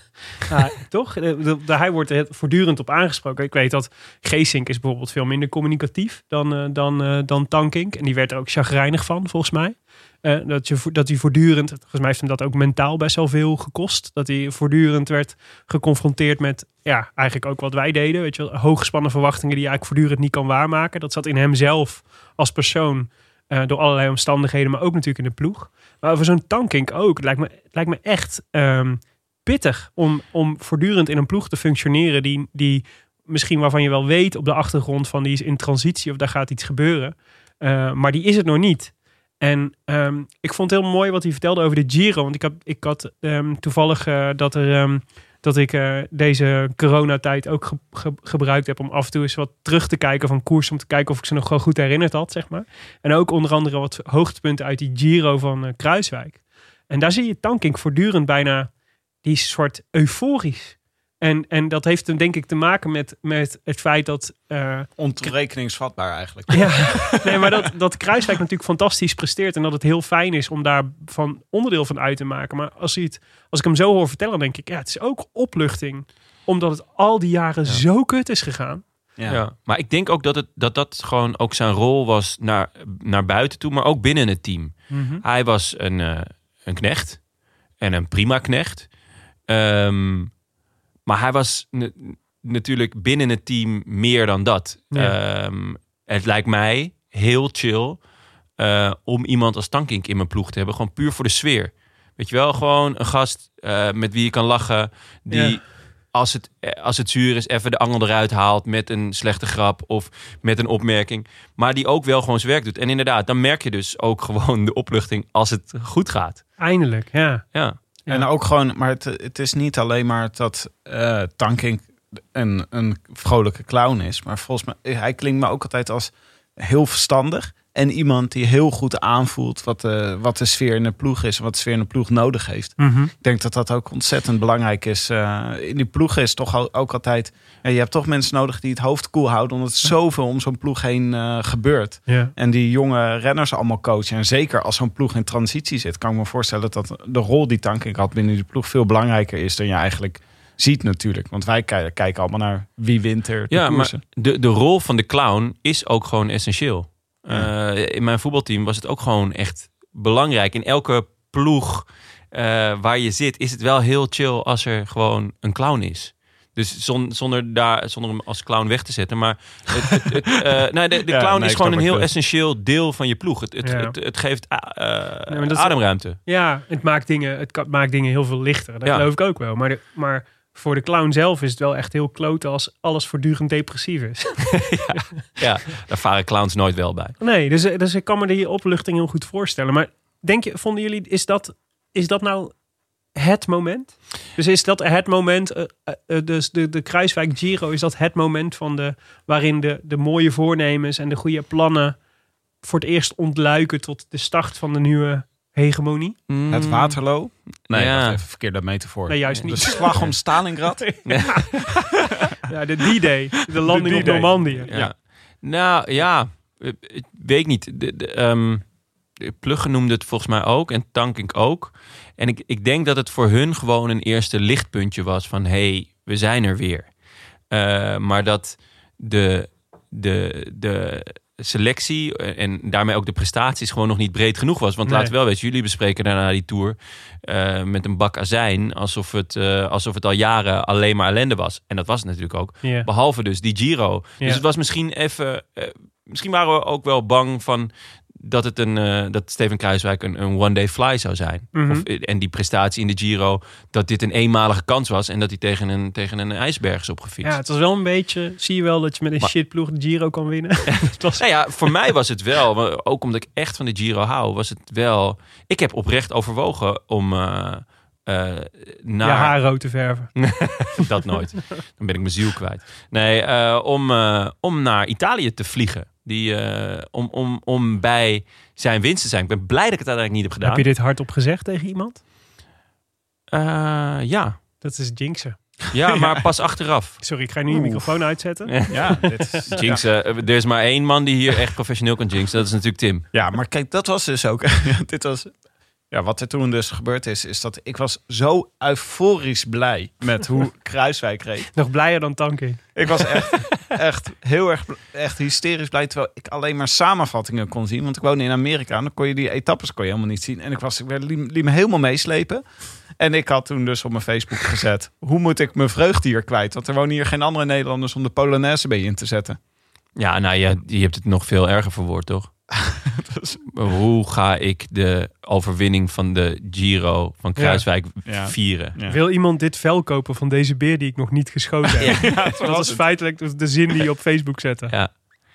Ja, toch? De- hij wordt er voortdurend op aangesproken. Ik weet dat Geesink is bijvoorbeeld veel minder communicatief dan, eh, dan, eh, dan Tankink. En die werd er ook chagrijnig van, volgens mij. Eh, dat, je, dat hij voortdurend, volgens mij heeft hem dat ook mentaal best wel veel gekost. Dat hij voortdurend werd geconfronteerd met, ja, eigenlijk ook wat wij deden. Weet je hooggespannen verwachtingen die je eigenlijk voortdurend niet kan waarmaken. Dat zat in hemzelf als persoon door allerlei omstandigheden, maar ook natuurlijk in de ploeg. Maar voor zo'n Tankink ook. Het lijkt me, lijkt me echt ehm, pittig om, om voortdurend in een ploeg te functioneren die, die misschien waarvan je wel weet op de achtergrond van die is in transitie of daar gaat iets gebeuren. Eh, maar die is het nog niet. En ehm, ik vond het heel mooi wat hij vertelde over de Giro. Want ik, heb, ik had ehm, toevallig eh, dat, er, dat ik eh, deze coronatijd ook ge- ge- gebruikt heb om af en toe eens wat terug te kijken van koers. Om te kijken of ik ze nog wel goed herinnerd had, zeg maar. En ook onder andere wat hoogtepunten uit die Giro van eh, Kruiswijk. En daar zie je Tankink voortdurend bijna die soort euforisch. En, en dat heeft hem denk ik te maken met, met het feit dat... eh, Ontoerekeningsvatbaar eigenlijk. ja, nee, maar dat, dat Kruiswijk natuurlijk fantastisch presteert. En dat het heel fijn is om daar van onderdeel van uit te maken. Maar als, hij het, als ik hem zo hoor vertellen, denk ik, ja, het is ook opluchting. Omdat het al die jaren zo kut is gegaan. Ja. Ja. Maar ik denk ook dat, het, dat dat gewoon ook zijn rol was naar, naar buiten toe, maar ook binnen het team. Hij was een, eh, een knecht en een prima knecht. Ehm, maar hij was na- natuurlijk binnen het team meer dan dat. Ja. Ehm, het lijkt mij heel chill eh, om iemand als Tankink in mijn ploeg te hebben. Gewoon puur voor de sfeer. Weet je wel, gewoon een gast eh, met wie je kan lachen. Die Ja. als, het, eh, als het zuur is even de angel eruit haalt met een slechte grap of met een opmerking. Maar die ook wel gewoon zijn werk doet. En inderdaad, dan merk je dus ook gewoon de opluchting als het goed gaat. Eindelijk, ja. Ja. Ja. En ook gewoon, maar het, het is niet alleen maar dat eh Tankink een, een vrolijke clown is. Maar volgens mij, hij klinkt me ook altijd als heel verstandig. En iemand die heel goed aanvoelt wat de, wat de sfeer in de ploeg is. En wat de sfeer in de ploeg nodig heeft. Mhm. Ik denk dat dat ook ontzettend belangrijk is. Eh, in die ploeg is toch al- ook altijd... Je hebt toch mensen nodig die het hoofd koel houden. Omdat zoveel om zo'n ploeg heen eh, gebeurt. En die jonge renners allemaal coachen. En zeker als zo'n ploeg in transitie zit... kan ik me voorstellen dat de rol die Tankink had binnen die ploeg... veel belangrijker is dan je eigenlijk ziet natuurlijk. Want wij ki- kijken allemaal naar wie wint er de Ja, maar de, de rol van de clown is ook gewoon essentieel. Eh, in mijn voetbalteam was het ook gewoon echt belangrijk. In elke ploeg eh, waar je zit, is het wel heel chill als er gewoon een clown is. Dus zon- zonder, daar, zonder hem als clown weg te zetten. Maar het, het, het, eh, nee, de, de Ja, clown nee, is gewoon een heel essentieel deel van je ploeg. Het, het, Ja. het, geeft Nee, is- ademruimte. Ja, het maakt dingen, het maakt dingen heel veel lichter. Dat Ja. geloof ik ook wel. Maar, de, maar voor de clown zelf is het wel echt heel kloten als alles voortdurend depressief is. Ja, daar varen clowns nooit wel bij. Nee, dus, dus ik kan me die opluchting heel goed voorstellen. Maar denk je, vonden jullie, is dat, is dat nou het moment? Dus is dat het moment, eh, eh, eh, dus de, de Kruiswijk Giro, is dat het moment van de, waarin de, de mooie voornemens en de goede plannen voor het eerst ontluiken tot de start van de nieuwe hegemonie? Het Waterloo? Nee, Ja. even, verkeerde metafoor. Nee, juist niet. De slag om Stalingrad? Ja, de D-Day, de landing op D-Day. Normandië. Ja. Nou ja, ik weet niet. De, de, ehm, de Plugge noemde het volgens mij ook en Tankink ook. En ik, ik denk dat het voor hun gewoon een eerste lichtpuntje was van... hé, hey, we zijn er weer. Eh, maar dat de, de, de selectie en daarmee ook de prestaties gewoon nog niet breed genoeg was. Want Nee. laten we wel weten, jullie bespreken daarna die tour eh, met een bak azijn... Alsof het, eh, alsof het al jaren alleen maar ellende was. En dat was het natuurlijk ook. Behalve dus die Giro. Dus het was misschien even. eh, misschien waren we ook wel bang van dat het een eh, dat Steven Kruiswijk een, een one day fly zou zijn. Mhm. Of, en die prestatie in de Giro dat dit een eenmalige kans was en dat hij tegen een tegen een ijsberg is opgefietst. Ja, het was wel een beetje, zie je wel dat je met een Maar- shitploeg de Giro kan winnen. het was, Nou ja, voor mij was het wel, maar ook omdat ik echt van de Giro hou, was het wel. Ik heb oprecht overwogen om uh, uh, naar je haar rood te verven. dat nooit. Dan ben ik mijn ziel kwijt. Nee, uh, om, uh, om naar Italië te vliegen. Die, uh, om, om, om bij zijn winst te zijn. Ik ben blij dat ik het uiteindelijk niet heb gedaan. Heb je dit hardop gezegd tegen iemand? Uh, ja. Dat is jinxen. Ja, maar pas achteraf. Sorry, ik ga nu je microfoon uitzetten. Ja, dit is, jinxen. Er is maar één man die hier echt professioneel kan jinxen. Dat is natuurlijk Tim. Ja, maar kijk, dat was dus ook... dit was, ja, wat er toen dus gebeurd is, is dat ik was zo euforisch blij met hoe Kruiswijk reed. Nog blijer dan Tanking. Ik was echt, echt heel erg echt hysterisch blij, terwijl ik alleen maar samenvattingen kon zien. Want ik woonde in Amerika en dan kon je die etappes kon je helemaal niet zien. En ik, was, ik liet, me helemaal meeslepen. En ik had toen dus op mijn Facebook gezet, hoe moet ik mijn vreugde hier kwijt? Want er wonen hier geen andere Nederlanders om de Polonaise bij in te zetten. Ja, nou ja, je hebt het nog veel erger verwoord, toch? dus, hoe ga ik de overwinning van de Giro van Kruiswijk ja. vieren? Ja. Wil iemand dit vel kopen van deze beer die ik nog niet geschoten heb? Ja, dat was feitelijk de zin die je op Facebook zette. Ja.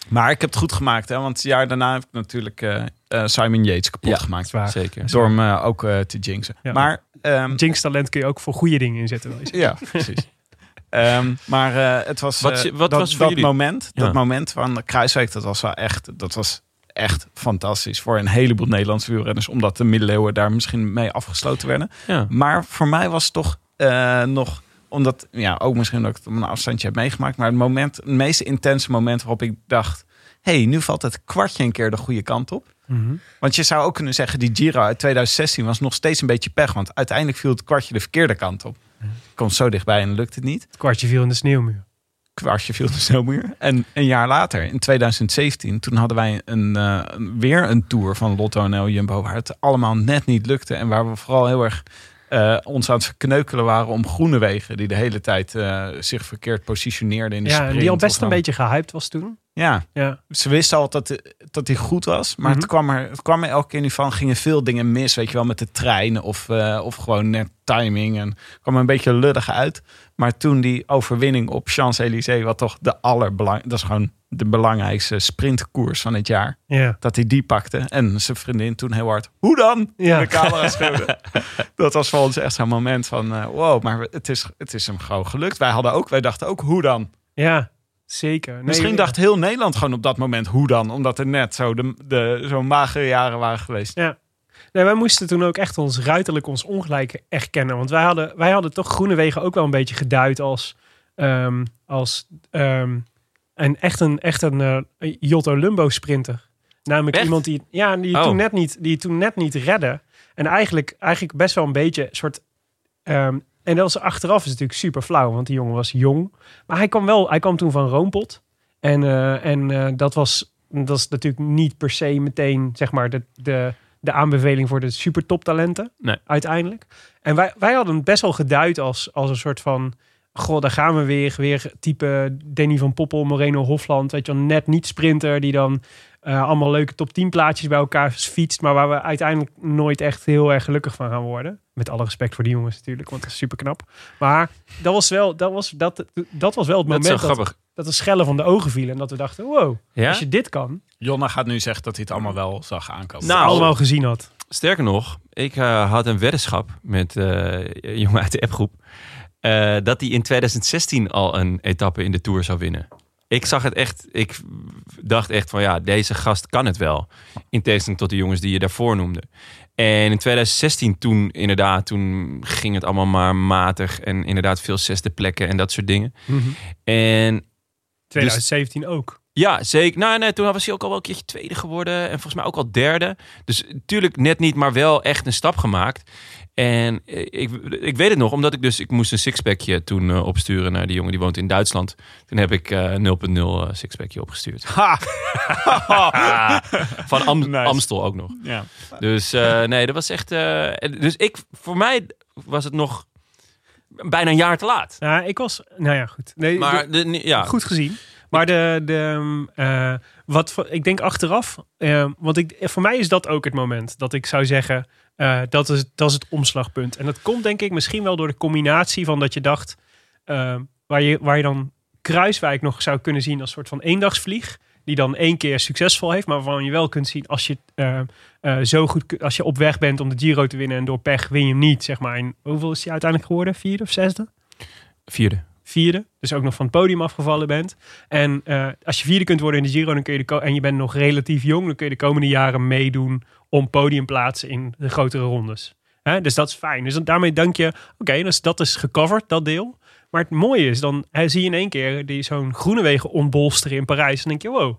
Maar ik heb het goed gemaakt, hè? want het jaar daarna heb ik natuurlijk uh, uh, Simon Yates kapot ja, gemaakt. Zwaar. Zeker. Door hem uh, ook te jinxen. Ja. Maar, um, Jinx talent kun je ook voor goede dingen inzetten. Ja, precies. Um, maar het was, wat, wat dat, was voor dat moment, ja. dat moment van Kruiswijk, dat was wel echt, dat was echt fantastisch voor een heleboel Nederlandse wielrenners, omdat de middeleeuwen daar misschien mee afgesloten werden. Ja. Maar voor mij was het toch uh, nog, omdat, ja, ook misschien dat ik het op een afstandje heb meegemaakt, maar het moment, het meest intense moment waarop ik dacht, hey, nu valt het kwartje een keer de goede kant op. Mm -hmm. Want je zou ook kunnen zeggen, die Giro uit 2016 was nog steeds een beetje pech, want uiteindelijk viel het kwartje de verkeerde kant op. Komt zo dichtbij en lukt het niet. Het kwartje viel in de sneeuwmuur. Kwartje viel de sneeuwmuur. En een jaar later, in 2017, toen hadden wij een, uh, weer een tour van Lotto en Jumbo, waar het allemaal net niet lukte. En waar we vooral heel erg uh, ons aan het verkneukelen waren om Groenewegen, die de hele tijd uh, zich verkeerd positioneerde in de ja, sprint. die al best een beetje gehyped was toen. Ja, ja. ze wisten al dat, dat hij goed was. Maar mm -hmm. het, kwam er, het kwam er elke keer niet van. Gingen veel dingen mis, weet je wel, met de trein of, uh, of gewoon net timing. En kwam er een beetje lullig uit. Maar toen die overwinning op Champs-Élysées, wat toch de allerbelang, dat is gewoon de belangrijkste sprintkoers van het jaar. Ja. Dat hij die pakte. En zijn vriendin toen heel hard, hoe dan? Ja. De camera schreeuwde. dat was voor ons echt zo'n moment van, uh, wow, maar het is, het is hem gewoon gelukt. Wij hadden ook, wij dachten ook, hoe dan? Ja. Zeker. Nee, Misschien ja. dacht heel Nederland gewoon op dat moment hoe dan, omdat er net zo de, de zo'n magere jaren waren geweest. Ja. Nee, wij moesten toen ook echt ons ruiterlijk, ons ongelijk erkennen. Want wij hadden, wij hadden toch Groenewegen ook wel een beetje geduid als, ehm, als ehm, een, echt een, echt een eh, Jotto Lumbo sprinter. Namelijk Echt? iemand die, ja, die, Oh. toen net niet, die toen net niet redde. En eigenlijk, eigenlijk best wel een beetje een soort... ehm, en dat was achteraf is natuurlijk super flauw, want die jongen was jong. Maar hij kwam wel, hij kwam toen van Roompot. En, eh, en eh, dat, was, dat is natuurlijk niet per se meteen, zeg maar, de, de, de aanbeveling voor de super toptalenten. Nee. Uiteindelijk. En wij, wij hadden het best wel geduid als, als een soort van. Goh, daar gaan we weer. Weer type Danny van Poppel, Moreno Hofland. Weet je wel, net niet sprinter. Die dan eh, allemaal leuke top 10 plaatjes bij elkaar fietst. Maar waar we uiteindelijk nooit echt heel erg gelukkig van gaan worden. Met alle respect voor die jongens natuurlijk. Want dat is super knap. Maar dat was wel, dat was, dat, dat was wel het moment dat, dat de schellen van de ogen vielen. En dat we dachten, wow, Ja? als je dit kan. Jonna gaat nu zeggen dat hij het allemaal wel zag aankomen. Nou, allemaal gezien had. Sterker nog, ik eh, had een weddenschap met eh, een jongen uit de appgroep. Eh, dat hij in 2016 al een etappe in de Tour zou winnen. Ik zag het echt, ik dacht echt van ja, deze gast kan het wel. In tegenstelling tot de jongens die je daarvoor noemde. En in 2016 toen inderdaad, toen ging het allemaal maar matig. En inderdaad veel zesde plekken en dat soort dingen. En 2017 ook. Ja, zeker. Nou, nee, toen was hij ook al wel een keertje tweede geworden. En volgens mij ook al derde. Dus natuurlijk net niet, maar wel echt een stap gemaakt. En eh, ik, ik weet het nog, omdat ik dus... Ik moest een sixpackje toen eh, opsturen naar die jongen die woont in Duitsland. Toen heb ik eh 0.0 eh, sixpackje opgestuurd. Ha! Van Am- Nice. Amstel ook nog. Ja. Dus nee, dat was echt... dus ik, voor mij was het nog bijna een jaar te laat. Ja, ik was, nou ja, goed. Nee, Maar de, ja, goed gezien. Maar de, de, eh, wat ik denk achteraf, eh, want ik, voor mij is dat ook het moment dat ik zou zeggen, eh, dat, is, dat is het omslagpunt. En dat komt denk ik misschien wel door de combinatie van dat je dacht, eh, waar, je, waar je dan Kruiswijk nog zou kunnen zien als soort van eendagsvlieg. Die dan één keer succesvol heeft, maar waarvan je wel kunt zien als je eh, zo goed, als je op weg bent om de Giro te winnen en door pech win je hem niet, zeg maar. En hoeveel is hij uiteindelijk geworden? Vierde of zesde? vierde. Vierde. Dus ook nog van het podium afgevallen bent. En eh, als je vierde kunt worden in de Giro dan kun je de en je bent nog relatief jong, dan kun je de komende jaren meedoen om podiumplaatsen in de grotere rondes. Dus dat is fijn. Dus daarmee denk je, oké, dus dat is gecoverd, dat deel. Maar het mooie is, dan zie je in één keer die zo'n Groenewegen ontbolsteren in Parijs. En denk je, wow,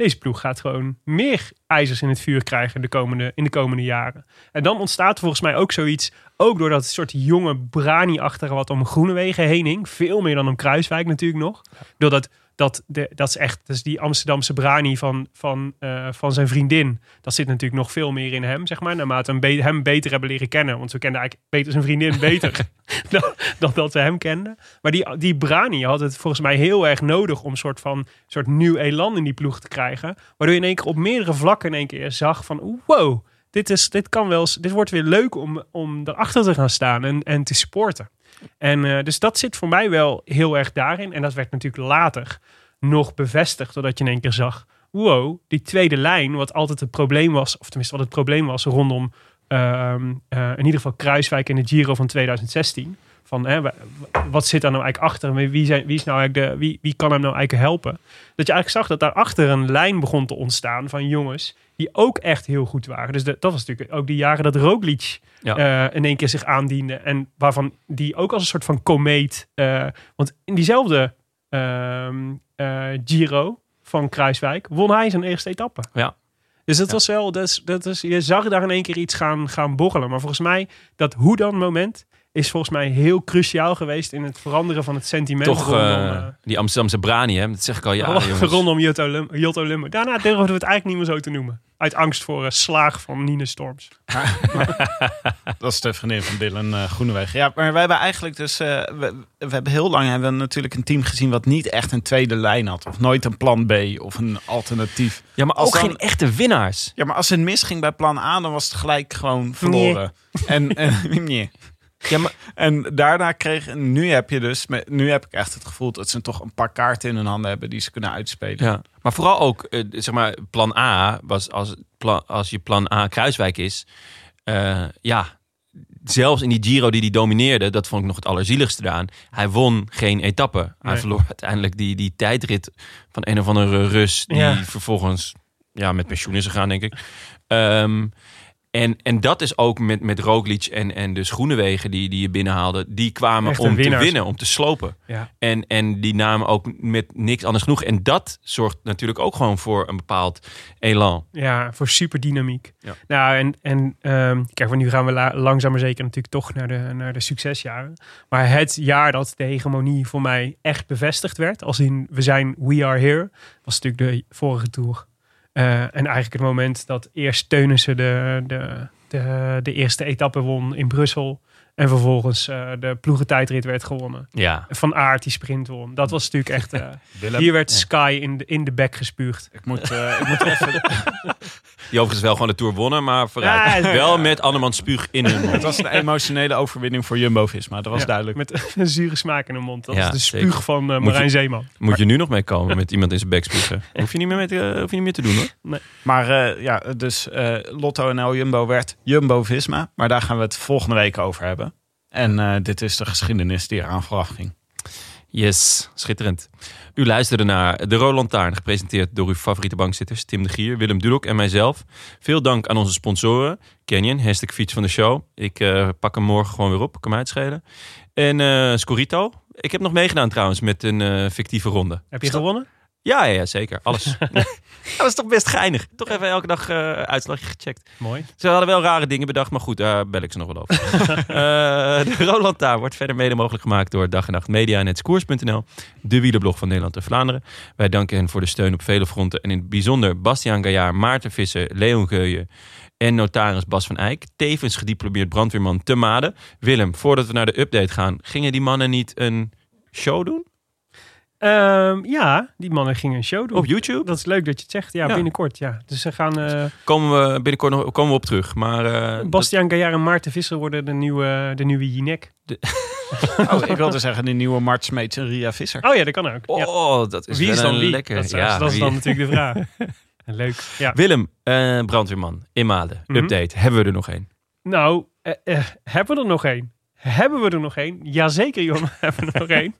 deze ploeg gaat gewoon meer ijzers in het vuur krijgen de komende, in de komende jaren. En dan ontstaat volgens mij ook zoiets, ook door dat soort jonge brani-achtige wat om Groenewegen heen hing. Veel meer dan om Kruiswijk natuurlijk nog. Doordat dat, de, dat is echt, dus die Amsterdamse brani van, van, eh, van zijn vriendin. Dat zit natuurlijk nog veel meer in hem, zeg maar. Naarmate we hem, be- hem beter hebben leren kennen. Want we kenden eigenlijk beter zijn vriendin beter dan, dan dat we hem kenden. Maar die, die brani had het volgens mij heel erg nodig om een soort van soort nieuw elan in die ploeg te krijgen. Waardoor je in één keer op meerdere vlakken in één keer zag van wow, dit, is, dit kan wel eens, dit wordt weer leuk om, om erachter te gaan staan en, en te supporten. En eh, dus dat zit voor mij wel heel erg daarin. En dat werd natuurlijk later nog bevestigd, doordat je in één keer zag, wow, die tweede lijn, wat altijd het probleem was, of tenminste wat het probleem was rondom ehm, eh, in ieder geval Kruiswijk en de Giro van 2016. Van hè, wa- wat zit daar nou eigenlijk achter? Wie, zijn, wie, is nou eigenlijk de, wie, wie kan hem nou eigenlijk helpen? Dat je eigenlijk zag dat daarachter een lijn begon te ontstaan van jongens die ook echt heel goed waren. Dus de- dat was natuurlijk ook die jaren dat Roglic Ja. eh, in één keer zich aandiende. En waarvan die ook als een soort van komeet. eh, want in diezelfde ehm, eh, Giro van Kruiswijk won hij zijn eerste etappe. Ja. Dus dat Ja. was wel, dat is, dat is, je zag daar in één keer iets gaan, gaan borrelen. Maar volgens mij, dat hoe dan moment is volgens mij heel cruciaal geweest in het veranderen van het sentiment Toch rondom, eh, eh, die Amsterdamse brani, hè? Dat zeg ik al jaren, jongens. rondom Jotto, Lummer. Daarna durfden we het eigenlijk niet meer zo te noemen. Uit angst voor eh, slaag van Nine Storms. Dat is de vriendin van Dylan eh Groenewegen. Ja, maar wij hebben eigenlijk dus... eh, we, we hebben heel lang hebben we natuurlijk een team gezien... wat niet echt een tweede lijn had. Of nooit een plan B of een alternatief. Ja, maar Als ook dan- geen echte winnaars. Ja, maar als het misging bij plan A... dan was het gelijk gewoon verloren. En, en, nee. Ja, maar en daarna kreeg... Nu heb je dus... Nu heb ik echt het gevoel dat ze toch een paar kaarten in hun handen hebben... die ze kunnen uitspelen. Ja, maar vooral ook, eh, zeg maar, plan A was als, plan, als je plan A Kruiswijk is. eh, ja, zelfs in die Giro die hij domineerde, dat vond ik nog het allerzieligste aan. Hij won geen etappe. Hij Nee. verloor uiteindelijk die, die tijdrit van een of andere Rus. Die Ja. vervolgens ja, met pensioen is gegaan, denk ik. Ehm, en, en dat is ook met, met Roglic en, en de Groenewegen die, die je binnenhaalde. Die kwamen om te winnen, om te slopen. Ja. En, en die namen ook met niks anders genoeg. En dat zorgt natuurlijk ook gewoon voor een bepaald elan. Ja, voor super dynamiek. Ja. Nou, en, en ehm, kijk, want nu gaan we la- langzaam maar zeker natuurlijk toch naar de, naar de succesjaren. Maar het jaar dat de hegemonie voor mij echt bevestigd werd, als in we zijn We Are Here, was natuurlijk de vorige tour. Eh, en eigenlijk het moment dat eerst Teunissen de, de, de, de eerste etappe won in Brussel. En vervolgens eh, de ploegentijdrit werd gewonnen. Ja. Van Aert die sprint won. Dat was natuurlijk echt... eh, Willem, hier werd Sky in de, in de bek gespuugd. ik moet, eh, ik moet even... Die overigens wel gewoon de Tour wonnen, maar vooruit. Ja, wel met andermans spuug in hun mond. Het was een emotionele overwinning voor Jumbo-Visma. Dat was Ja, duidelijk. Met een zure smaak in de mond. Dat Ja, is de zeker. spuug van eh, Moet Marijn je- Zeeman. Moet je nu nog mee komen met iemand in zijn bek spugen? Hoef je niet meer, mee te, hoef je niet meer te doen hoor. Maar eh, ja, dus eh, Lotto NL Jumbo werd Jumbo-Visma. Maar daar gaan we het volgende week over hebben. En eh, dit is de geschiedenis die eraan vooraf ging. Yes, schitterend. U luisterde naar De Rode Lantaarn, gepresenteerd door uw favoriete bankzitters Tim de Gier, Willem Dudok en mijzelf. Veel dank aan onze sponsoren, Canyon, hashtag fiets van de show. Ik eh, pak hem morgen gewoon weer op, kan mij het schelen. En eh Scorito. Ik heb nog meegedaan trouwens met een eh, fictieve ronde. Heb je gewonnen? Ja, ja, zeker. Alles. dat was toch best geinig. Toch even elke dag eh, uitslagje gecheckt. Mooi. Ze hadden wel rare dingen bedacht, maar goed, daar bel ik ze nog wel over. Eh, de Roland Taar wordt verder mede mogelijk gemaakt door Dag en Nacht Media en Netskoers.nl, de wielerblog van Nederland en Vlaanderen. Wij danken hen voor de steun op vele fronten en in het bijzonder Bastiaan Gaillard, Maarten Visser, Leon Geuyen en notaris Bas van Eyck, tevens gediplomeerd brandweerman te Maden. Willem, voordat we naar de update gaan, gingen die mannen niet een show doen Ehm, ja, die mannen gingen een show doen. op YouTube? Dat is leuk dat je het zegt. Ja, Ja. binnenkort. Ja. Dus ze gaan... eh Komen we binnenkort nog komen we op terug. Maar eh, dat- Bastiaan Gaillard en Maarten Visser worden de nieuwe, de nieuwe Jinek. Oh, ik wilde zeggen de nieuwe Mart Smeets en Ria Visser. Oh ja, dat kan ook. Ja. oh, dat is Wie is dan wie? lekker. Dat, is- ja, dat is wie- dan natuurlijk de vraag. Leuk. Ja. Willem, eh, brandweerman, in Maden, Mhm. update. Hebben we er nog één? Nou, hebben we er nog één? Hebben we er nog één? Jazeker, jongen. Hebben we er nog één?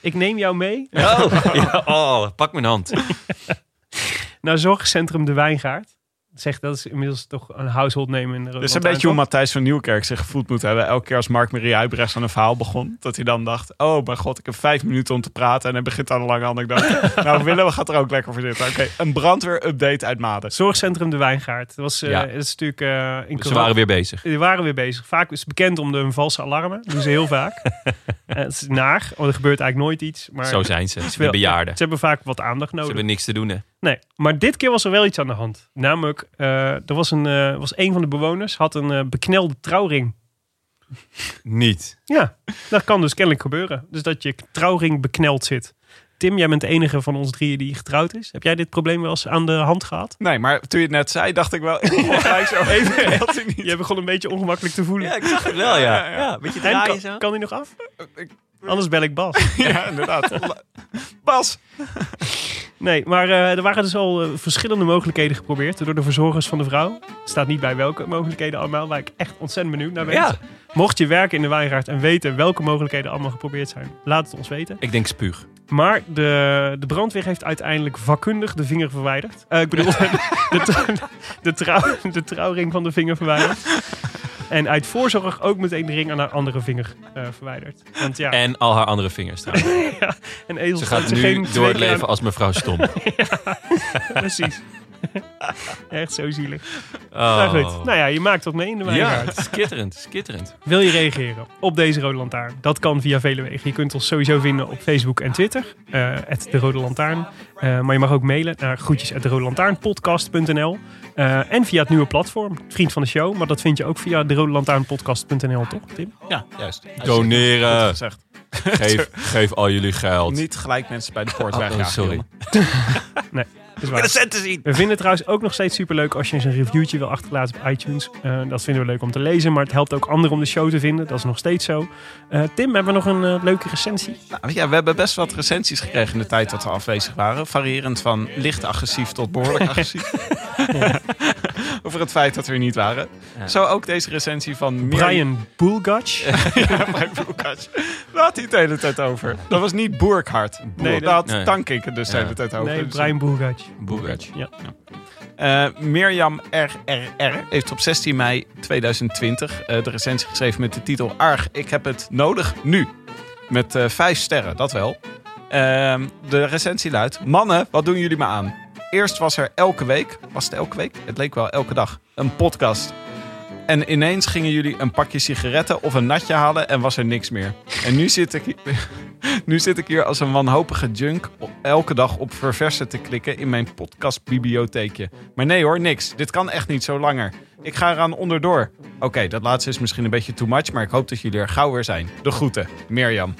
Ik neem jou mee Oh, ja, oh, pak mijn hand. naar Zorgcentrum De Wijngaard. Zeg, dat is inmiddels toch een household name in de Dat is een beetje hoe Matthijs van Nieuwkerk zich gevoeld moet hebben. Elke keer als Mark-Marie Huibrechts aan een verhaal begon. Dat hij dan dacht, oh mijn god, ik heb vijf minuten om te praten. En hij begint aan een lange anekdote. nou, Willem gaat er ook lekker voor zitten. Oké, een brandweer-update uit Maden. Zorgcentrum De Wijngaard. Dat, was, eh, Ja. dat is natuurlijk... eh, in Ze corona- waren weer bezig. Die waren weer bezig. Vaak is het bekend om de valse alarmen. Dat doen ze heel vaak. Eh, het is naar, want er gebeurt eigenlijk nooit iets. Maar Zo zijn ze, wel- bejaarden. Ze hebben vaak wat aandacht Ze nodig. hebben niks te doen, hè. Nee, maar dit keer was er wel iets aan de hand. Namelijk, eh, er was een, eh, was een van de bewoners had een eh, beknelde trouwring. Niet. Ja, dat kan dus kennelijk gebeuren. Dus dat je trouwring bekneld zit. Tim, jij bent de enige van ons drieën die getrouwd is. Heb jij dit probleem wel eens aan de hand gehad? Nee, maar toen je het net zei, dacht ik wel... Ik gelijk zo even. dat niet. Je begon een beetje ongemakkelijk te voelen. Ja, ik zag het wel, ja. Ja, ja. ja. een beetje En draaien kan, zo. kan die nog af? Ik- Anders bel ik Bas. Ja, inderdaad. Bas! Nee, maar eh, er waren dus al eh, verschillende mogelijkheden geprobeerd door de verzorgers van de vrouw. Er staat niet bij welke mogelijkheden allemaal, waar ik echt ontzettend benieuwd naar ben. Ja. Mocht je werken in de wijngaard en weten welke mogelijkheden allemaal geprobeerd zijn, laat het ons weten. Ik denk spuug. Maar de, de brandweer heeft uiteindelijk vakkundig de vinger verwijderd. Eh, ik bedoel, de, de, trouw, de trouwring van de vinger verwijderd. En uit voorzorg ook meteen de ring aan haar andere vinger eh, verwijderd. Want ja, En al haar andere vingers trouwens. ezel Ze gaat nu door het aan- leven als mevrouw Stom. Precies. Echt zo zielig. Oh. Nou goed, nou ja, je maakt wat mee in de wijngaard. Ja, skitterend, skitterend. Wil je reageren op deze Rode Lantaarn? Dat kan via vele wegen. Je kunt ons sowieso vinden op Facebook en Twitter. eh de Rode Lantaarn. Eh, maar je mag ook mailen naar groetjes@derodelantaarnpodcast.nl. Eh, en via het nieuwe platform, Vriend van de Show. Maar dat vind je ook via derodelantaarnpodcast.nl, toch Tim? Ja, juist. Goed Doneren. gezegd. Geef, geef al jullie geld. Niet gelijk mensen bij de poort Oh, sorry. jongen. is waar. centen zien. We vinden het trouwens ook nog steeds superleuk als je eens een reviewtje wil achterlaten op iTunes. Eh, dat vinden we leuk om te lezen, maar het helpt ook anderen om de show te vinden. Dat is nog steeds zo. Eh, Tim, hebben we nog een eh, leuke recensie? Nou, ja, we hebben best wat recensies gekregen in de tijd dat we afwezig waren. Variërend van licht agressief tot behoorlijk agressief. over het feit dat we er niet waren. Ja. Zo ook deze recensie van Brian Bulgach. ja, Brian. Daar had hij het de hele tijd over. Dat was niet Boerkhart. Nee, daar had Nee. Tank ik het dus de Ja. hele tijd over. Nee, Dus, Brian Bulgach. Boergatsch. eh, Mirjam RRR heeft op 16 mei 2020 eh, de recensie geschreven met de titel Arg, ik heb het nodig nu. Met eh, vijf sterren, dat wel. Ehm, de recensie luidt: Mannen, wat doen jullie me aan? Eerst was er elke week, was het elke week? Het leek wel elke dag, een podcast. En ineens gingen jullie een pakje sigaretten of een natje halen en was er niks meer. En nu zit ik, hier- nu zit ik hier als een wanhopige junk elke dag op verversen te klikken in mijn podcastbibliotheekje. Maar nee hoor, niks. Dit kan echt niet zo langer. Ik ga eraan onderdoor. Oké, dat laatste is misschien een beetje too much, maar ik hoop dat jullie er gauw weer zijn. De groeten, Mirjam.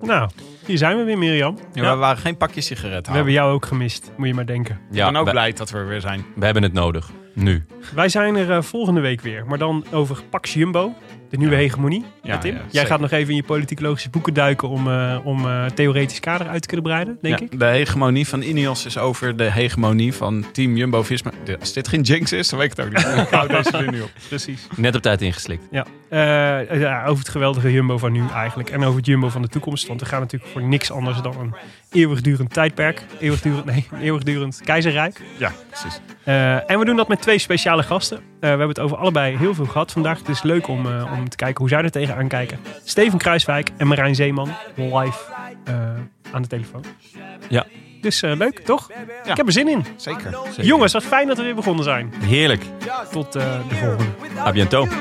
Nou, hier zijn we weer, Mirjam. Ja, We waren geen pakje sigaretten We hebben jou ook gemist, moet je maar denken. Ik ben ook blij dat we er weer zijn. we hebben het nodig. Nu. Wij zijn er eh, volgende week weer, maar dan over Pax Jumbo, de nieuwe hegemonie. Ja, Tim, ja, jij zeker. gaat nog even in je politicologische boeken duiken om, eh, om eh, theoretisch kader uit te kunnen breiden, denk Ja, ik. De hegemonie van Ineos is over de hegemonie van Team Jumbo-Visma. Als dit geen jinx is, dan weet ik het ook niet. Ik hou deze er nu op. Precies. Net op tijd ingeslikt. Ja. Eh, ja, over het geweldige Jumbo van nu eigenlijk. En over het Jumbo van de toekomst. Want we gaan natuurlijk voor niks anders dan een eeuwigdurend tijdperk. Eeuwigdurend, nee, een eeuwigdurend keizerrijk. Ja, precies. Eh, en we doen dat met twee speciale gasten. Eh, we hebben het over allebei heel veel gehad vandaag. Het is leuk om, eh, om te kijken hoe zij er tegenaan kijken. Steven Kruiswijk en Marijn Zeeman live eh, aan de telefoon. Ja. Dus eh, leuk, toch? Ik heb er zin in. Zeker. Jongens, wat fijn dat we weer begonnen zijn. Heerlijk. Tot eh, de volgende. A bientôt.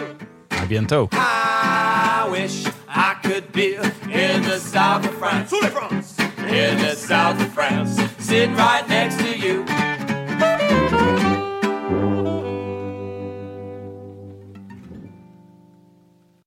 A bientôt. I wish I could be in the south of France. In the south of France, sitting right next to you.